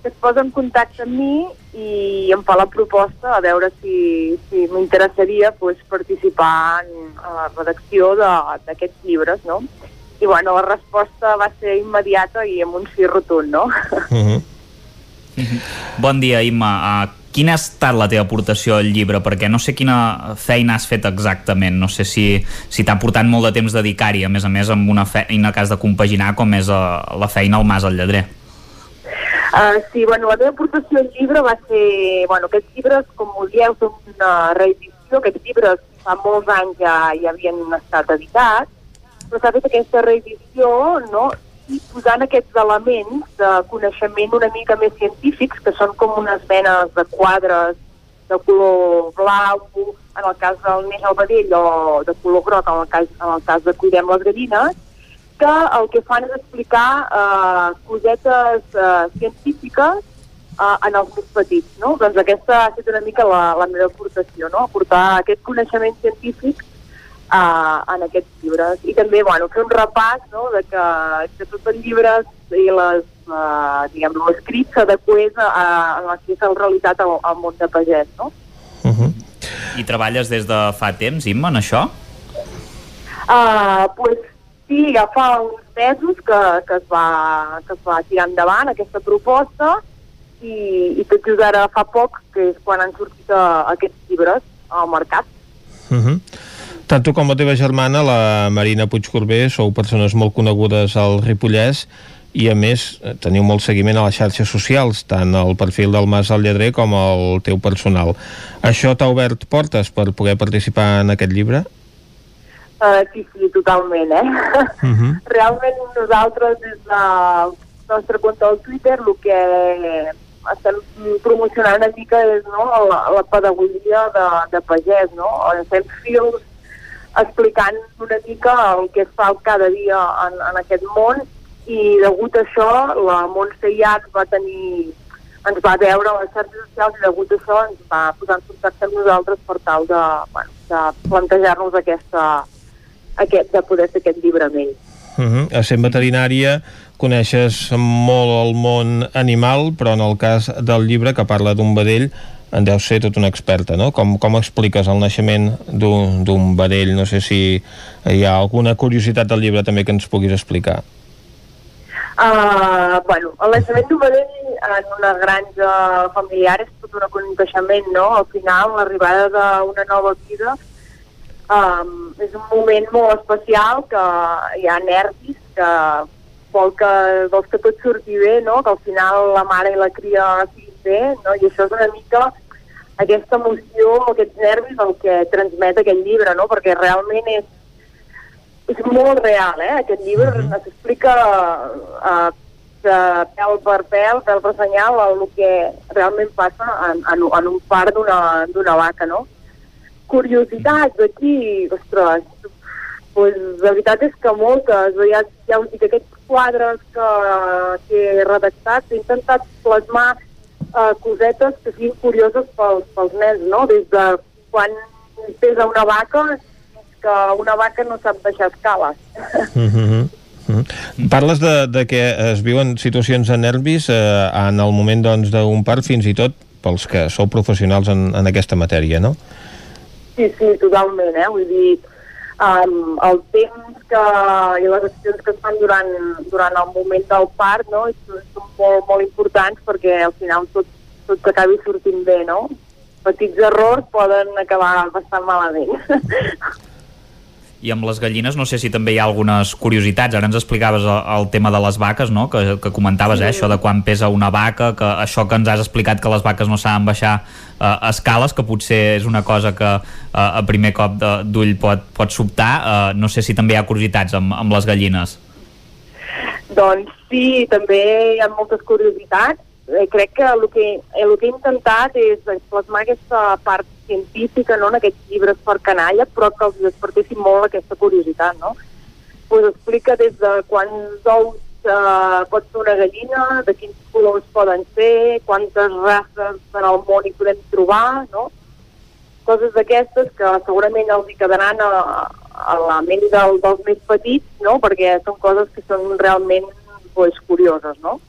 que es posa en contacte amb mi i em fa la proposta a veure si, si m'interessaria pues, participar en, en la redacció d'aquests llibres, no? I bueno, la resposta va ser immediata i amb un sí rotund, no? Uh -huh. Bon dia, Imma. Uh, quina ha estat la teva aportació al llibre? Perquè no sé quina feina has fet exactament. No sé si, si t'ha portat molt de temps dedicar-hi, a més a més amb una feina que has de compaginar com és uh, la feina al Mas al Lledrer. Uh, sí, bueno, la meva aportació al llibre va ser... Bueno, aquests llibres, com ho dieu, són una reedició. Aquests llibres fa molts anys ja, ja havien estat editats, però s'ha fet aquesta reedició, no?, i posant aquests elements de coneixement una mica més científics, que són com unes menes de quadres de color blau, en el cas del Neix al Vedell, o de color groc, en el cas, en el cas de Cuidem les gallines, que el que fan és explicar eh, cosetes eh, científiques eh, en els més petits, no? Doncs aquesta ha estat una mica la, la meva aportació, no? Aportar aquest coneixement científic uh, en aquests llibres. I també, bueno, fer un repàs no?, de que, que tots els llibres i les, uh, diguem, l'escrit s'adequés a, a, a la que és en realitat al, al món de pagès, no? Uh -huh. I treballes des de fa temps, Imma, en això? Uh, pues, sí, ja fa uns mesos que, que, es va, que es va tirar endavant aquesta proposta i, i tot just ara fa poc, que és quan han sortit uh, aquests llibres al mercat. Uh -huh. Tant tu com la teva germana, la Marina Puigcorbé, sou persones molt conegudes al Ripollès i a més teniu molt seguiment a les xarxes socials, tant el perfil del Mas al Lledrer com el teu personal. Això t'ha obert portes per poder participar en aquest llibre? Uh, sí, sí, totalment, eh? Uh -huh. Realment nosaltres des del nostre compte al Twitter el que estem promocionant una mica és no, la, la pedagogia de, de pagès, no? Fem fils explicant una mica el que es fa cada dia en, en aquest món i degut a això la Montse Iac va tenir ens va veure a les xarxes socials i degut a això ens va posar en contacte amb nosaltres per tal de, bueno, de plantejar-nos aquesta, aquest, de poder fer aquest llibre amb ell. Uh -huh. Ser veterinària coneixes molt el món animal, però en el cas del llibre que parla d'un vedell en deu ser tot una experta, no? Com, com expliques el naixement d'un vedell? No sé si hi ha alguna curiositat del llibre també que ens puguis explicar. Uh, bueno, el naixement d'un vedell en una granja familiar és tot un aconteixement, no? Al final, l'arribada d'una nova vida um, és un moment molt especial que hi ha nervis que vol que, vols que tot surti bé, no? que al final la mare i la cria siguin bé, no? i això és una mica aquesta emoció, aquests nervis el que transmet aquest llibre, no? perquè realment és, és molt real, eh? aquest llibre mm -hmm. s'explica uh, pèl per pèl, pèl per senyal, el que realment passa en, en, en un part d'una vaca, no? curiositats aquí, ostres, pues, la veritat és que moltes, ja, ja us dic, aquests quadres que, que he redactat, he intentat plasmar uh, cosetes que siguin curioses pels, pels nens, no? Des de quan pesa una vaca que una vaca no sap baixar escales. Mm -hmm. Parles de, de que es viuen situacions de nervis eh, en el moment doncs, d'un doncs, part, fins i tot pels que sou professionals en, en aquesta matèria, no? Sí, sí, totalment, eh? Vull dir, um, el temps que, i les accions que es fan durant, durant el moment del part no? són, molt, molt importants perquè al final tot, tot acabi sortint bé, no? Petits errors poden acabar bastant malament. I amb les gallines no sé si també hi ha algunes curiositats. Ara ens explicaves el, el tema de les vaques, no? que, que comentaves, eh? això de quan pesa una vaca, que això que ens has explicat que les vaques no saben baixar eh, escales, que potser és una cosa que eh, a primer cop d'ull pot, pot sobtar. Eh, no sé si també hi ha curiositats amb, amb les gallines. Doncs sí, també hi ha moltes curiositats. Eh, crec que el que, el que he intentat és plasmar aquesta part científica no, en aquests llibres per canalla, però que els despertessin molt aquesta curiositat, no? Pues explica des de quants ous eh, pot ser una gallina, de quins colors poden ser, quantes races en el món hi podem trobar, no? Coses d'aquestes que segurament els hi quedaran a, a la ment del, dels més petits, no? Perquè són coses que són realment pues, curioses, no?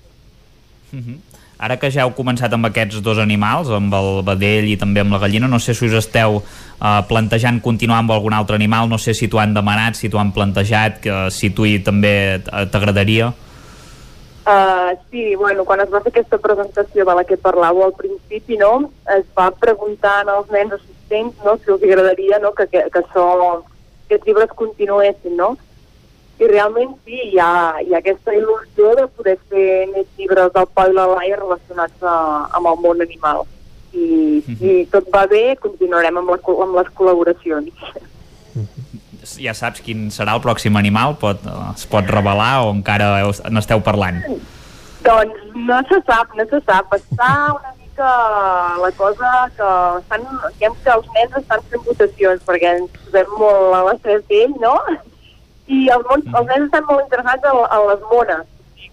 Mm -hmm. Ara que ja heu començat amb aquests dos animals, amb el vedell i també amb la gallina, no sé si us esteu uh, plantejant continuar amb algun altre animal, no sé si t'ho han demanat, si t'ho han plantejat, que si tu hi també t'agradaria. Uh, sí, bueno, quan es va fer aquesta presentació de la que parlàveu al principi, no, es va preguntar als nens assistents no, si els agradaria no, que, que, que això, aquests llibres continuessin, no? I realment sí, hi ha, hi ha aquesta il·lusió de poder fer més llibres del Pau i la Laia relacionats a, amb el món animal. I mm -hmm. si tot va bé, continuarem amb, la, amb les col·laboracions. Ja saps quin serà el pròxim animal? Pot, es pot revelar o encara n'esteu parlant? Doncs no se sap, no se sap. Està una mica la cosa que estan, diguem que els nens estan fent votacions perquè ens posem molt a la seva pell, no? I el món, els nens estan molt interessats en, en les mones,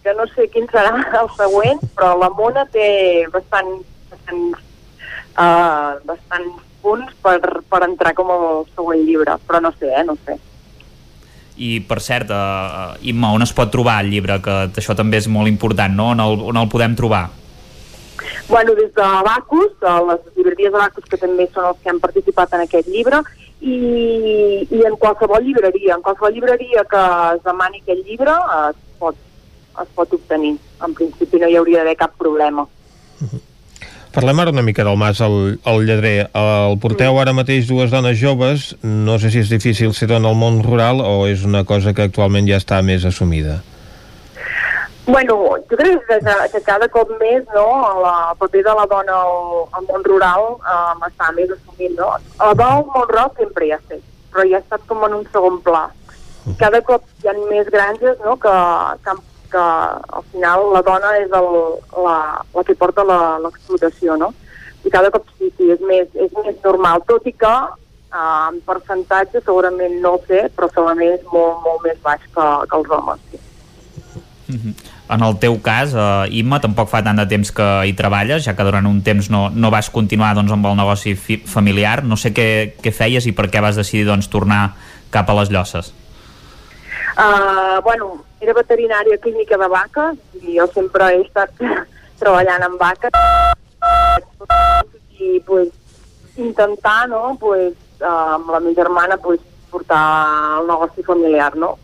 que no sé quin serà el següent, però la mona té bastant, bastant, uh, bastant punts per, per entrar com al següent llibre, però no sé, eh, no sé. I, per cert, uh, Imma, on es pot trobar el llibre? Que això també és molt important, no? On el, on el podem trobar? Bueno, des de Bacus, les llibreries de Bacus, que també són els que han participat en aquest llibre, i, i en qualsevol llibreria, en qualsevol llibreria que es demani aquest llibre es pot, es pot obtenir. En principi no hi hauria d'haver cap problema. Parlem ara una mica del Mas al, al Lledrer. El porteu ara mateix dues dones joves. No sé si és difícil ser dona al món rural o és una cosa que actualment ja està més assumida. Bueno, jo crec que, que cada cop més no, la, el paper de la dona al, al món rural um, està més assumit. No? La dona al món rural sempre hi ha estat, però ja ha estat com en un segon pla. Cada cop hi ha més granges no, que, que, que al final la dona és el, la, la que porta l'explotació, no? I cada cop sí, sí, és més, és més normal, tot i que uh, en percentatge segurament no ho sé, però segurament és molt, molt més baix que, que els homes. Sí. En el teu cas, eh, Imma, tampoc fa tant de temps que hi treballes, ja que durant un temps no, no vas continuar doncs, amb el negoci fi familiar. No sé què, què feies i per què vas decidir doncs, tornar cap a les llosses. Uh, bueno, era veterinària clínica de vaques i jo sempre he estat treballant amb vaques i pues, intentar no, pues, uh, amb la meva germana pues, portar el negoci familiar. No?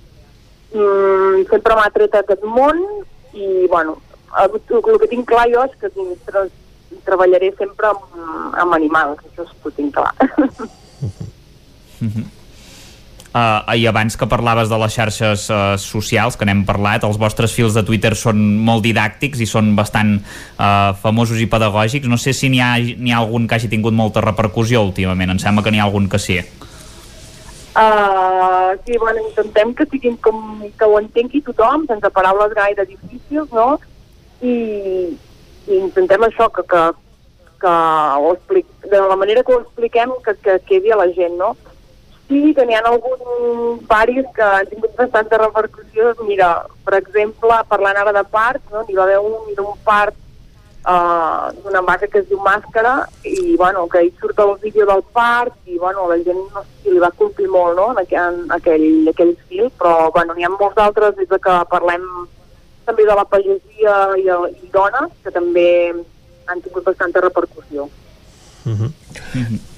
Mm, sempre m'ha tret aquest món i bueno, el, el que tinc clar jo és que tra treballaré sempre amb, amb animals, això ho tinc clar. Uh, I abans que parlaves de les xarxes uh, socials, que n'hem parlat, els vostres fils de Twitter són molt didàctics i són bastant uh, famosos i pedagògics. No sé si n'hi ha, ha algun que hagi tingut molta repercussió últimament. Em sembla que n'hi ha algun que sí. Uh, sí, bueno, intentem que siguin com que ho entengui tothom, sense paraules gaire difícils, no? I, i intentem això, que, que, que ho explic, de la manera que ho expliquem, que, que quedi a la gent, no? Sí, que n'hi ha algun paris que han tingut bastanta repercussió. Mira, per exemple, parlant ara de parts, no? n'hi va haver un d'un part uh, d'una vaca que es diu Màscara i bueno, que hi surt el vídeo del part i bueno, la gent no sé si li va colpir molt no? en, aquell, en aquell, aquell fil, però bueno, n'hi ha molts altres des de que parlem també de la pagesia i, el, i dones que també han tingut bastanta repercussió. Uh -huh.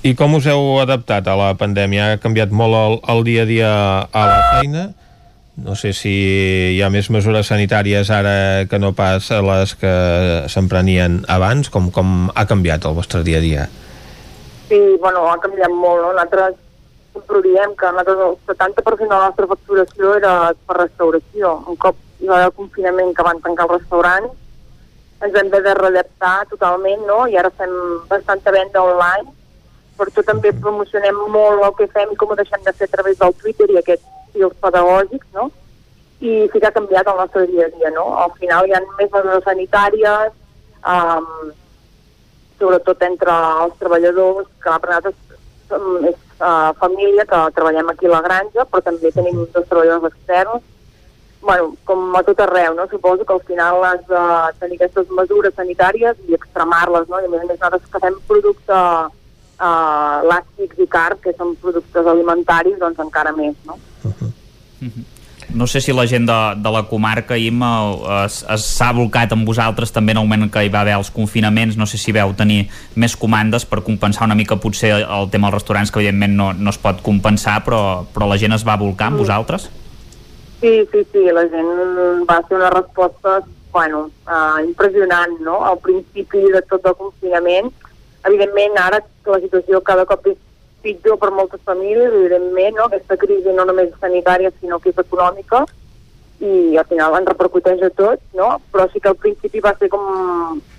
I com us heu adaptat a la pandèmia? Ha canviat molt el, el dia a dia a la feina? No sé si hi ha més mesures sanitàries ara que no pas les que s'emprenien abans. Com, com ha canviat el vostre dia a dia? Sí, bueno, ha canviat molt, no? Nosaltres sempre diem que nosaltres el 70% de la nostra facturació era per restauració. Un cop hi va haver el confinament que van tancar els restaurants, ens haver de readaptar totalment, no? I ara fem bastanta venda online, per això també promocionem molt el que fem i com ho deixem de fer a través del Twitter i aquests fils pedagògics, no? I sí que ha canviat el nostre dia a dia, no? Al final hi ha més mesures sanitàries, um, sobretot entre els treballadors, que per nosaltres som, és uh, família, que treballem aquí a la granja, però també tenim dos treballadors externs. bueno, com a tot arreu, no? Suposo que al final has de tenir aquestes mesures sanitàries i extremar-les, no? I a més a més nosaltres que fem producte uh, làctics i carn, que són productes alimentaris, doncs encara més, no? No sé si la gent de, de la comarca, Imma, s'ha volcat amb vosaltres també en el moment que hi va haver els confinaments. No sé si veu tenir més comandes per compensar una mica potser el tema dels restaurants, que evidentment no, no es pot compensar, però, però la gent es va volcar amb Mm. vosaltres? Sí, sí, sí, la gent va fer una resposta, bueno, uh, impressionant, no? Al principi de tot el confinament, evidentment ara que la situació cada cop és pitjor per moltes famílies, evidentment, no? Aquesta crisi no només és sanitària, sinó que és econòmica, i al final en repercuteix a tot, no? Però sí que al principi va ser com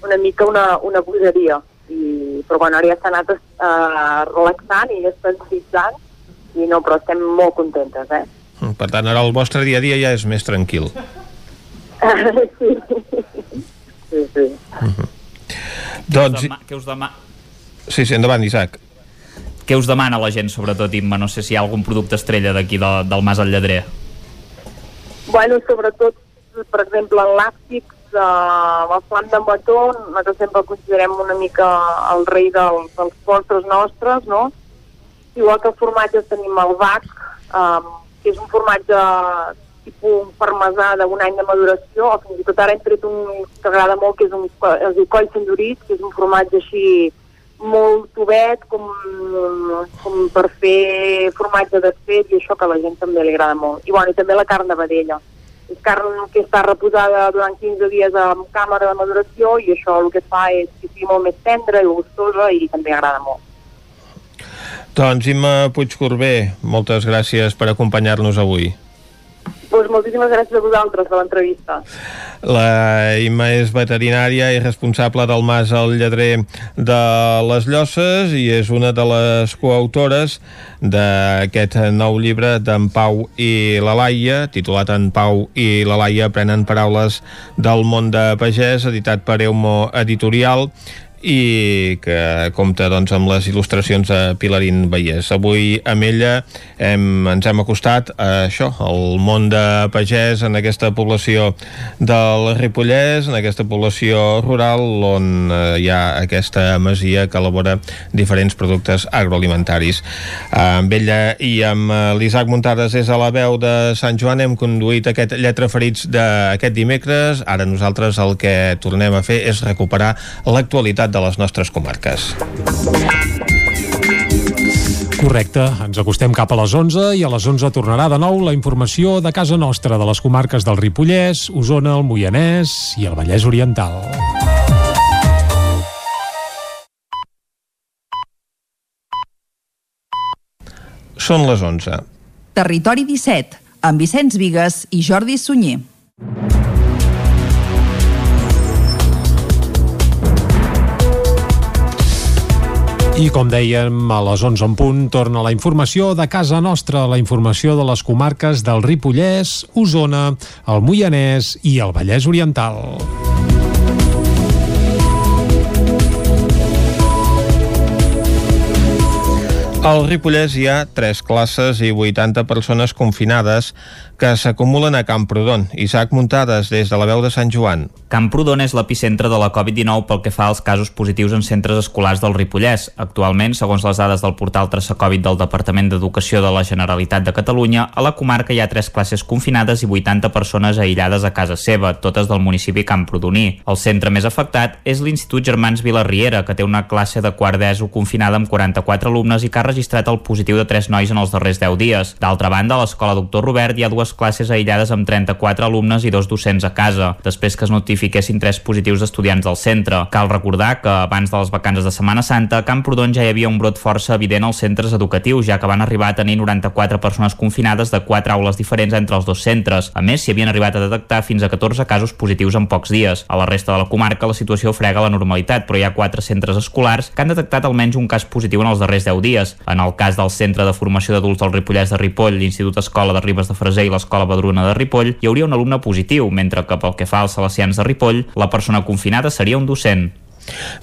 una mica una, una bogeria, i, però bueno, ara ja s'ha anat uh, relaxant i estabilitzant, i no, però estem molt contentes, eh? Per tant, ara el vostre dia a dia ja és més tranquil. sí. sí, sí. Doncs... Què us, dema què us, dema Sí, sí, endavant, Isaac. què us demana la gent, sobretot, Imma? No sé si hi ha algun producte estrella d'aquí de, del Mas al Lledrer. Bueno, sobretot, per exemple, en làctics, uh, el flan de mató, nosaltres sempre el considerem una mica el rei del, dels postres nostres, no? Igual que formatges tenim el bac, um, que és un formatge tipus parmesà d'un any de maduració, o fins i tot ara hem tret un que agrada molt, que és un, es diu coll sandurit, que és un formatge així molt tubet, com, com per fer formatge desfet, i això que a la gent també li agrada molt. I, bueno, i també la carn de vedella. És carn que està reposada durant 15 dies en càmera de maduració i això el que fa és que sigui molt més tendra i gustosa i també agrada molt. Doncs Imma Puigcorbé, moltes gràcies per acompanyar-nos avui. Pues moltíssimes gràcies a vosaltres per l'entrevista. La Imma és veterinària i responsable del Mas al Lledrer de les Llosses i és una de les coautores d'aquest nou llibre d'en Pau i la Laia, titulat En Pau i la Laia aprenen paraules del món de pagès, editat per Eumo Editorial i que compta doncs, amb les il·lustracions de Pilarín Vallès. Avui amb ella hem, ens hem acostat a això, al món de pagès en aquesta població del Ripollès, en aquesta població rural on eh, hi ha aquesta masia que elabora diferents productes agroalimentaris. Amb ella i amb eh, l'Isaac Muntades des de la veu de Sant Joan hem conduït aquest Lletra Ferits d'aquest dimecres. Ara nosaltres el que tornem a fer és recuperar l'actualitat de les nostres comarques. Correcte, ens acostem cap a les 11 i a les 11 tornarà de nou la informació de casa nostra de les comarques del Ripollès, Osona, el Moianès i el Vallès Oriental. Són les 11. Territori 17, amb Vicenç Vigues i Jordi Sunyer. I com dèiem, a les 11 en punt torna la informació de casa nostra, la informació de les comarques del Ripollès, Osona, el Moianès i el Vallès Oriental. Al Ripollès hi ha 3 classes i 80 persones confinades que s'acumulen a Camprodon. Isaac Muntades, des de la veu de Sant Joan. Camprodon és l'epicentre de la Covid-19 pel que fa als casos positius en centres escolars del Ripollès. Actualment, segons les dades del portal Traça Covid del Departament d'Educació de la Generalitat de Catalunya, a la comarca hi ha 3 classes confinades i 80 persones aïllades a casa seva, totes del municipi Camprodoní. El centre més afectat és l'Institut Germans Vilarriera, que té una classe de quart d'ESO confinada amb 44 alumnes i que ha registrat el positiu de 3 nois en els darrers 10 dies. D'altra banda, a l'escola Doctor Robert hi ha dues classes aïllades amb 34 alumnes i dos docents a casa, després que es notifiquessin tres positius d'estudiants del centre. Cal recordar que abans de les vacances de Setmana Santa, a Camprodon ja hi havia un brot força evident als centres educatius, ja que van arribar a tenir 94 persones confinades de quatre aules diferents entre els dos centres. A més, s'hi havien arribat a detectar fins a 14 casos positius en pocs dies. A la resta de la comarca la situació frega la normalitat, però hi ha quatre centres escolars que han detectat almenys un cas positiu en els darrers 10 dies. En el cas del Centre de Formació d'Adults del Ripollès de Ripoll, l'Institut Escola de Ribes de Freser i l'Escola Badruna de Ripoll, hi hauria un alumne positiu, mentre que pel que fa als salesians de Ripoll, la persona confinada seria un docent.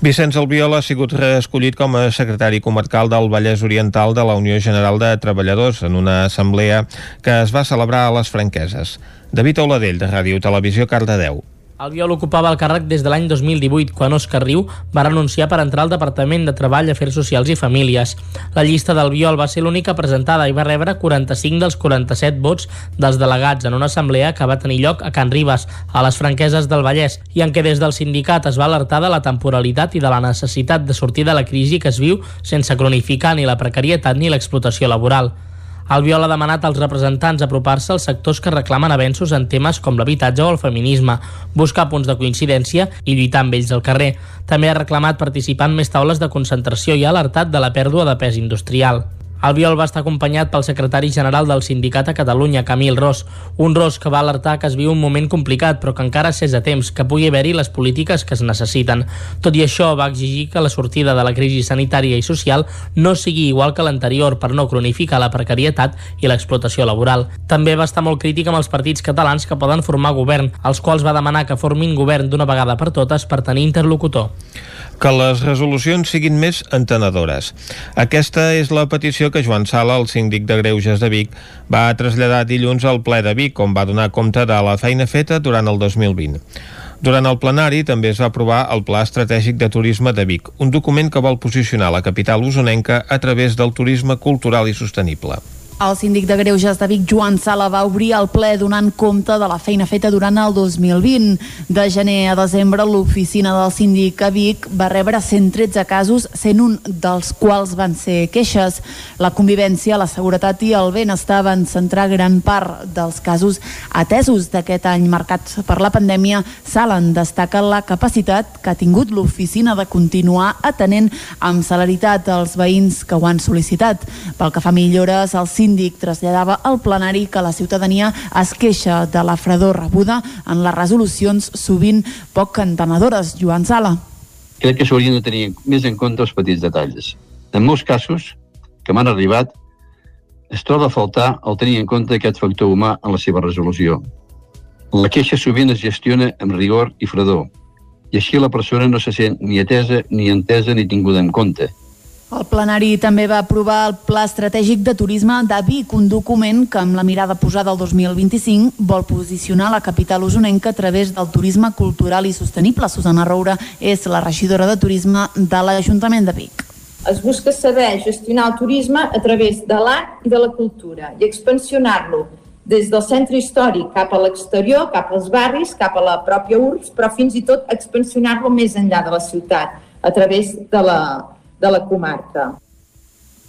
Vicenç Albiol ha sigut reescollit com a secretari comarcal del Vallès Oriental de la Unió General de Treballadors en una assemblea que es va celebrar a les Franqueses. David Oladell, de Ràdio Televisió, Cardedeu. Albiol ocupava el càrrec des de l'any 2018, quan Òscar Riu va renunciar per entrar al Departament de Treball, Afers Socials i Famílies. La llista d'Albiol va ser l'única presentada i va rebre 45 dels 47 vots dels delegats en una assemblea que va tenir lloc a Can Ribes, a les Franqueses del Vallès, i en què des del sindicat es va alertar de la temporalitat i de la necessitat de sortir de la crisi que es viu sense cronificar ni la precarietat ni l'explotació laboral. Albiol ha demanat als representants apropar-se als sectors que reclamen avenços en temes com l'habitatge o el feminisme, buscar punts de coincidència i lluitar amb ells al carrer. També ha reclamat participar en més taules de concentració i ha alertat de la pèrdua de pes industrial. Albiol va estar acompanyat pel secretari general del sindicat a Catalunya, Camil Ros, un Ros que va alertar que es viu un moment complicat però que encara s'és a temps, que pugui haver-hi les polítiques que es necessiten. Tot i això, va exigir que la sortida de la crisi sanitària i social no sigui igual que l'anterior per no cronificar la precarietat i l'explotació laboral. També va estar molt crític amb els partits catalans que poden formar govern, als quals va demanar que formin govern d'una vegada per totes per tenir interlocutor que les resolucions siguin més entenedores. Aquesta és la petició que Joan Sala, el síndic de Greuges de Vic, va traslladar dilluns al ple de Vic, on va donar compte de la feina feta durant el 2020. Durant el plenari també es va aprovar el Pla Estratègic de Turisme de Vic, un document que vol posicionar la capital usonenca a través del turisme cultural i sostenible. El síndic de Greuges de Vic, Joan Sala, va obrir el ple donant compte de la feina feta durant el 2020. De gener a desembre, l'oficina del síndic a Vic va rebre 113 casos, sent un dels quals van ser queixes. La convivència, la seguretat i el benestar van centrar gran part dels casos atesos d'aquest any marcats per la pandèmia. Sala en destaca la capacitat que ha tingut l'oficina de continuar atenent amb celeritat els veïns que ho han sol·licitat. Pel que fa millores, el síndic traslladava al plenari que la ciutadania es queixa de la fredor rebuda en les resolucions sovint poc entenedores. Joan Sala. crec que s'haurien de tenir més en compte els petits detalls. En molts casos que m'han arribat, es troba a faltar el tenir en compte aquest factor humà en la seva resolució. La queixa sovint es gestiona amb rigor i fredor, i així la persona no se sent ni atesa, ni entesa, ni tinguda en compte. El plenari també va aprovar el Pla Estratègic de Turisme de Vic, un document que amb la mirada posada al 2025 vol posicionar la capital usonenca a través del turisme cultural i sostenible. Susana Roura és la regidora de Turisme de l'Ajuntament de Vic. Es busca saber gestionar el turisme a través de l'art i de la cultura i expansionar-lo des del centre històric cap a l'exterior, cap als barris, cap a la pròpia URBS, però fins i tot expansionar-lo més enllà de la ciutat, a través de la, de la comarca.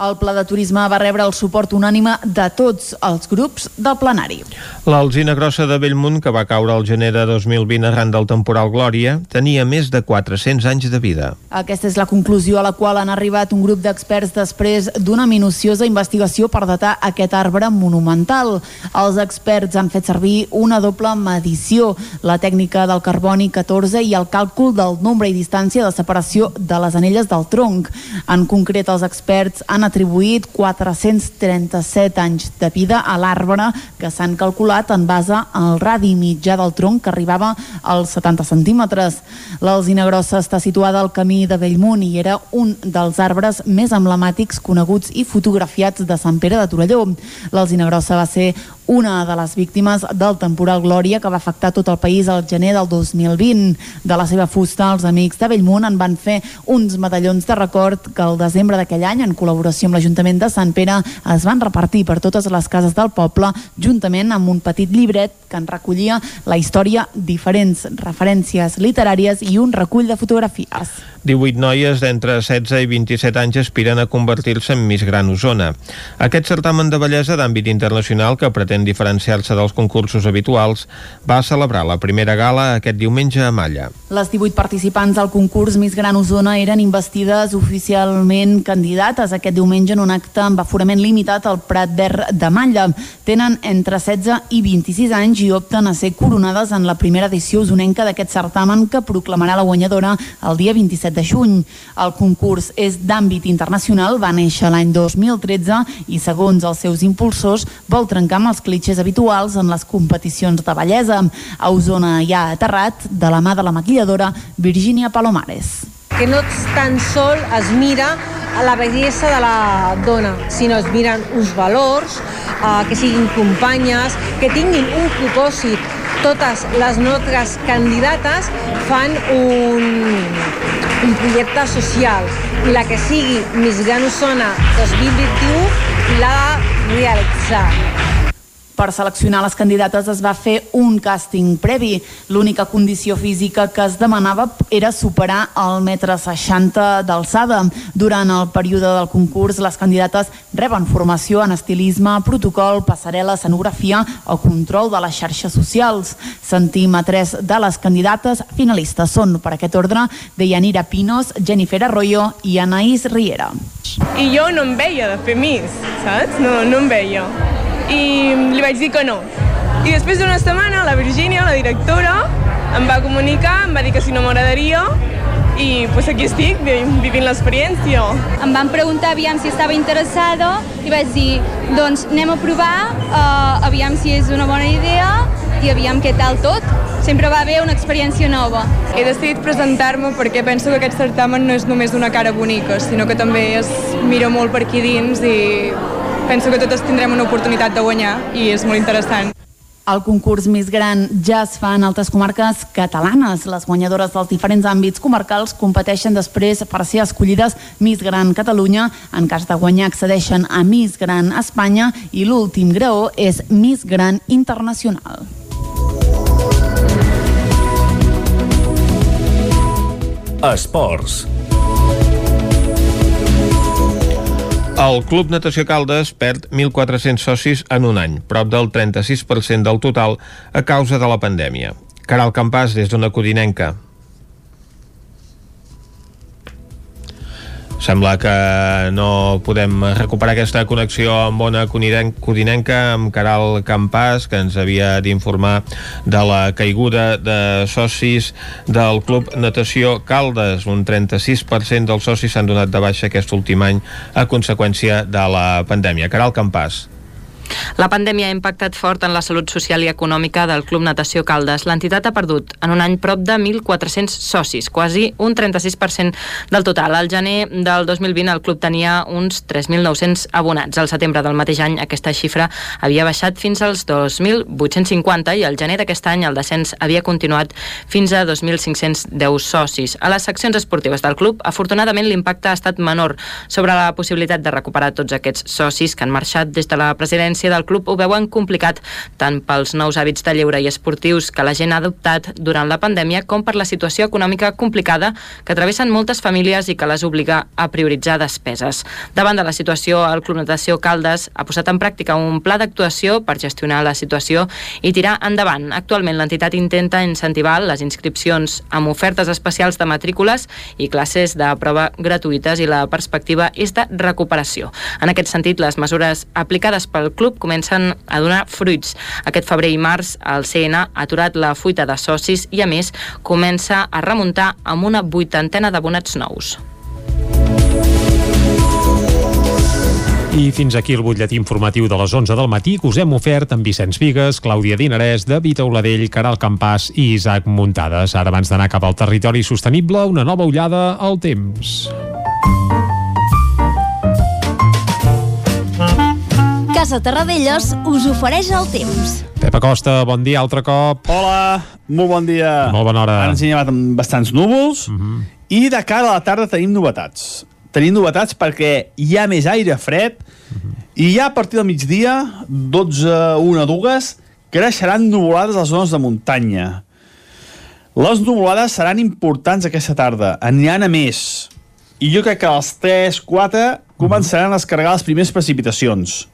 El pla de turisme va rebre el suport unànime de tots els grups del plenari. L'alzina grossa de Bellmunt, que va caure al gener de 2020 arran del temporal Glòria, tenia més de 400 anys de vida. Aquesta és la conclusió a la qual han arribat un grup d'experts després d'una minuciosa investigació per datar aquest arbre monumental. Els experts han fet servir una doble medició, la tècnica del carboni 14 i el càlcul del nombre i distància de separació de les anelles del tronc. En concret, els experts han atribuït 437 anys de vida a l'arbre que s'han calculat en base al radi mitjà del tronc que arribava als 70 centímetres. L'alzina grossa està situada al camí de Bellmunt i era un dels arbres més emblemàtics coneguts i fotografiats de Sant Pere de Torelló. L'alzina grossa va ser una de les víctimes del temporal Glòria que va afectar tot el país al gener del 2020. De la seva fusta, els amics de Bellmunt en van fer uns medallons de record que el desembre d'aquell any, en col·laboració amb l'Ajuntament de Sant Pere, es van repartir per totes les cases del poble, juntament amb un petit llibret que en recollia la història, diferents referències literàries i un recull de fotografies. 18 noies d'entre 16 i 27 anys aspiren a convertir-se en Miss Gran Osona. Aquest certamen de bellesa d'àmbit internacional que pretén diferenciar-se dels concursos habituals va celebrar la primera gala aquest diumenge a Malla. Les 18 participants al concurs Miss Gran Osona eren investides oficialment candidates aquest diumenge en un acte amb aforament limitat al Prat Verd de Malla. Tenen entre 16 i 26 anys i opten a ser coronades en la primera edició usonenca d'aquest certamen que proclamarà la guanyadora el dia 27 de juny. El concurs és d'àmbit internacional, va néixer l'any 2013 i segons els seus impulsors vol trencar amb els clitxers habituals en les competicions de bellesa. A Osona hi ha aterrat de la mà de la maquilladora Virginia Palomares que no tan sol es mira a la bellesa de la dona, sinó es miren uns valors, eh, que siguin companyes, que tinguin un propòsit. Totes les nostres candidates fan un, un projecte social i la que sigui Miss Gran Osona 2021 l'ha de realitzar. Per seleccionar les candidates es va fer un càsting previ. L'única condició física que es demanava era superar el metre 60 d'alçada. Durant el període del concurs, les candidates reben formació en estilisme, protocol, passarel·la, escenografia o control de les xarxes socials. Sentim a tres de les candidates finalistes. Són, per aquest ordre, Deyanira Pinos, Jennifer Arroyo i Anaïs Riera. I jo no em veia de fer Miss, saps? No, no em veia i li vaig dir que no. I després d'una setmana la Virgínia, la directora, em va comunicar, em va dir que si no m'agradaria i pues aquí estic, vivint l'experiència. Em van preguntar aviam si estava interessada i vaig dir, doncs anem a provar, uh, aviam si és una bona idea i aviam què tal tot. Sempre va haver una experiència nova. He decidit presentar-me perquè penso que aquest certamen no és només d'una cara bonica, sinó que també es mira molt per aquí dins i penso que totes tindrem una oportunitat de guanyar i és molt interessant. El concurs més gran ja es fa en altres comarques catalanes. Les guanyadores dels diferents àmbits comarcals competeixen després per ser escollides Miss Gran Catalunya. En cas de guanyar accedeixen a Miss Gran Espanya i l'últim graó és Miss Gran Internacional. Esports. El Club Natació Caldes perd 1.400 socis en un any, prop del 36% del total a causa de la pandèmia. Caral Campàs, des d'una codinenca. Sembla que no podem recuperar aquesta connexió amb Ona Codinenca, amb Caral Campàs, que ens havia d'informar de la caiguda de socis del Club Natació Caldes. Un 36% dels socis s'han donat de baixa aquest últim any a conseqüència de la pandèmia. Caral Campàs. La pandèmia ha impactat fort en la salut social i econòmica del Club Natació Caldes. L'entitat ha perdut en un any prop de 1.400 socis, quasi un 36% del total. Al gener del 2020 el club tenia uns 3.900 abonats. Al setembre del mateix any aquesta xifra havia baixat fins als 2.850 i al gener d'aquest any el descens havia continuat fins a 2.510 socis. A les seccions esportives del club, afortunadament l'impacte ha estat menor sobre la possibilitat de recuperar tots aquests socis que han marxat des de la presidència presidència del club ho veuen complicat tant pels nous hàbits de lleure i esportius que la gent ha adoptat durant la pandèmia com per la situació econòmica complicada que travessen moltes famílies i que les obliga a prioritzar despeses. Davant de la situació, el Club Natació Caldes ha posat en pràctica un pla d'actuació per gestionar la situació i tirar endavant. Actualment l'entitat intenta incentivar les inscripcions amb ofertes especials de matrícules i classes de prova gratuïtes i la perspectiva és de recuperació. En aquest sentit, les mesures aplicades pel club club comencen a donar fruits. Aquest febrer i març el CN ha aturat la fuita de socis i, a més, comença a remuntar amb una vuitantena d'abonats nous. I fins aquí el butlletí informatiu de les 11 del matí que us hem ofert amb Vicenç Vigues, Clàudia Dinarès, David Auladell, Caral Campàs i Isaac Muntades. Ara, abans d'anar cap al territori sostenible, una nova ullada al temps. Casa Terradellos us ofereix el temps. Pep Acosta, bon dia altre cop. Hola, molt bon dia. Molt bona hora. Ara ens hem llevat amb bastants núvols uh -huh. i de cara a la tarda tenim novetats. Tenim novetats perquè hi ha més aire fred uh -huh. i ja a partir del migdia, 12, 1, 2, creixeran nuvolades a les zones de muntanya. Les nuvolades seran importants aquesta tarda, aniran a més. I jo crec que a les 3, 4 començaran a descarregar les primeres precipitacions.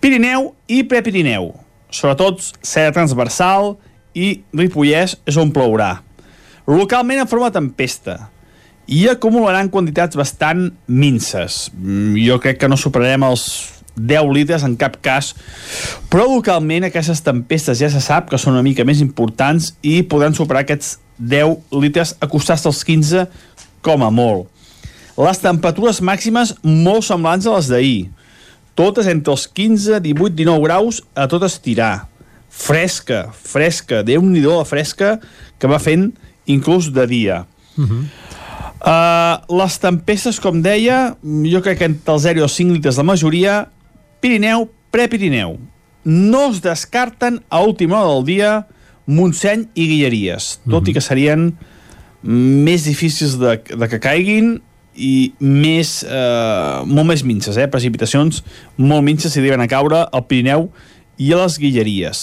Pirineu i Prepirineu. Sobretot serra transversal i Ripollès és on plourà. Localment en forma tempesta i acumularan quantitats bastant minces. Mm, jo crec que no superarem els 10 litres en cap cas, però localment aquestes tempestes ja se sap que són una mica més importants i podran superar aquests 10 litres acostar-se als 15 com a molt. Les temperatures màximes molt semblants a les d'ahir, totes entre els 15, 18, 19 graus a tot estirar. Fresca, fresca, déu nhi la fresca que va fent inclús de dia. Uh -huh. uh, les tempestes, com deia, jo crec que entre els 0 i els 5 litres la majoria, Pirineu, Prepirineu. No es descarten a última hora del dia Montseny i Guilleries, tot uh -huh. i que serien més difícils de, de que caiguin i més, eh, molt més minces, eh? precipitacions molt minces si arriben a caure al Pirineu i a les Guilleries.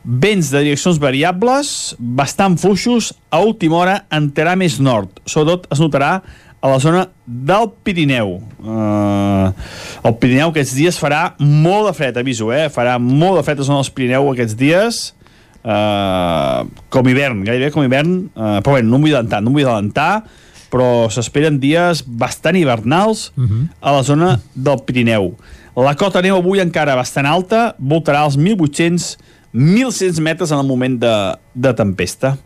Vents de direccions variables, bastant fluixos, a última hora entrarà més nord. Sobretot es notarà a la zona del Pirineu. Uh, el Pirineu aquests dies farà molt de fred, aviso, eh? Farà molt de fred a zona del Pirineu aquests dies, uh, com hivern, gairebé com hivern, uh, però bé, no em vull adelantar, no em vull adelantar, però s'esperen dies bastant hivernals uh -huh. a la zona del Pirineu. La cota neu avui encara bastant alta, voltarà als 1.800 1.100 metres en el moment de, de tempesta.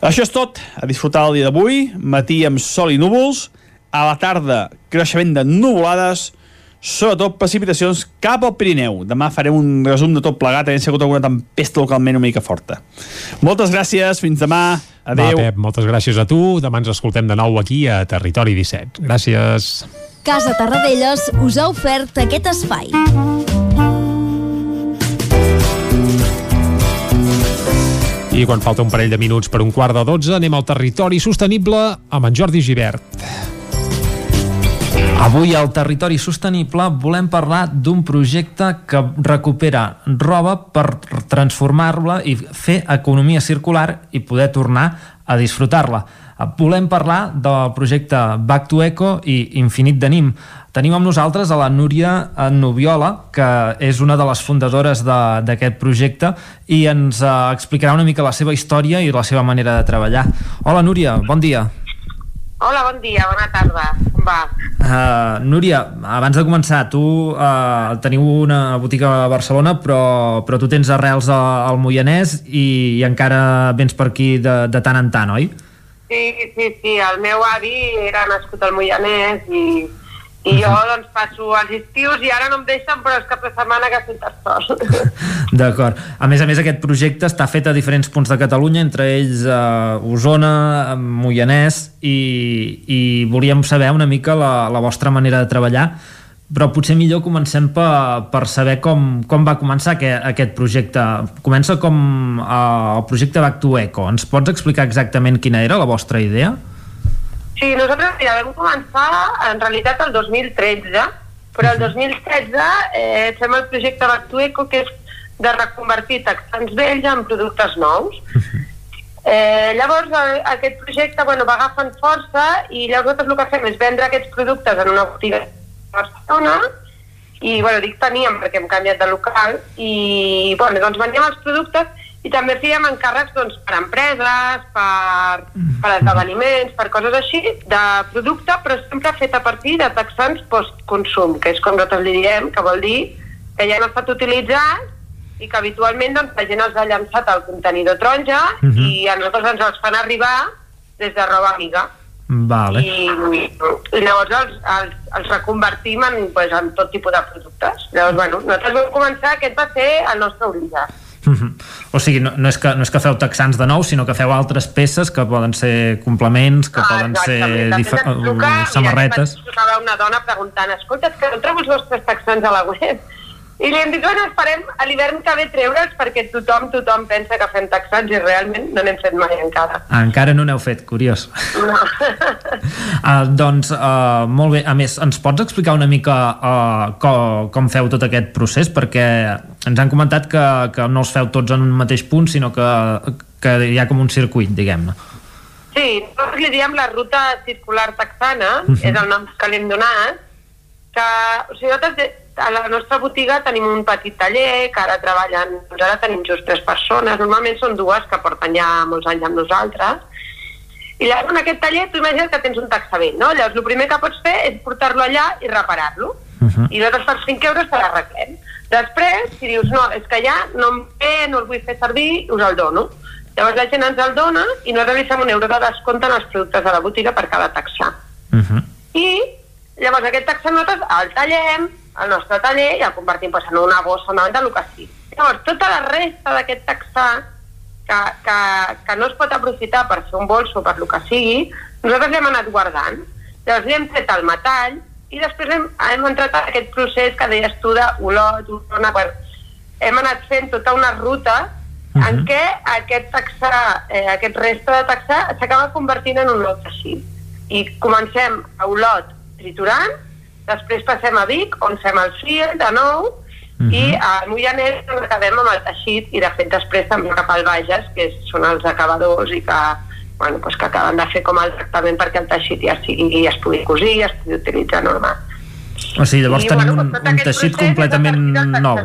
Això és tot. A disfrutar el dia d'avui. Matí amb sol i núvols. A la tarda, creixement de nuvolades. Sobretot precipitacions cap al Pirineu. Demà farem un resum de tot plegat. Havent sigut alguna tempesta localment una mica forta. Moltes gràcies. Fins demà. Adéu. Va, Pep, moltes gràcies a tu. Demà ens escoltem de nou aquí a Territori 17. Gràcies. Casa Tarradellas us ha ofert aquest espai. I quan falta un parell de minuts per un quart de dotze, anem al territori sostenible amb en Jordi Givert. Avui al Territori Sostenible volem parlar d'un projecte que recupera roba per transformar-la i fer economia circular i poder tornar a disfrutar-la. Volem parlar del projecte Back to Eco i Infinit Denim. Tenim amb nosaltres a la Núria Nubiola, que és una de les fundadores d'aquest projecte i ens uh, explicarà una mica la seva història i la seva manera de treballar. Hola Núria, bon dia. Hola, bon dia, bona tarda. Com va? Uh, Núria, abans de començar, tu uh, teniu una botiga a Barcelona, però, però tu tens arrels al Moianès i, i encara vens per aquí de, de tant en tant, oi? Sí, sí, sí, el meu avi era nascut al Moianès i, i jo doncs passo els estius i ara no em deixen però és cap de setmana que sento sol. D'acord. A més a més aquest projecte està fet a diferents punts de Catalunya, entre ells uh, Osona, Moianès i, i volíem saber una mica la, la vostra manera de treballar però potser millor comencem per, per saber com, com va començar aquest, aquest projecte. Comença com uh, el projecte Back to Eco. Ens pots explicar exactament quina era la vostra idea? Sí, nosaltres ja vam començar en realitat el 2013, però el 2016 eh, fem el projecte Back to Eco, que és de reconvertir texans vells en productes nous. Eh, llavors el, aquest projecte bueno, va agafant força i llavors nosaltres el que fem és vendre aquests productes en una botiga Barcelona i, bueno, dic teníem perquè hem canviat de local i, bueno, doncs vendíem els productes i també fèiem encàrrecs doncs, per empreses, per, per esdeveniments, per coses així, de producte, però sempre fet a partir de texans post-consum, que és com nosaltres li diem, que vol dir que ja no ha estat utilitzat i que habitualment doncs, la gent els ha llançat al contenidor taronja uh -huh. i a nosaltres ens els fan arribar des de roba amiga. Vale. I, i llavors els, els, els reconvertim en, pues, en tot tipus de productes. Llavors, bueno, nosaltres vam començar, aquest va ser el nostre origen. Uh -huh. O sigui, no, no, és que, no és que feu texans de nou, sinó que feu altres peces que poden ser complements, que ah, poden ser difa- truca, samarretes... Mira, una dona preguntant, escolta, que no trobo els vostres texans a la web. I li hem dit, bueno, esperem a l'hivern que ve treure'ls perquè tothom, tothom pensa que fem texans i realment no n'hem fet mai encara. Encara no n'heu fet, curiós. No. uh, doncs, uh, molt bé. A més, ens pots explicar una mica uh, com, com feu tot aquest procés? Perquè ens han comentat que, que no els feu tots en un mateix punt, sinó que, que hi ha com un circuit, diguem-ne. Sí, nosaltres li diem la ruta circular texana, uh -huh. és el nom que li hem donat, que, o sigui, nosaltres a la nostra botiga tenim un petit taller que ara treballen, doncs ara tenim just tres persones, normalment són dues que porten ja molts anys amb nosaltres, i llavors en aquest taller tu imagines que tens un taxament, no? Llavors el primer que pots fer és portar-lo allà i reparar-lo, uh -huh. i nosaltres per 5 euros te l'arreglem. Després, si dius, no, és que ja no em ve, no el vull fer servir, us el dono. Llavors la gent ens el dona i nosaltres li fem un euro de descompte en els productes de la botiga per cada taxar. Uh -huh. I llavors aquest taxa nosaltres el tallem, al nostre taller i el convertim pues, en una bossa, una venda, el que sigui. Llavors, tota la resta d'aquest taxar que, que, que no es pot aprofitar per fer un bolso, per lo que sigui, nosaltres l'hem anat guardant. Llavors li hem tret el metall i després hem, hem entrat en aquest procés que deies tu d'olot, olona, per... hem anat fent tota una ruta uh -huh. en què aquest taxar, eh, aquest resta de taxar s'acaba convertint en un nou teixit. I comencem a olot triturant, després passem a Vic, on fem el fil de nou, uh -huh. i a Moianès acabem amb el teixit, i de fet després també cap al Bages, que són els acabadors i que bueno, pues que acaben de fer com el tractament perquè el teixit ja sigui, ja es pugui cosir, ja es pugui utilitzar normal. O sigui, llavors I, tenim bueno, un, un teixit completament nou.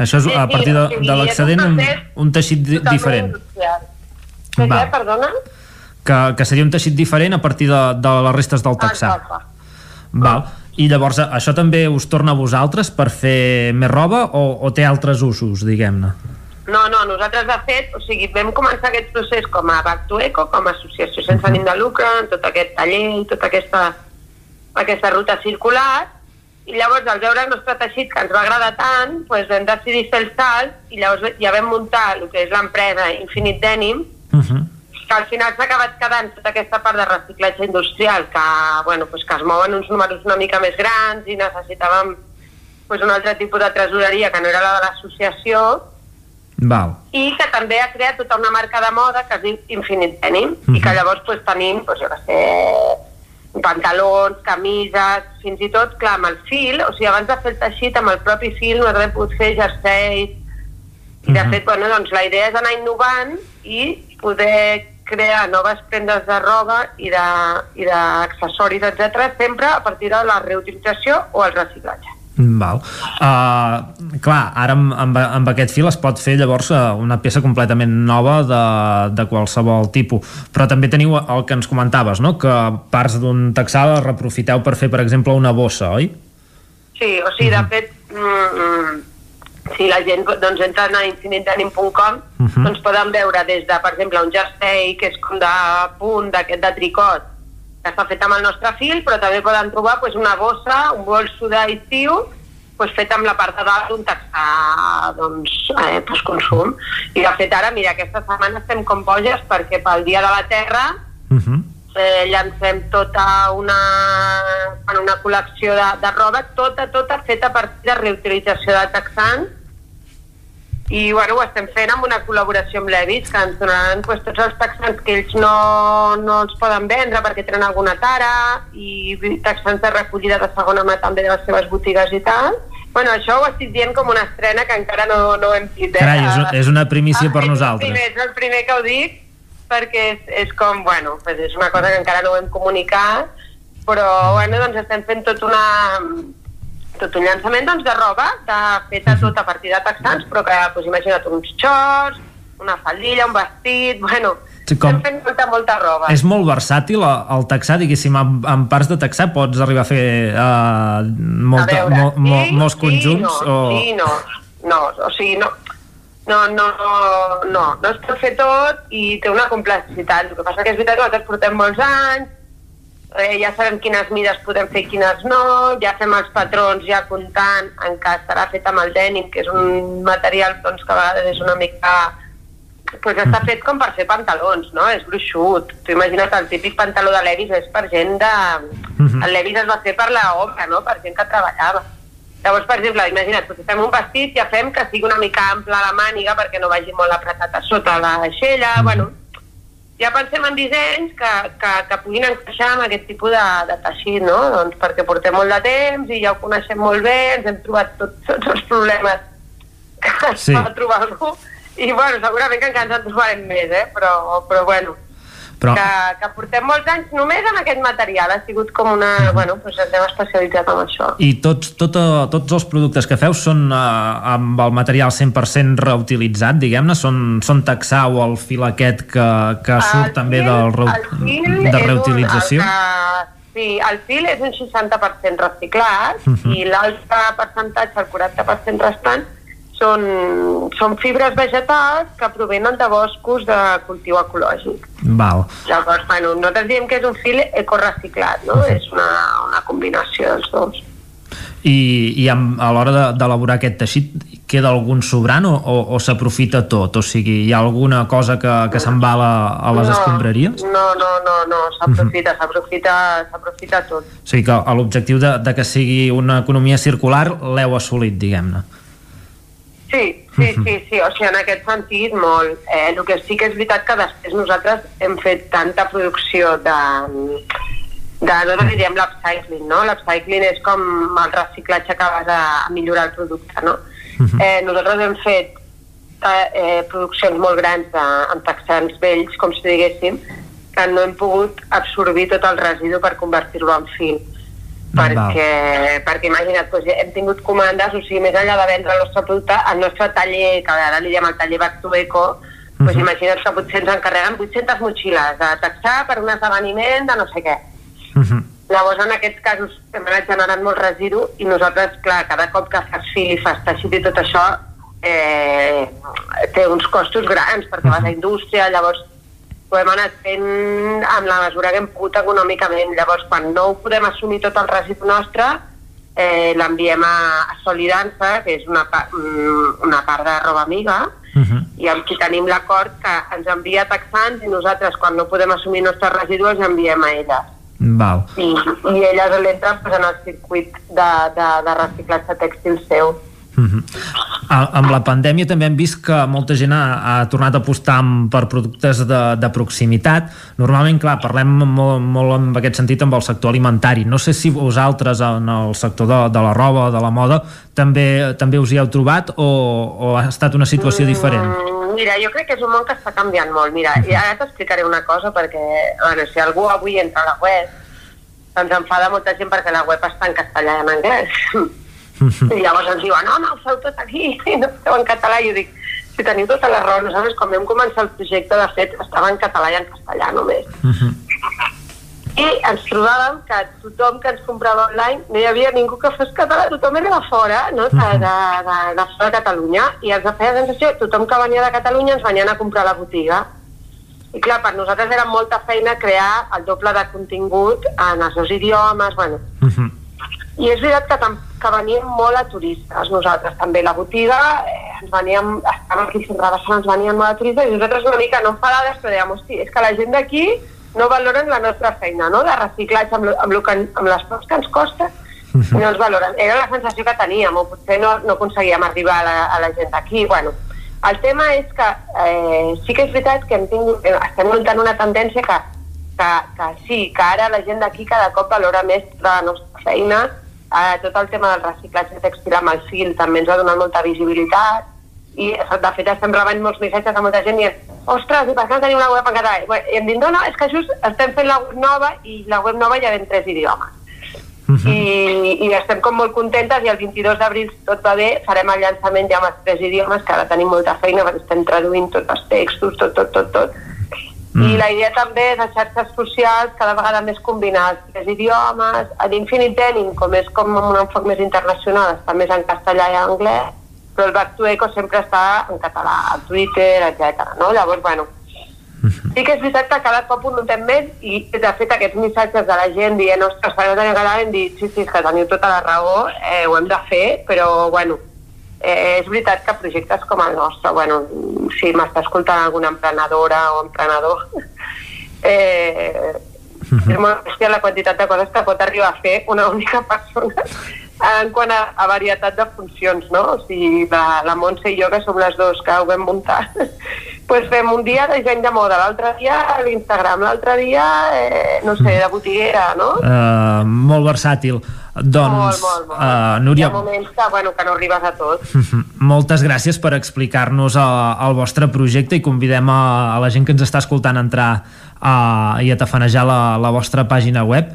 Això és a partir de, de l'excedent un, un teixit diferent. Va. perdona? Que, que seria un teixit diferent a partir de, de les restes del taxar. Ah, Val. I llavors això també us torna a vosaltres per fer més roba o, o té altres usos, diguem-ne? No, no, nosaltres de fet, o sigui, vam començar aquest procés com a Back to Eco, com a associació sense ànim de lucre, en tot aquest taller i tota aquesta, aquesta ruta circular, i llavors al veure el nostre teixit que ens va agradar tant, doncs vam decidir fer el salt i llavors ja vam muntar el que és l'empresa Infinite Denim, Uh -huh. Que al final s'ha acabat quedant tota aquesta part de reciclatge industrial que, bueno, pues que es mouen uns números una mica més grans i necessitàvem pues, un altre tipus de tresoreria que no era la de l'associació Val. i que també ha creat tota una marca de moda que es diu Infinite Denim i que llavors pues, tenim, pues, jo sé, pantalons, camises, fins i tot, clar, amb el fil, o sigui, abans de fer el teixit, amb el propi fil, nosaltres hem pogut fer jerseis, i de fet, bueno, doncs la idea és anar innovant i poder crear noves prendes de roba i d'accessoris, etc sempre a partir de la reutilització o el reciclatge. Val. Uh, clar, ara amb, amb, amb aquest fil es pot fer llavors uh, una peça completament nova de, de qualsevol tipus. Però també teniu el que ens comentaves, no? que parts d'un texal es reprofiteu per fer, per exemple, una bossa, oi? Sí, o sigui, de fet, mm, mm, si la gent doncs, entra a infinitedenim.com, Mhm. doncs poden veure des de, per exemple, un jersei que és com de punt, d'aquest de tricot, que està fet amb el nostre fil, però també poden trobar pues, una bossa, un bolso d'estiu, pues, fet amb la part de dalt d'un texà doncs, eh, pues, consum. I de fet ara, mira, aquesta setmana estem com boges perquè pel Dia de la Terra eh, llancem tota una, bueno, una col·lecció de, de roba, tota, tota feta a partir de reutilització de texans i bueno, ho estem fent amb una col·laboració amb l'Evis que ens donaran pues, tots els texans que ells no, no els poden vendre perquè tenen alguna tara i texans de recollida de segona mà també de les seves botigues i tal Bueno, això ho estic dient com una estrena que encara no, no hem dit. Eh? Carai, és, és una primícia per És el nosaltres. primer, és el primer que ho dic perquè és, és com, bueno, pues és una cosa que encara no ho hem comunicat, però bueno, doncs estem fent tot una tot un llançament doncs, de roba de, feta tot a partir de texans però que pues, imagina't uns xors una faldilla, un vestit bueno, Sí, com- estem fent molta, molta roba. És molt versàtil el, texà, diguéssim, amb, amb parts de texà pots arribar a fer uh, molta, A veure, mo, mo, sí, molts conjunts sí, no, o... sí, no, no, o sigui, no, no, no, no, no, no es pot fer tot i té una complexitat. El que passa que és veritat que nosaltres portem molts anys, eh, ja sabem quines mides podem fer i quines no, ja fem els patrons ja comptant en què estarà fet amb el denim, que és un material doncs, que a vegades és una mica pues està fet com per fer pantalons, no? És gruixut. Tu imagina't el típic pantaló de Levis és per gent de... El Levis es va fer per la obra, no? Per gent que treballava. Llavors, per exemple, imagina't, si fem un vestit ja fem que sigui una mica ampla la màniga perquè no vagi molt apretat a sota la aixella, bueno, ja pensem en dissenys que, que, que puguin encaixar amb aquest tipus de, de teixit, no? Doncs perquè portem molt de temps i ja ho coneixem molt bé, ens hem trobat tots, tots els problemes que Sí. sí. va trobar algú i bueno, segurament que encara ens en trobarem més, eh? però, però bueno, Però- que, que portem molts anys només amb aquest material, ha sigut com una... Bueno, doncs ens hem especialitzat en això. I tots, tot, eh, tots els productes que feu són uh, amb el material 100% reutilitzat, diguem-ne? Són, són texà o el fil aquest que, que surt també del, reu, el fil de reutilització? Un, el que, sí, el fil és un 60% reciclat Mhm. i l'altre percentatge, el 40% restant, són, són fibres vegetals que provenen de boscos de cultiu ecològic. Val. Llavors, bueno, nosaltres diem que és un fil ecoreciclat, no? És una, una combinació dels dos. I, i amb, a l'hora de- d'elaborar aquest teixit queda algun sobrant o, o, o s'aprofita tot? O sigui, hi ha alguna cosa que, que se'n va a, a les no, escombraries? No, no, no, no, s'aprofita, s'aprofita, s'aprofita tot. O sigui que l'objectiu de, de que sigui una economia circular l'heu assolit, diguem-ne. Sí, sí, sí, sí, o sigui, en aquest sentit molt. Eh, el que sí que és veritat que després nosaltres hem fet tanta producció de, de nosaltres diríem l'upcycling, no? L'upcycling és com el reciclatge que vas a, a millorar el producte, no? Eh, nosaltres hem fet eh, eh, produccions molt grans de, amb texans vells, com si diguéssim, que no hem pogut absorbir tot el residu per convertir-lo en fil perquè, perquè imagina't, doncs, hem tingut comandes, o sigui, més enllà de vendre el nostre producte, el nostre taller, que ara li diem el taller Back to Eco, doncs imagina't que potser ens encarreguen 800 motxilles de taxar per un esdeveniment de no sé què. Llavors, en aquests casos, hem anat generant molt residu i nosaltres, clar, cada cop que fas fil i fas teixit i tot això, eh, té uns costos grans, perquè vas a indústria, llavors ho hem anat fent amb la mesura que hem pogut econòmicament. Llavors, quan no ho podem assumir tot el residu nostre, eh, l'enviem a, a Solidança, que és una, pa- mm, una part de roba amiga, i amb qui tenim l'acord que ens envia taxants i nosaltres, quan no podem assumir nostres residus, els enviem a elles. Val. I, i elles l'entren pues, en el circuit de, de, de reciclatge tèxtil seu. Mm -hmm. Amb la pandèmia també hem vist que molta gent ha, ha tornat a apostar per productes de, de proximitat. Normalment, clar, parlem molt, molt en aquest sentit amb el sector alimentari. No sé si vosaltres en el sector de, de la roba, de la moda, també, també us hi heu trobat o, o ha estat una situació diferent? Mm, mira, jo crec que és un món que està canviant molt. Mira, i ara t'explicaré una cosa perquè, bueno, si algú avui entra a la web, doncs enfada molta gent perquè la web està en castellà i en anglès. I llavors ens diuen, no, no, ho feu tot aquí, i no esteu en català. I jo dic, si teniu tota la raó, nosaltres quan vam començar el projecte, de fet, estava en català i en castellà només. I ens trobàvem que tothom que ens comprava online no hi havia ningú que fos català, tothom era de fora, no? de, de, de, de fora de Catalunya, i ens feia la sensació, tothom que venia de Catalunya ens venien a comprar a la botiga. I clar, per nosaltres era molta feina crear el doble de contingut en els dos idiomes, bueno. I és veritat que, que veníem molt a turistes, nosaltres també. La botiga, eh, ens veníem, estàvem aquí a Barcelona, ens venien molt a turistes, i nosaltres una mica no enfadades, però dèiem, hosti, és que la gent d'aquí no valoren la nostra feina, no?, de reciclatge amb, amb, que, amb les coses que ens costa, no ens valoren. Era la sensació que teníem, o potser no, no aconseguíem arribar a la, a la gent d'aquí. Bueno, el tema és que eh, sí que és veritat que hem tingut, eh, estem notant una tendència que, que, que sí, que ara la gent d'aquí cada cop valora més la nostra feina, eh, tot el tema del reciclatge textil amb el fil també ens ha donat molta visibilitat i de fet estem rebent molts missatges de molta gent dient ostres, i per què no tenim una web en català? I i em diuen, no, no, és que just estem fent la web nova i la web nova ja ve en tres idiomes. I, i estem com molt contentes i el 22 d'abril, tot va bé, farem el llançament ja amb els tres idiomes, que ara tenim molta feina perquè estem traduint tots els textos, tot, tot, tot, tot. Mm. I la idea també és a xarxes socials cada vegada més combinar els tres idiomes. A l'Infinite Denim, com és com un enfoc més internacional, està més en castellà i en anglès, però el Back to Eco sempre està en català, a Twitter, etc. No? Llavors, bueno, sí que és veritat que cada cop ho notem més i de fet aquests missatges de la gent dient ostres, per no tenir català hem dit sí, sí, que teniu tota la raó, eh, ho hem de fer, però bueno, eh, és veritat que projectes com el nostre, bueno, si m'està escoltant alguna emprenedora o emprenedor, eh, és molt bèstia la quantitat de coses que pot arribar a fer una única persona en quant a, a varietat de funcions, no? O sigui, la, la Montse i jo, que som les dues que ho vam muntar, pues fem un dia de disseny de moda, l'altre dia l'Instagram, l'altre dia, eh, no sé, de botiguera, no? Uh, molt versàtil. Doncs, molt, molt, molt. Uh, Hi Núria, ha moments que, bueno, que no arribes a tot. moltes gràcies per explicar-nos el, el vostre projecte i convidem a, a la gent que ens està escoltant a entrar a, i a tafanejar la, la vostra pàgina web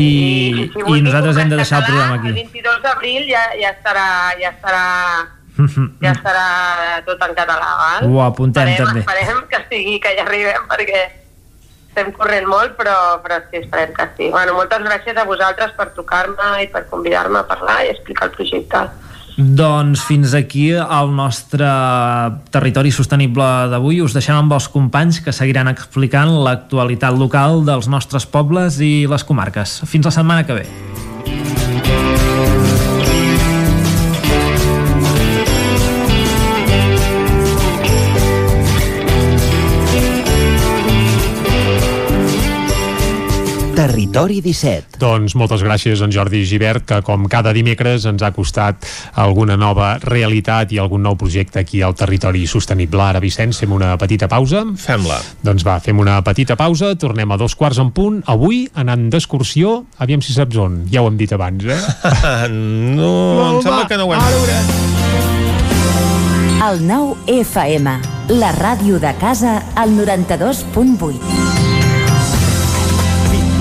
i, i nosaltres hem de deixar el programa El aquí. 22 d'abril ja, ja estarà, ja estarà ja estarà tot en català, val? Ho apuntem, esperem, també. Esperem que sigui, que hi arribem, perquè estem corrent molt, però, però sí, esperem que sí. Bueno, moltes gràcies a vosaltres per trucar-me i per convidar-me a parlar i explicar el projecte. Doncs fins aquí el nostre territori sostenible d'avui. Us deixem amb els companys que seguiran explicant l'actualitat local dels nostres pobles i les comarques. Fins la setmana que ve. Territori 17. Doncs moltes gràcies a en Jordi Givert, que com cada dimecres ens ha costat alguna nova realitat i algun nou projecte aquí al Territori Sostenible. Ara, Vicenç, fem una petita pausa. Fem-la. Doncs va, fem una petita pausa, tornem a dos quarts en punt. Avui, anant d'excursió, aviam si saps on. Ja ho hem dit abans, eh? no, em sembla que no ho hem El 9 FM, la ràdio de casa, al 92.8.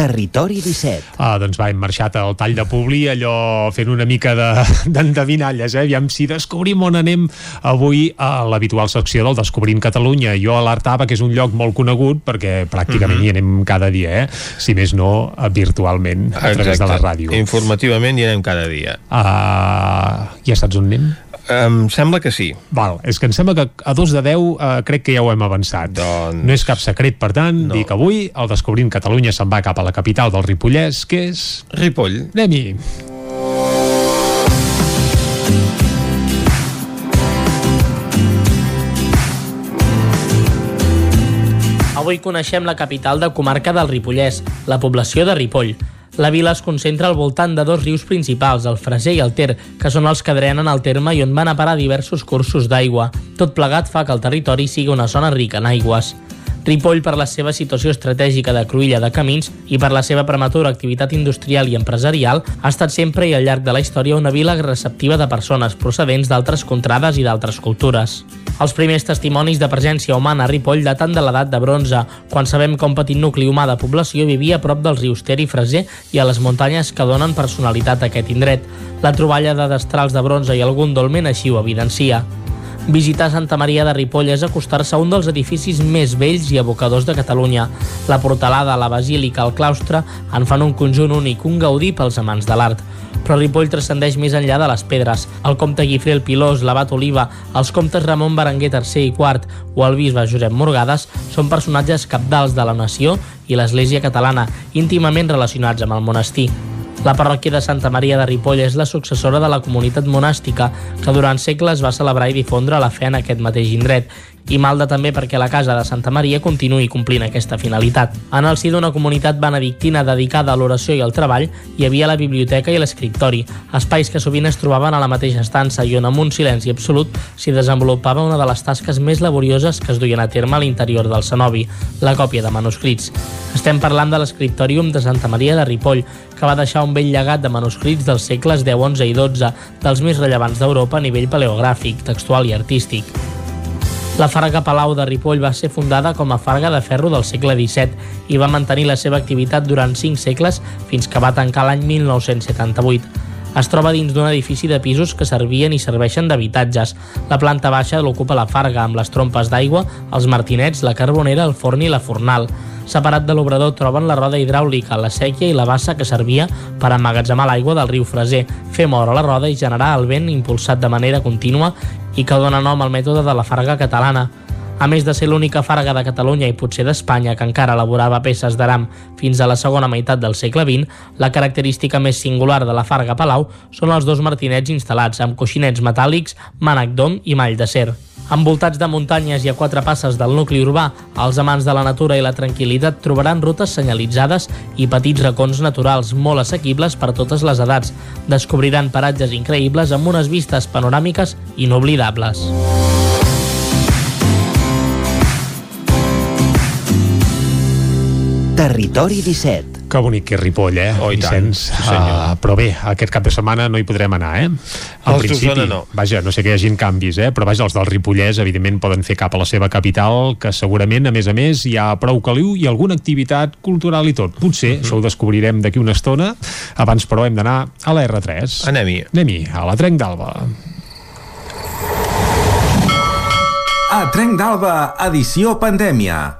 Territori 17. Ah, doncs va, hem marxat al tall de Publi, allò fent una mica de- d'endevinalles, eh? Aviam si descobrim on anem avui a l'habitual secció del Descobrint Catalunya. Jo alertava que és un lloc molt conegut perquè pràcticament Mhm. hi anem cada dia, eh? Si més no, virtualment, a través de la ràdio. Informativament hi anem cada dia. Uh, ja saps on anem? Em sembla que sí. Val, és que em sembla que a dos de 10 uh, crec que ja ho hem avançat. Doncs... No és cap secret, per tant, no. dic avui el Descobrint Catalunya se'n va cap a la capital del Ripollès, que és... Ripoll. Anem-hi. Avui coneixem la capital de comarca del Ripollès, la població de Ripoll. La vila es concentra al voltant de dos rius principals, el Freser i el Ter, que són els que drenen el terme i on van a parar diversos cursos d'aigua. Tot plegat fa que el territori sigui una zona rica en aigües. Ripoll, per la seva situació estratègica de cruïlla de camins i per la seva prematura activitat industrial i empresarial, ha estat sempre i al llarg de la història una vila receptiva de persones procedents d'altres contrades i d'altres cultures. Els primers testimonis de presència humana a Ripoll daten de l'edat de bronze, quan sabem que un petit nucli humà de població vivia a prop dels rius Ter i Freser i a les muntanyes que donen personalitat a aquest indret. La troballa de destrals de bronze i algun dolmen així ho evidencia. Visitar Santa Maria de Ripoll és acostar-se a un dels edificis més vells i abocadors de Catalunya. La portalada, la basílica, el claustre en fan un conjunt únic, un gaudí pels amants de l'art. Però Ripoll transcendeix més enllà de les pedres. El comte Guifré el Pilós, l'abat Oliva, els comtes Ramon Berenguer III i IV o el bisbe Josep Morgades són personatges capdals de la nació i l'Església catalana, íntimament relacionats amb el monestir. La parròquia de Santa Maria de Ripoll és la successora de la comunitat monàstica que durant segles va celebrar i difondre la fe en aquest mateix indret i malda també perquè la casa de Santa Maria continuï complint aquesta finalitat. En el si d'una comunitat benedictina dedicada a l'oració i al treball hi havia la biblioteca i l'escriptori, espais que sovint es trobaven a la mateixa estança i on amb un silenci absolut s'hi desenvolupava una de les tasques més laborioses que es duien a terme a l'interior del cenobi, la còpia de manuscrits. Estem parlant de l'escriptòrium de Santa Maria de Ripoll, que va deixar un vell llegat de manuscrits dels segles X, XI i XII, dels més rellevants d'Europa a nivell paleogràfic, textual i artístic. La Farga Palau de Ripoll va ser fundada com a farga de ferro del segle XVII i va mantenir la seva activitat durant cinc segles fins que va tancar l'any 1978. Es troba dins d'un edifici de pisos que servien i serveixen d'habitatges. La planta baixa l'ocupa la farga, amb les trompes d'aigua, els martinets, la carbonera, el forn i la fornal. Separat de l'obrador troben la roda hidràulica, la sèquia i la bassa que servia per emmagatzemar l'aigua del riu Freser, fer moure la roda i generar el vent impulsat de manera contínua i que dona nom al mètode de la farga catalana. A més de ser l'única farga de Catalunya i potser d'Espanya que encara elaborava peces d'aram fins a la segona meitat del segle XX, la característica més singular de la farga Palau són els dos martinets instal·lats amb coixinets metàl·lics, mànec d'om i mall d'acer. Envoltats de muntanyes i a quatre passes del nucli urbà, els amants de la natura i la tranquil·litat trobaran rutes senyalitzades i petits racons naturals molt assequibles per totes les edats. Descobriran paratges increïbles amb unes vistes panoràmiques inoblidables. Territori 17. Que bonic que és Ripoll, eh? Oh, i tant, Vicenç? sí, senyor. Ah, però bé, aquest cap de setmana no hi podrem anar, eh? Al Els d'Osona no. Vaja, no sé que hi hagin canvis, eh? Però vaja, els del Ripollès, evidentment, poden fer cap a la seva capital, que segurament, a més a més, hi ha prou caliu i alguna activitat cultural i tot. Potser, Mhm. això ho descobrirem d'aquí una estona. Abans, però, hem d'anar a la R3. Anem-hi. Anem-hi, a la Trenc d'Alba. A Trenc d'Alba, edició pandèmia.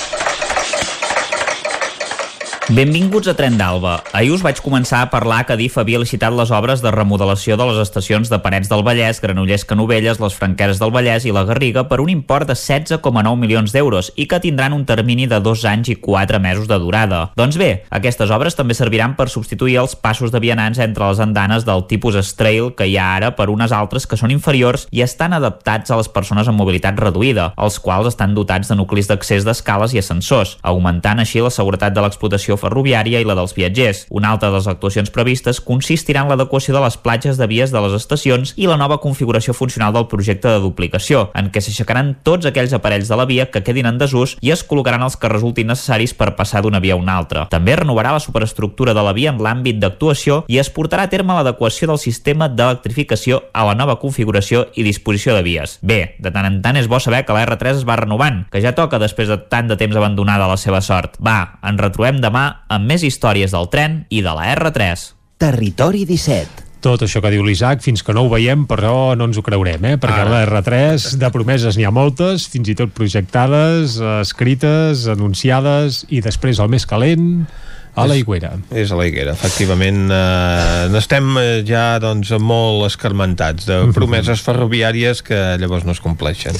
Benvinguts a Tren d'Alba. Ahir us vaig començar a parlar que DIF havia licitat les obres de remodelació de les estacions de Parets del Vallès, Granollers Canovelles, les Franqueres del Vallès i la Garriga per un import de 16,9 milions d'euros i que tindran un termini de dos anys i quatre mesos de durada. Doncs bé, aquestes obres també serviran per substituir els passos de vianants entre les andanes del tipus Strail que hi ha ara per unes altres que són inferiors i estan adaptats a les persones amb mobilitat reduïda, els quals estan dotats de nuclis d'accés d'escales i ascensors, augmentant així la seguretat de l'explotació ferroviària i la dels viatgers. Una altra de les actuacions previstes consistirà en l'adequació de les platges de vies de les estacions i la nova configuració funcional del projecte de duplicació, en què s'aixecaran tots aquells aparells de la via que quedin en desús i es col·locaran els que resultin necessaris per passar d'una via a una altra. També renovarà la superestructura de la via en l'àmbit d'actuació i es portarà a terme l'adequació del sistema d'electrificació a la nova configuració i disposició de vies. Bé, de tant en tant és bo saber que la R3 es va renovant, que ja toca després de tant de temps abandonada la seva sort. Va, ens retrobem demà amb més històries del tren i de la R3. Territori 17. Tot això que diu l'Isaac, fins que no ho veiem, però no ens ho creurem, eh? Perquè Ara. a la R3 de promeses n'hi ha moltes, fins i tot projectades, escrites, anunciades, i després el més calent, a la Higuera. És a la Higuera, efectivament. Eh, N'estem eh, ja doncs, molt escarmentats de Mhm. promeses ferroviàries que llavors no es compleixen.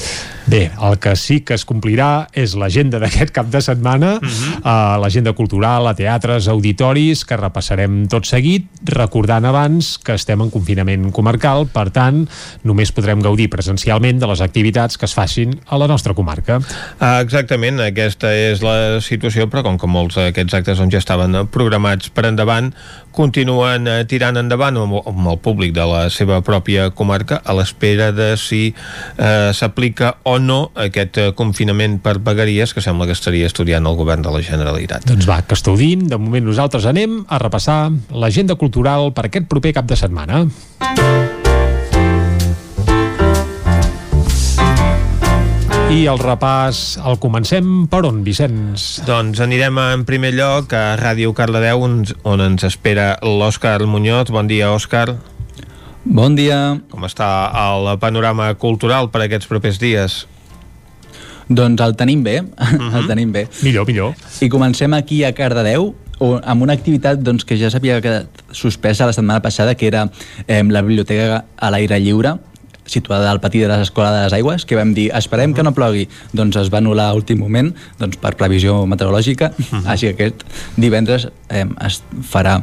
Bé, el que sí que es complirà és l'agenda d'aquest cap de setmana, uh -huh. uh, l'agenda cultural, a teatres, auditoris, que repassarem tot seguit, recordant abans que estem en confinament comarcal, per tant, només podrem gaudir presencialment de les activitats que es facin a la nostra comarca. Ah, exactament, aquesta és la situació, però com que molts d'aquests actes doncs, ja estaven eh, programats per endavant, continuen eh, tirant endavant amb, el públic de la seva pròpia comarca a l'espera de si eh, s'aplica o no aquest eh, confinament per vegueries que sembla que estaria estudiant el govern de la Generalitat. Doncs va, que estudin. De moment nosaltres anem a repassar l'agenda cultural per aquest proper cap de setmana. I el repàs el comencem per on, Vicenç? Doncs anirem en primer lloc a Ràdio Cardedeu on, on ens espera l'Òscar Muñoz. Bon dia, Òscar. Bon dia. Com està el panorama cultural per aquests propers dies? Doncs el tenim bé, uh -huh. el tenim bé. Millor, millor. I comencem aquí a Cardedeu, amb una activitat doncs, que ja s'havia quedat suspesa la setmana passada, que era eh, la biblioteca a l'aire lliure, situada al patí de l'Escola de les Aigües, que vam dir, esperem que no plogui. Doncs es va anul·lar a últim moment, doncs per previsió meteorològica, així que aquest divendres eh, es farà,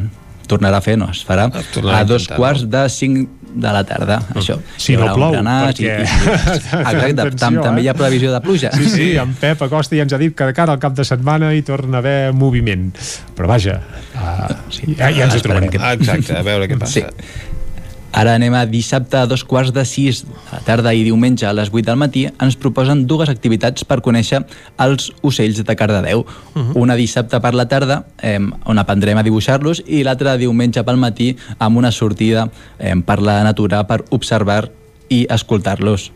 tornarà a fer, no, es farà a a dos quarts de cinc de la tarda, això. Si no plou, engranats perquè... Exacte, tam, Atenció, també eh? hi ha previsió de pluja. Sí, sí, en Pep Acosta ja ens ha dit que de cara al cap de setmana hi torna a haver moviment. Però vaja, uh, sí, ja, ja ens hi trobarem. Exacte, a veure què passa. Sí. Ara anem a dissabte a dos quarts de sis de la tarda i diumenge a les 8 del matí ens proposen dues activitats per conèixer els ocells de Cardedeu. Uh -huh. Una dissabte per la tarda, eh, on aprendrem a dibuixar-los, i l'altra diumenge pel matí amb una sortida eh, per la natura per observar i escoltar-los.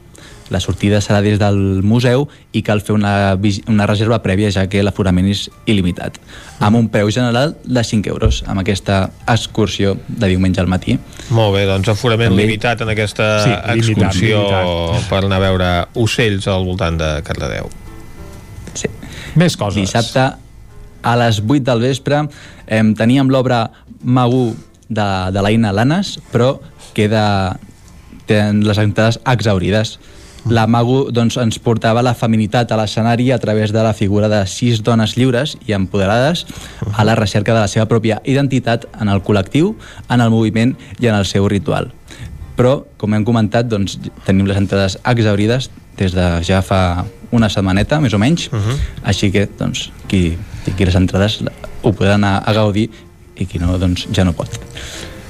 La sortida serà des del museu i cal fer una, una reserva prèvia ja que l'aforament és il·limitat, amb un preu general de 5 euros amb aquesta excursió de diumenge al matí. Molt bé, doncs aforament També- limitat en aquesta Sí, limitat, excursió limitat. per anar a veure ocells al voltant de Cardedeu. Sí. Més coses. Dissabte a les 8 del vespre eh, teníem l'obra Magú de, de l'Aina Lanes, però queda, tenen les entrades exaurides. La Magu doncs, ens portava la feminitat a l'escenari a través de la figura de sis dones lliures i empoderades a la recerca de la seva pròpia identitat en el col·lectiu, en el moviment i en el seu ritual. Però, com hem comentat, doncs, tenim les entrades exaurides des de ja fa una setmaneta, més o menys, uh -huh. així que doncs, qui tingui les entrades ho podrà anar a gaudir i qui no, doncs ja no pot.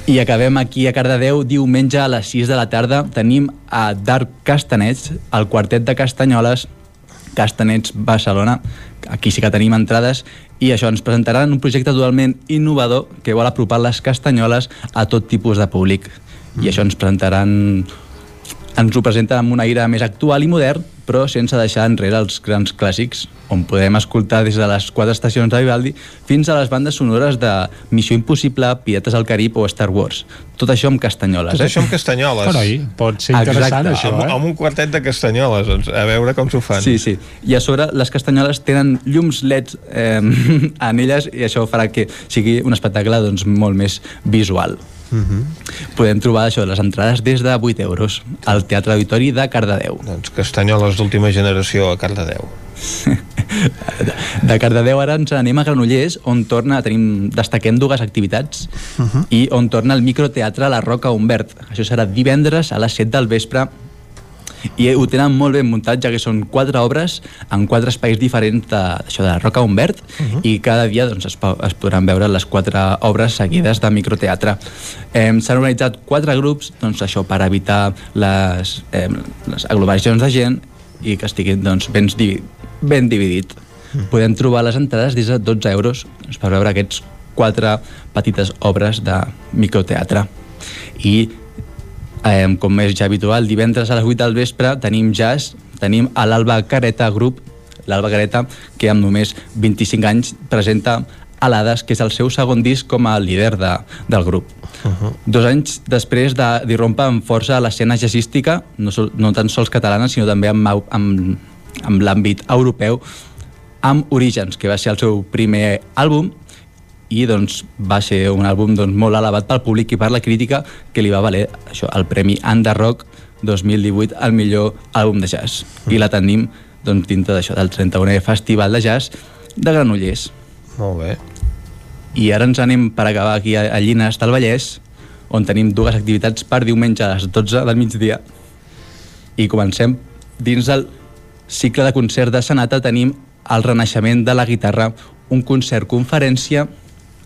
I acabem aquí a Cardedeu, diumenge a les 6 de la tarda. Tenim a Dark Castanets, el quartet de Castanyoles, Castanets Barcelona, aquí sí que tenim entrades. I això ens presentaran un projecte totalment innovador que vol apropar les castanyoles a tot tipus de públic. I això ens presentaran ens ho presenten amb un aire més actual i modern però sense deixar enrere els grans clàssics on podem escoltar des de les quatre estacions de Vivaldi fins a les bandes sonores de Missió Impossible, Pirates al Carib o Star Wars. Tot això amb castanyoles. Tot això amb castanyoles. Carai, pot ser interessant Exacte. això, amb, eh? amb un quartet de castanyoles, doncs, a veure com s'ho fan. Sí, sí. I a sobre les castanyoles tenen llums leds eh, en elles i això farà que sigui un espectacle doncs, molt més visual. Uh -huh. Podem trobar això, les entrades des de 8 euros al Teatre Auditori de Cardedeu. Doncs castanyoles d'última generació a Cardedeu. De Cardedeu ara ens anem a Granollers on torna, tenim, destaquem dues activitats Uh -huh. i on torna el microteatre La Roca Humbert. Això serà divendres a les 7 del vespre i ho tenen molt ben muntat ja que són quatre obres en quatre espais diferents de, això de la Roca Humbert uh -huh. i cada dia doncs, es, es podran veure les quatre obres seguides de microteatre. Eh, S'han organitzat quatre grups doncs, això per evitar les, eh, les aglomeracions de gent i que estiguin doncs, ben, divi ben dividit. Podem trobar les entrades des de 12 euros doncs, per veure aquests quatre petites obres de microteatre. I eh, com és ja habitual, divendres a les 8 del vespre tenim jazz, tenim a l'Alba Careta Group, l'Alba Careta, que amb només 25 anys presenta Alades, que és el seu segon disc com a líder de, del grup. Uh -huh. Dos anys després de d'irrompre amb força l'escena jazzística, no, sol, no tan sols catalana, sinó també amb, amb, amb l'àmbit europeu, amb Orígens, que va ser el seu primer àlbum, i doncs, va ser un àlbum doncs, molt elevat pel públic i per la crítica que li va valer això, el Premi Under Rock 2018 al millor àlbum de jazz. I la tenim doncs, dintre d'això del 31è Festival de Jazz de Granollers. Molt bé. i ara ens anem per acabar aquí a, a Llines del Vallès on tenim dues activitats per diumenge a les 12 del migdia. I comencem dins del cicle de concert de Sanata tenim el renaixement de la guitarra un concert conferència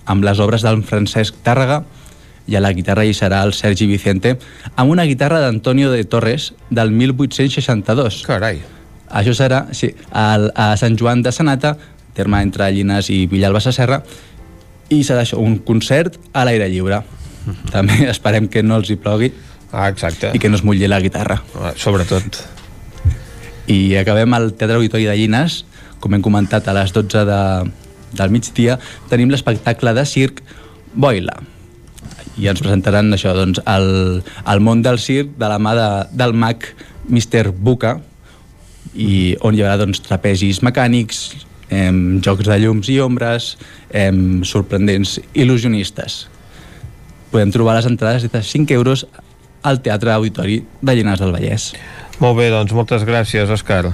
amb les obres del Francesc Tàrrega i a la guitarra hi serà el Sergi Vicente amb una guitarra d'Antonio de Torres del 1862 Carai. això serà sí, al, a Sant Joan de Sanata terme entre Llines i Villalba Sasserra i serà això, un concert a l'aire lliure també esperem que no els hi plogui ah, exacte. i que no es mulli la guitarra ah, sobretot i acabem al Teatre Auditori de Llines com hem comentat a les 12 de, del migdia tenim l'espectacle de circ Boila i ens presentaran això, doncs, el, el món del circ de la mà de, del mag Mr. Buca i on hi haurà doncs, trapezis mecànics, em, jocs de llums i ombres, em, sorprendents il·lusionistes. Podem trobar les entrades de 5 euros al Teatre Auditori de Llinars del Vallès. Molt bé, doncs moltes gràcies, Òscar.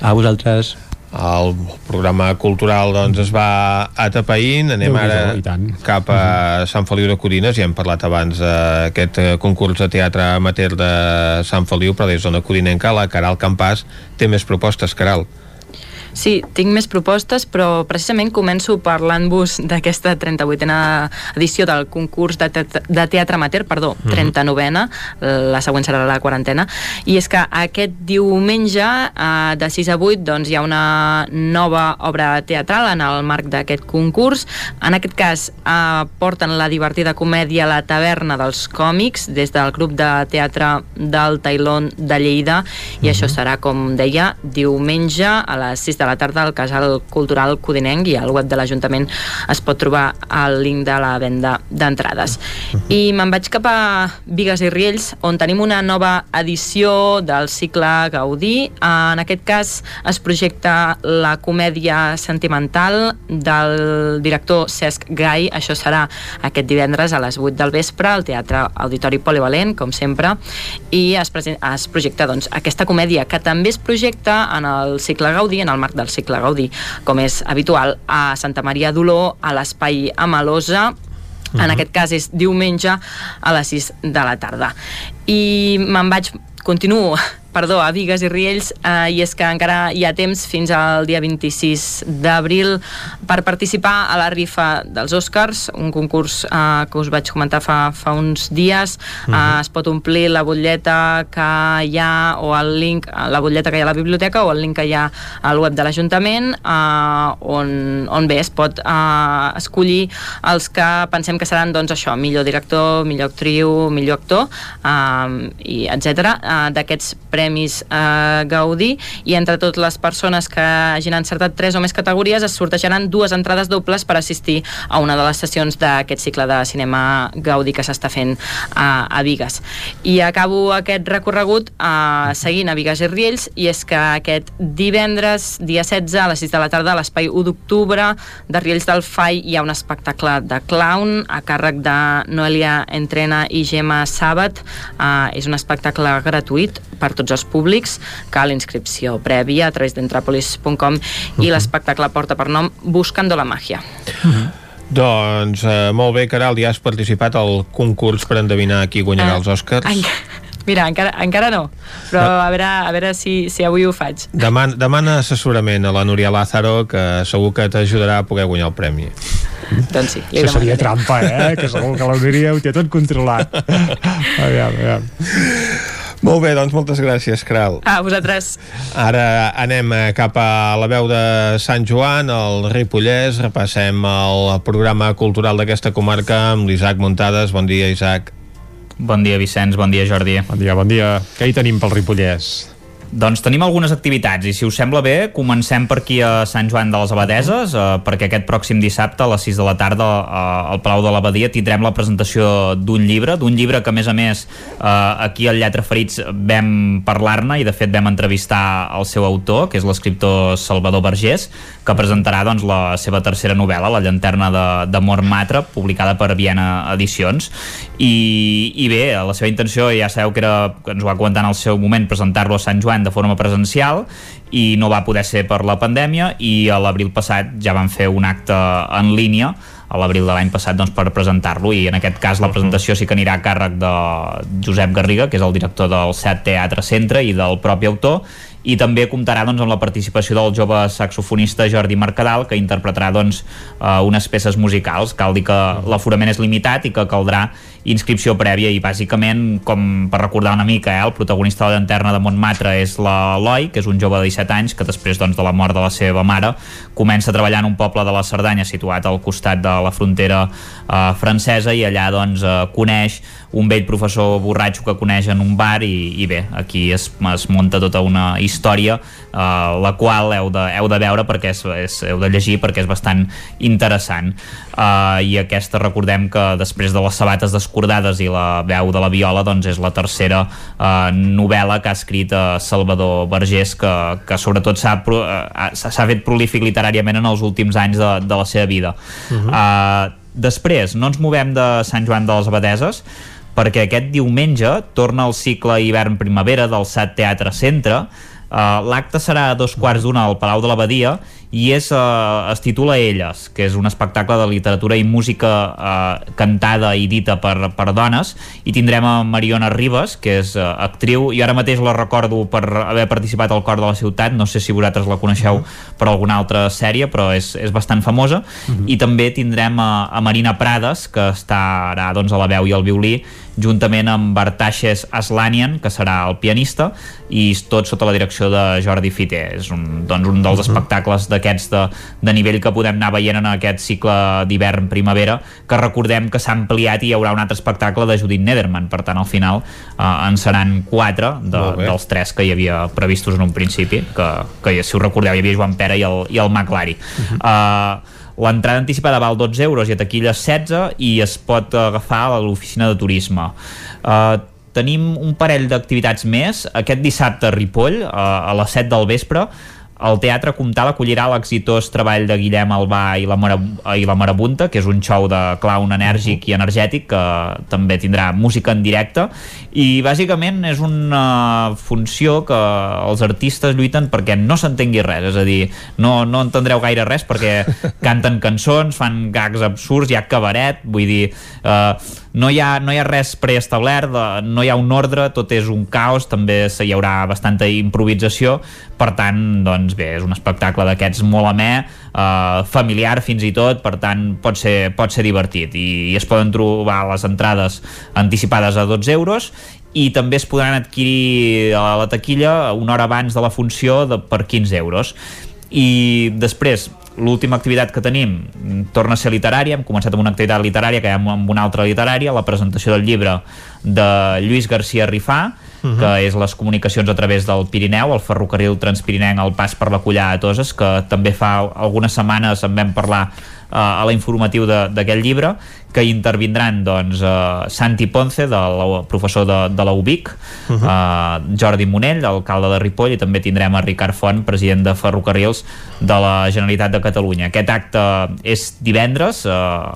A vosaltres. El programa cultural doncs, es va atapeint. Anem ara cap a Sant Feliu de Codines. Ja hem parlat abans d'aquest concurs de teatre amateur de Sant Feliu, però des d'Ona Codinenca la Caral Campàs té més propostes, Caral. Sí, tinc més propostes, però precisament començo parlant-vos d'aquesta 38a edició del concurs de, te de teatre amateur, perdó, 39a, la següent serà la quarantena, i és que aquest diumenge, eh, de 6 a 8, doncs hi ha una nova obra teatral en el marc d'aquest concurs. En aquest cas, eh, porten la divertida comèdia La taverna dels còmics, des del grup de teatre del Tailón de Lleida, i això serà, com deia, diumenge a les 6 de de la tarda al Casal Cultural Codinenc i al web de l'Ajuntament es pot trobar el link de la venda d'entrades. I me'n vaig cap a Vigues i Riells, on tenim una nova edició del cicle Gaudí. En aquest cas es projecta la comèdia sentimental del director Cesc Gai. Això serà aquest divendres a les 8 del vespre al Teatre Auditori Polivalent, com sempre, i es, es projecta doncs, aquesta comèdia que també es projecta en el cicle Gaudí, en el marc del cicle Gaudí, com és habitual a Santa Maria d'Oló, a l'Espai Amalosa, en uh -huh. aquest cas és diumenge a les 6 de la tarda. I me'n vaig, continuo perdó, a Vigues i Riells eh, i és que encara hi ha temps fins al dia 26 d'abril per participar a la rifa dels Oscars, un concurs eh, que us vaig comentar fa, fa uns dies uh -huh. eh, es pot omplir la butlleta que hi ha o el link, la butlleta que hi ha a la biblioteca o el link que hi ha al web de l'Ajuntament eh, on, on bé es pot eh, escollir els que pensem que seran doncs això, millor director, millor actriu, millor actor eh, i etc. Eh, d'aquests premis Premis eh, Gaudí i entre totes les persones que hagin encertat tres o més categories es sortejaran dues entrades dobles per assistir a una de les sessions d'aquest cicle de cinema Gaudí que s'està fent a, a Vigues. I acabo aquest recorregut eh, seguint a Vigues i Riells i és que aquest divendres, dia 16, a les 6 de la tarda, a l'espai 1 d'octubre de Riells del Fai hi ha un espectacle de clown a càrrec de Noelia Entrena i Gemma Sàbat. Eh, és un espectacle gratuït per tots els públics, cal inscripció prèvia a través d'entrapolis.com uh -huh. i l'espectacle porta per nom Buscando la màgia. Uh -huh. Doncs eh, molt bé, Caral, ja has participat al concurs per endevinar qui guanyarà uh, els Oscars? Ai, Mira, encara, encara no, però a veure, a veure si, si avui ho faig. Demana, demana assessorament a la Núria Lázaro, que segur que t'ajudarà a poder guanyar el premi. Doncs sí, li Això seria trampa, eh? Que segur que la Núria ho té tot controlat. aviam, aviam. Molt bé, doncs moltes gràcies, Kral. A vosaltres. Ara anem eh, cap a la veu de Sant Joan, al Ripollès. Repassem el programa cultural d'aquesta comarca amb l'Isaac Muntades. Bon dia, Isaac. Bon dia, Vicenç. Bon dia, Jordi. Bon dia, bon dia. Què hi tenim pel Ripollès? Doncs tenim algunes activitats i si us sembla bé comencem per aquí a Sant Joan de les Abadeses eh, perquè aquest pròxim dissabte a les 6 de la tarda eh, al Palau de l'Abadia tindrem la presentació d'un llibre, d'un llibre que a més a més eh, aquí al Lletra Ferits vam parlar-ne i de fet vam entrevistar el seu autor, que és l'escriptor Salvador Vergés, que presentarà doncs, la seva tercera novel·la, La llanterna de, de Matra, publicada per Viena Edicions. I, i bé, la seva intenció ja sabeu que era, ens ho va comentar en el seu moment presentar-lo a Sant Joan de forma presencial i no va poder ser per la pandèmia i a l'abril passat ja van fer un acte en línia a l'abril de l'any passat doncs, per presentar-lo i en aquest cas la presentació sí que anirà a càrrec de Josep Garriga, que és el director del SET Teatre Centre i del propi autor i també comptarà doncs, amb la participació del jove saxofonista Jordi Mercadal que interpretarà doncs, uh, unes peces musicals. Cal dir que l'aforament és limitat i que caldrà inscripció prèvia i bàsicament, com per recordar una mica eh, el protagonista de la llanterna de Montmartre és l'Eloi, que és un jove de 17 anys que després doncs, de la mort de la seva mare comença a treballar en un poble de la Cerdanya situat al costat de la frontera eh, francesa i allà doncs, eh, coneix un vell professor borratxo que coneix en un bar i, i bé, aquí es, es munta tota una història eh, la qual heu de, heu de veure perquè és, és, heu de llegir perquè és bastant interessant. Eh, i aquesta recordem que després de les sabates descordades i la veu de la viola doncs és la tercera eh, novel·la que ha escrit eh, Salvador Vergés que, que sobretot s'ha s'ha fet prolífic literàriament en els últims anys de, de la seva vida uh -huh. eh, després, no ens movem de Sant Joan de les Abadeses perquè aquest diumenge torna el cicle hivern-primavera del SAT Teatre Centre Uh, L'acte serà a dos quarts d'una al Palau de l'Abadia i és, uh, es titula Elles, que és un espectacle de literatura i música uh, cantada i dita per, per dones. I tindrem a Mariona Ribas, que és uh, actriu, i ara mateix la recordo per haver participat al Cor de la Ciutat. No sé si vosaltres la coneixeu per alguna altra sèrie, però és, és bastant famosa. Uh -huh. i també tindrem a, a Marina Prades que estarà doncs, a la veu i al violí juntament amb Bartashes Aslanian, que serà el pianista, i tot sota la direcció de Jordi Fité. És un, doncs, un dels uh -huh. espectacles d'aquests de, de nivell que podem anar veient en aquest cicle d'hivern-primavera, que recordem que s'ha ampliat i hi haurà un altre espectacle de Judith Nederman, per tant al final eh, en seran quatre de, dels tres que hi havia previstos en un principi, que, que si us recordeu hi havia Joan Pera i el, i el Maclari. Uh -huh. uh, L'entrada anticipada val 12 euros i a taquilles 16 i es pot agafar a l'oficina de turisme. Uh, tenim un parell d'activitats més. Aquest dissabte a Ripoll, uh, a les 7 del vespre, el Teatre Comtal acollirà l'exitós treball de Guillem Albà i la, Mara, i la Marabunta, que és un show de clown enèrgic i energètic que també tindrà música en directe. I bàsicament és una funció que els artistes lluiten perquè no s'entengui res, és a dir, no, no entendreu gaire res perquè canten cançons, fan gags absurds, hi ha cabaret, vull dir, eh, no, hi ha, no hi ha res preestablert, no hi ha un ordre, tot és un caos, també hi haurà bastanta improvisació, per tant, doncs bé, és un espectacle d'aquests molt amè, eh, familiar fins i tot, per tant pot ser, pot ser divertit. I, i es poden trobar les entrades anticipades a 12 euros i també es podran adquirir a la taquilla una hora abans de la funció de, per 15 euros i després l'última activitat que tenim torna a ser literària, hem començat amb una activitat literària que amb una altra literària, la presentació del llibre de Lluís García Rifà uh -huh. que és les comunicacions a través del Pirineu, el ferrocarril Transpirinenc, el pas per la Collada a Toses, que també fa algunes setmanes en vam parlar uh, a la informatiu d'aquest llibre, que intervindran doncs, uh, Santi Ponce, de la, professor de, de la UBIC, uh -huh. uh, Jordi Monell, alcalde de Ripoll, i també tindrem a Ricard Font, president de Ferrocarrils de la Generalitat de Catalunya. Aquest acte és divendres uh,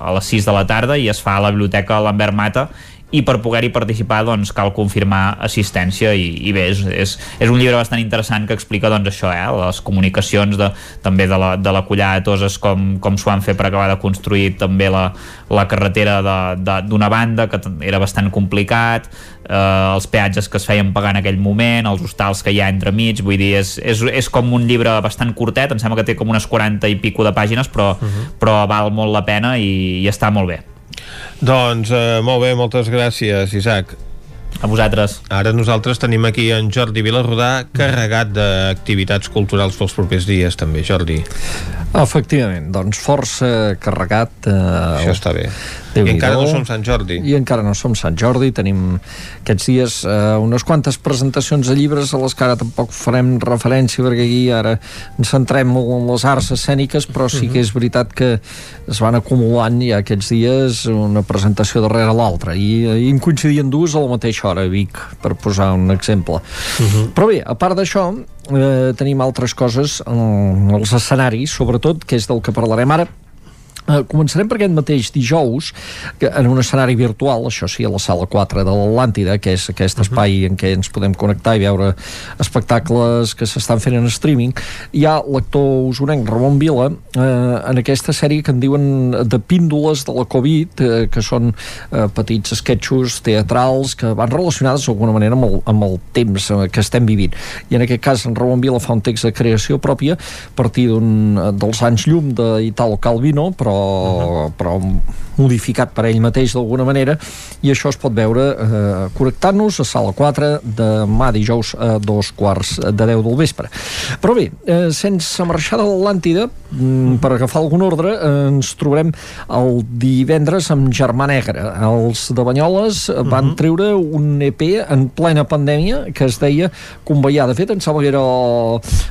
a les 6 de la tarda i es fa a la Biblioteca Lambert Mata i per poder-hi participar doncs, cal confirmar assistència i, i bé, és, és, és un llibre bastant interessant que explica doncs, això, eh, les comunicacions de, també de la, de la Collada de Toses com, com s'ho han fet per acabar de construir també la, la carretera d'una banda que era bastant complicat eh, els peatges que es feien pagar en aquell moment els hostals que hi ha entre mig vull dir, és, és, és com un llibre bastant curtet em sembla que té com unes 40 i pico de pàgines però, uh -huh. però val molt la pena i, i està molt bé doncs eh, molt bé, moltes gràcies, Isaac. A vosaltres. Ara nosaltres tenim aquí en Jordi Vilarrodà carregat d'activitats culturals pels propers dies també, Jordi. Efectivament, doncs força carregat. Eh, Això està bé. I encara no som Sant Jordi. I encara no som Sant Jordi. Tenim aquests dies eh, unes quantes presentacions de llibres a les que ara tampoc farem referència perquè aquí ara ens centrem molt en les arts escèniques, però sí que és veritat que es van acumulant ja aquests dies una presentació darrere l'altra i, i en coincidien dues a la mateixa hora a Vic, per posar un exemple. Uh -huh. Però bé, a part d'això, eh, tenim altres coses en els escenaris, sobretot, que és del que parlarem ara, començarem per aquest mateix dijous que en un escenari virtual, això sí, a la sala 4 de l'Atlàntida, que és aquest espai uh -huh. en què ens podem connectar i veure espectacles que s'estan fent en streaming, hi ha l'actor usonenc Ramon Vila uh, en aquesta sèrie que en diuen de píndoles de la Covid, uh, que són uh, petits sketchos teatrals que van relacionades d'alguna manera amb el, amb el temps que estem vivint. I en aquest cas en Ramon Vila fa un text de creació pròpia a partir d'un dels anys llum d'Italo Calvino, però uh -huh. però modificat per ell mateix d'alguna manera i això es pot veure eh, connectant-nos a sala 4 demà dijous a dos quarts de 10 del vespre. Però bé, eh, sense marxar de l'Atlàntida, mm, per agafar algun ordre, eh, ens trobarem el divendres amb Germà Negre. Els de Banyoles van uh -huh. treure un EP en plena pandèmia que es deia Conveiar. De fet, em sembla que era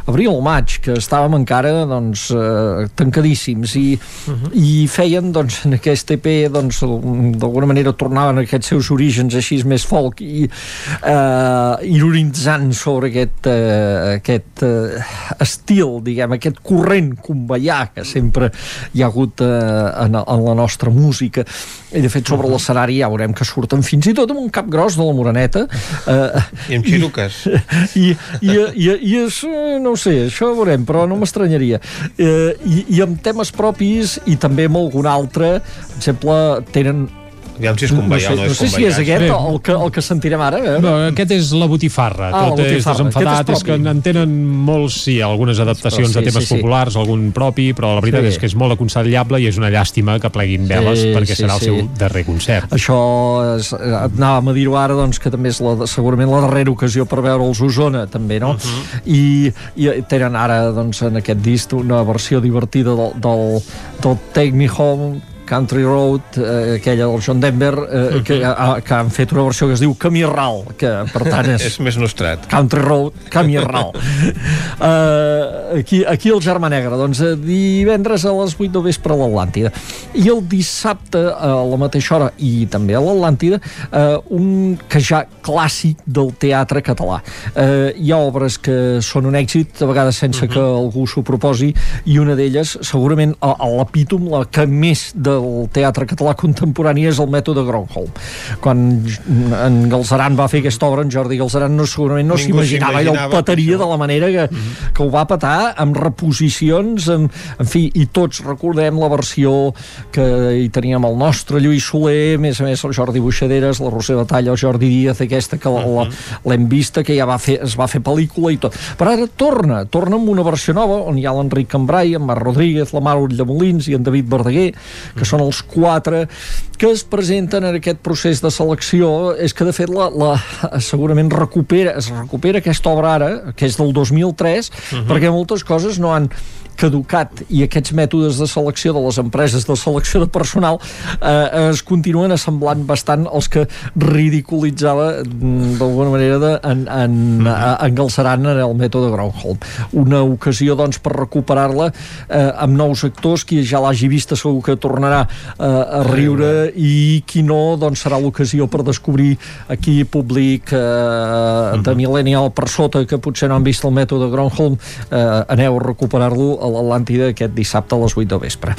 abril o maig, que estàvem encara doncs, eh, tancadíssims i, uh -huh i feien doncs, en aquest EP doncs, d'alguna manera tornaven a aquests seus orígens així més folk i eh, ironitzant sobre aquest, eh, aquest eh, estil, diguem, aquest corrent conveià que sempre hi ha hagut eh, en, en la nostra música. I de fet sobre l'escenari ja veurem que surten fins i tot amb un cap gros de la Moraneta eh, i amb xiruques i, i, i, i és, no ho sé, això ho veurem però no m'estranyaria. Eh, i, i amb temes propis i també amb algun altre, per exemple, tenen Aviam si és conveiar no o no sé, és no sé si és aquest Bé. el que, el que sentirem ara. Eh? No, aquest és la botifarra. Ah, la Tot és botifarra. desenfadat, Aquest és és que en tenen molts, sí, algunes adaptacions Sí, de temes sí, sí. populars, algun propi, però la veritat Sí. és que és molt aconsellable i és una llàstima que pleguin veles Sí, perquè sí, serà el sí. seu darrer concert. Això és, eh, anàvem a dir-ho ara doncs, que també és la, segurament la darrera ocasió per veure'ls a Osona també, no? I, i tenen ara doncs, en aquest disc una versió divertida del, del, del Take Me Home Country Road, eh, aquella del John Denver, eh, que, eh, que han fet una versió que es diu Camí Ral, que per tant és... És més nostrat. Country Road, Camí Ral. uh, aquí, aquí el Germà Negre, doncs eh, divendres a les 8 del vespre a l'Atlàntida. I el dissabte a la mateixa hora i també a l'Atlàntida uh, un que ja clàssic del teatre català. Uh, hi ha obres que són un èxit, a vegades sense que algú s'ho proposi, i una d'elles, segurament a, a l'epítom, la que més del teatre català contemporani és el mètode Gronholm. Quan en Galzeran va fer aquesta obra, en Jordi Galzeran no, segurament no s'imaginava i el petaria de la manera que, que ho va petar amb reposicions amb, en fi, i tots recordem la versió que hi teníem el nostre Lluís Soler, a més a més el Jordi Buixaderes, la Roser Batalla, el Jordi Díaz aquesta que la- l'hem vista que ja va fer, es va fer pel·lícula i tot. Però ara torna, torna amb una versió nova on hi ha l'Enric Cambrai, en Marc Rodríguez la Mar Molins i en David Verdaguer que són els quatre que es presenten en aquest procés de selecció és que de fet la, la, segurament recupera, es recupera aquesta obra ara, que és del 2003 perquè moltes coses no han caducat i aquests mètodes de selecció de les empreses de selecció de personal eh, es continuen assemblant bastant als que ridiculitzava mm, d'alguna manera de, en, en, mm -hmm. en Galceran en el mètode Gronholm una ocasió doncs per recuperar-la eh, amb nous actors qui ja l'hagi vista segur que tornarà eh, a riure i qui no doncs serà l'ocasió per descobrir aquí públic eh, de Millennial per sota que potser no han vist el mètode Gronholm eh, aneu a recuperar-lo a l'Atlàntida aquest dissabte a les 8 del vespre.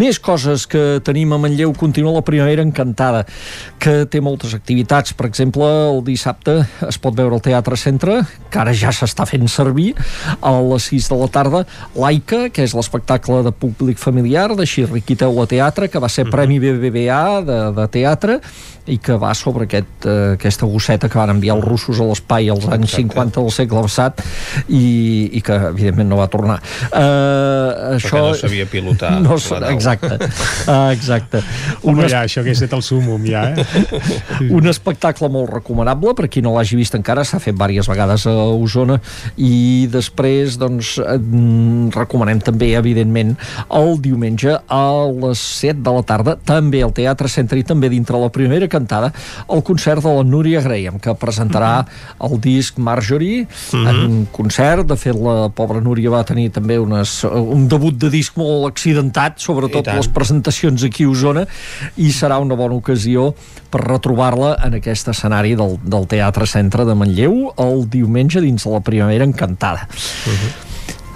Més coses que tenim a Manlleu, continua la Primavera Encantada, que té moltes activitats. Per exemple, el dissabte es pot veure al Teatre Centre, que ara ja s'està fent servir, a les 6 de la tarda, Laica, que és l'espectacle de públic familiar de Xirriquiteu la Teatre, que va ser Premi BBVA de, de teatre, i que va sobre aquest, eh, aquesta gosseta que van enviar els russos a l'espai als anys 50 del segle passat i, i que evidentment no va tornar uh, Perquè no sabia pilotar no, exacte, uh, exacte. Home, un, ja, això hagués estat el súmum, ja, eh? un espectacle molt recomanable per qui no l'hagi vist encara, s'ha fet diverses vegades a Osona i després doncs eh, recomanem també evidentment el diumenge a les 7 de la tarda també al Teatre Centre i també dintre la primera cantada el concert de la Núria Graham que presentarà el disc Marjorie en un concert, de fet la pobra Núria va tenir també unes, un debut de disc molt accidentat, sobretot les presentacions aquí a Osona i serà una bona ocasió per retrobar-la en aquest escenari del, del Teatre Centre de Manlleu el diumenge dins de la Primavera Encantada.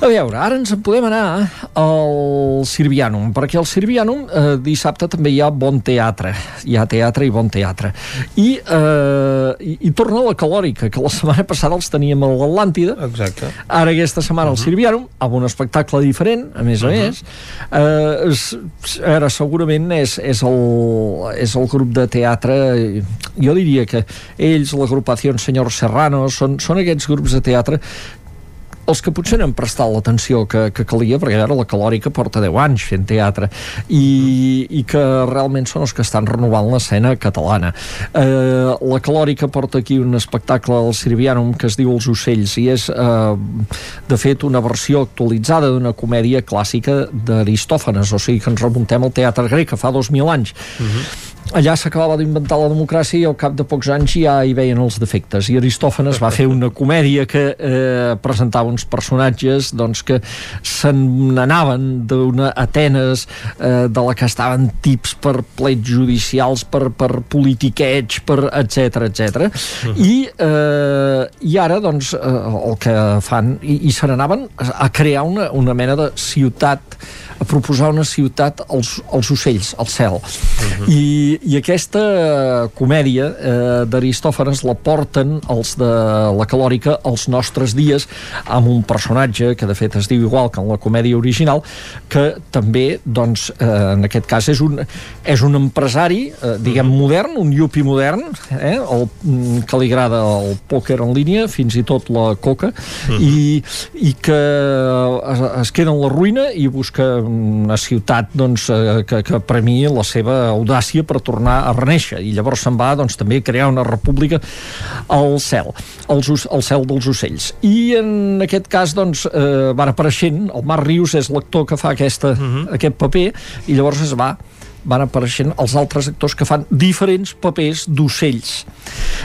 A veure, ara ens en podem anar al Sirvianum, perquè al Sirvianum eh, dissabte també hi ha bon teatre. Hi ha teatre i bon teatre. I, eh, i, i torna la calòrica, que la setmana passada els teníem a l'Atlàntida. Exacte. Ara aquesta setmana al Sirvianum, amb un espectacle diferent, a més a més. Eh, és, ara, segurament és, és, el, és el grup de teatre, jo diria que ells, l'agrupació Senyor Serrano, són, són aquests grups de teatre els que potser no han prestat l'atenció que, que calia, perquè ara la calòrica porta 10 anys fent teatre i, i que realment són els que estan renovant l'escena catalana. Eh, la calòrica porta aquí un espectacle al Sirvianum que es diu Els ocells i és eh, de fet una versió actualitzada d'una comèdia clàssica d'Aristòfanes, o sigui que ens remuntem al teatre grec que fa 2.000 anys allà s'acabava d'inventar la democràcia i al cap de pocs anys ja hi veien els defectes. I Aristòfanes va fer una comèdia que eh, presentava uns personatges doncs, que se n'anaven d'una Atenes eh, de la que estaven tips per plets judicials per, per politiqueig per etc etc i, eh, i ara doncs eh, el que fan i, i se n'anaven a crear una, una mena de ciutat a proposar una ciutat als, als ocells, al cel. Uh -huh. I i aquesta comèdia eh, d'Aristòfanes la porten els de la calòrica als nostres dies amb un personatge que de fet es diu igual que en la comèdia original que també doncs eh, en aquest cas és un, és un empresari eh, diguem modern, un yupi modern eh, el, mm, que li agrada el pòquer en línia, fins i tot la coca uh -huh. i, i que es, es queda en la ruïna i busca una ciutat doncs, eh, que, que premi la seva audàcia per tornar a reneixer i llavors se'n va doncs, també crear una república al cel els, al cel dels ocells i en aquest cas doncs, eh, van apareixent el Marc Rius és l'actor que fa aquesta, uh -huh. aquest paper i llavors es va van apareixent els altres actors que fan diferents papers d'ocells.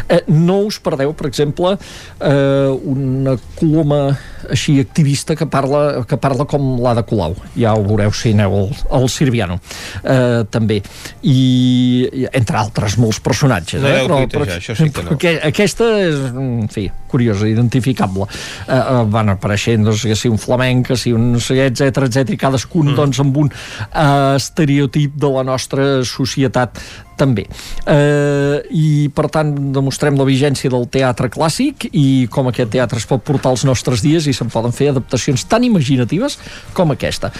Eh, no us perdeu, per exemple, eh, una coloma així activista que parla, que parla com l'Ada Colau. Ja ho veureu si aneu al, al Sirviano. Eh, també. I, I, entre altres, molts personatges. No eh? però, però, això sí que no. Perquè aquesta és, en fi, curiosa, identificable. Eh, eh, van apareixent, doncs, que si un flamenc, que si un etc etc i cadascun, mm. doncs, amb un eh, estereotip de la nostra societat també. Eh, I, per tant, demostrem la vigència del teatre clàssic i com aquest teatre es pot portar als nostres dies i se'n poden fer adaptacions tan imaginatives com aquesta.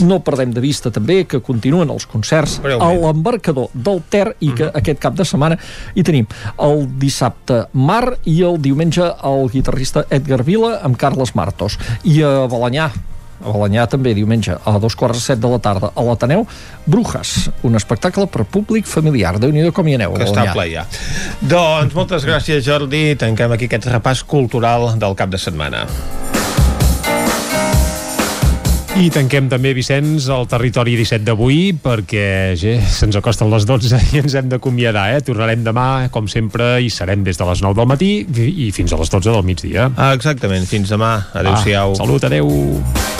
No perdem de vista també que continuen els concerts a l'embarcador del Ter i que mm -hmm. aquest cap de setmana hi tenim el dissabte Mar i el diumenge el guitarrista Edgar Vila amb Carles Martos i a Balanyà a Balanyà també diumenge a dos quarts de set de la tarda a l'Ateneu Brujas, un espectacle per públic familiar déu nhi com hi aneu que està ple ja doncs moltes gràcies Jordi tanquem aquí aquest repàs cultural del cap de setmana i tanquem també, Vicenç, el territori 17 d'avui, perquè ja, se'ns acosten les 12 i ens hem d'acomiadar, eh? Tornarem demà, com sempre, i serem des de les 9 del matí i fins a les 12 del migdia. Ah, exactament, fins demà. Adéu-siau. Ah, salut, adéu.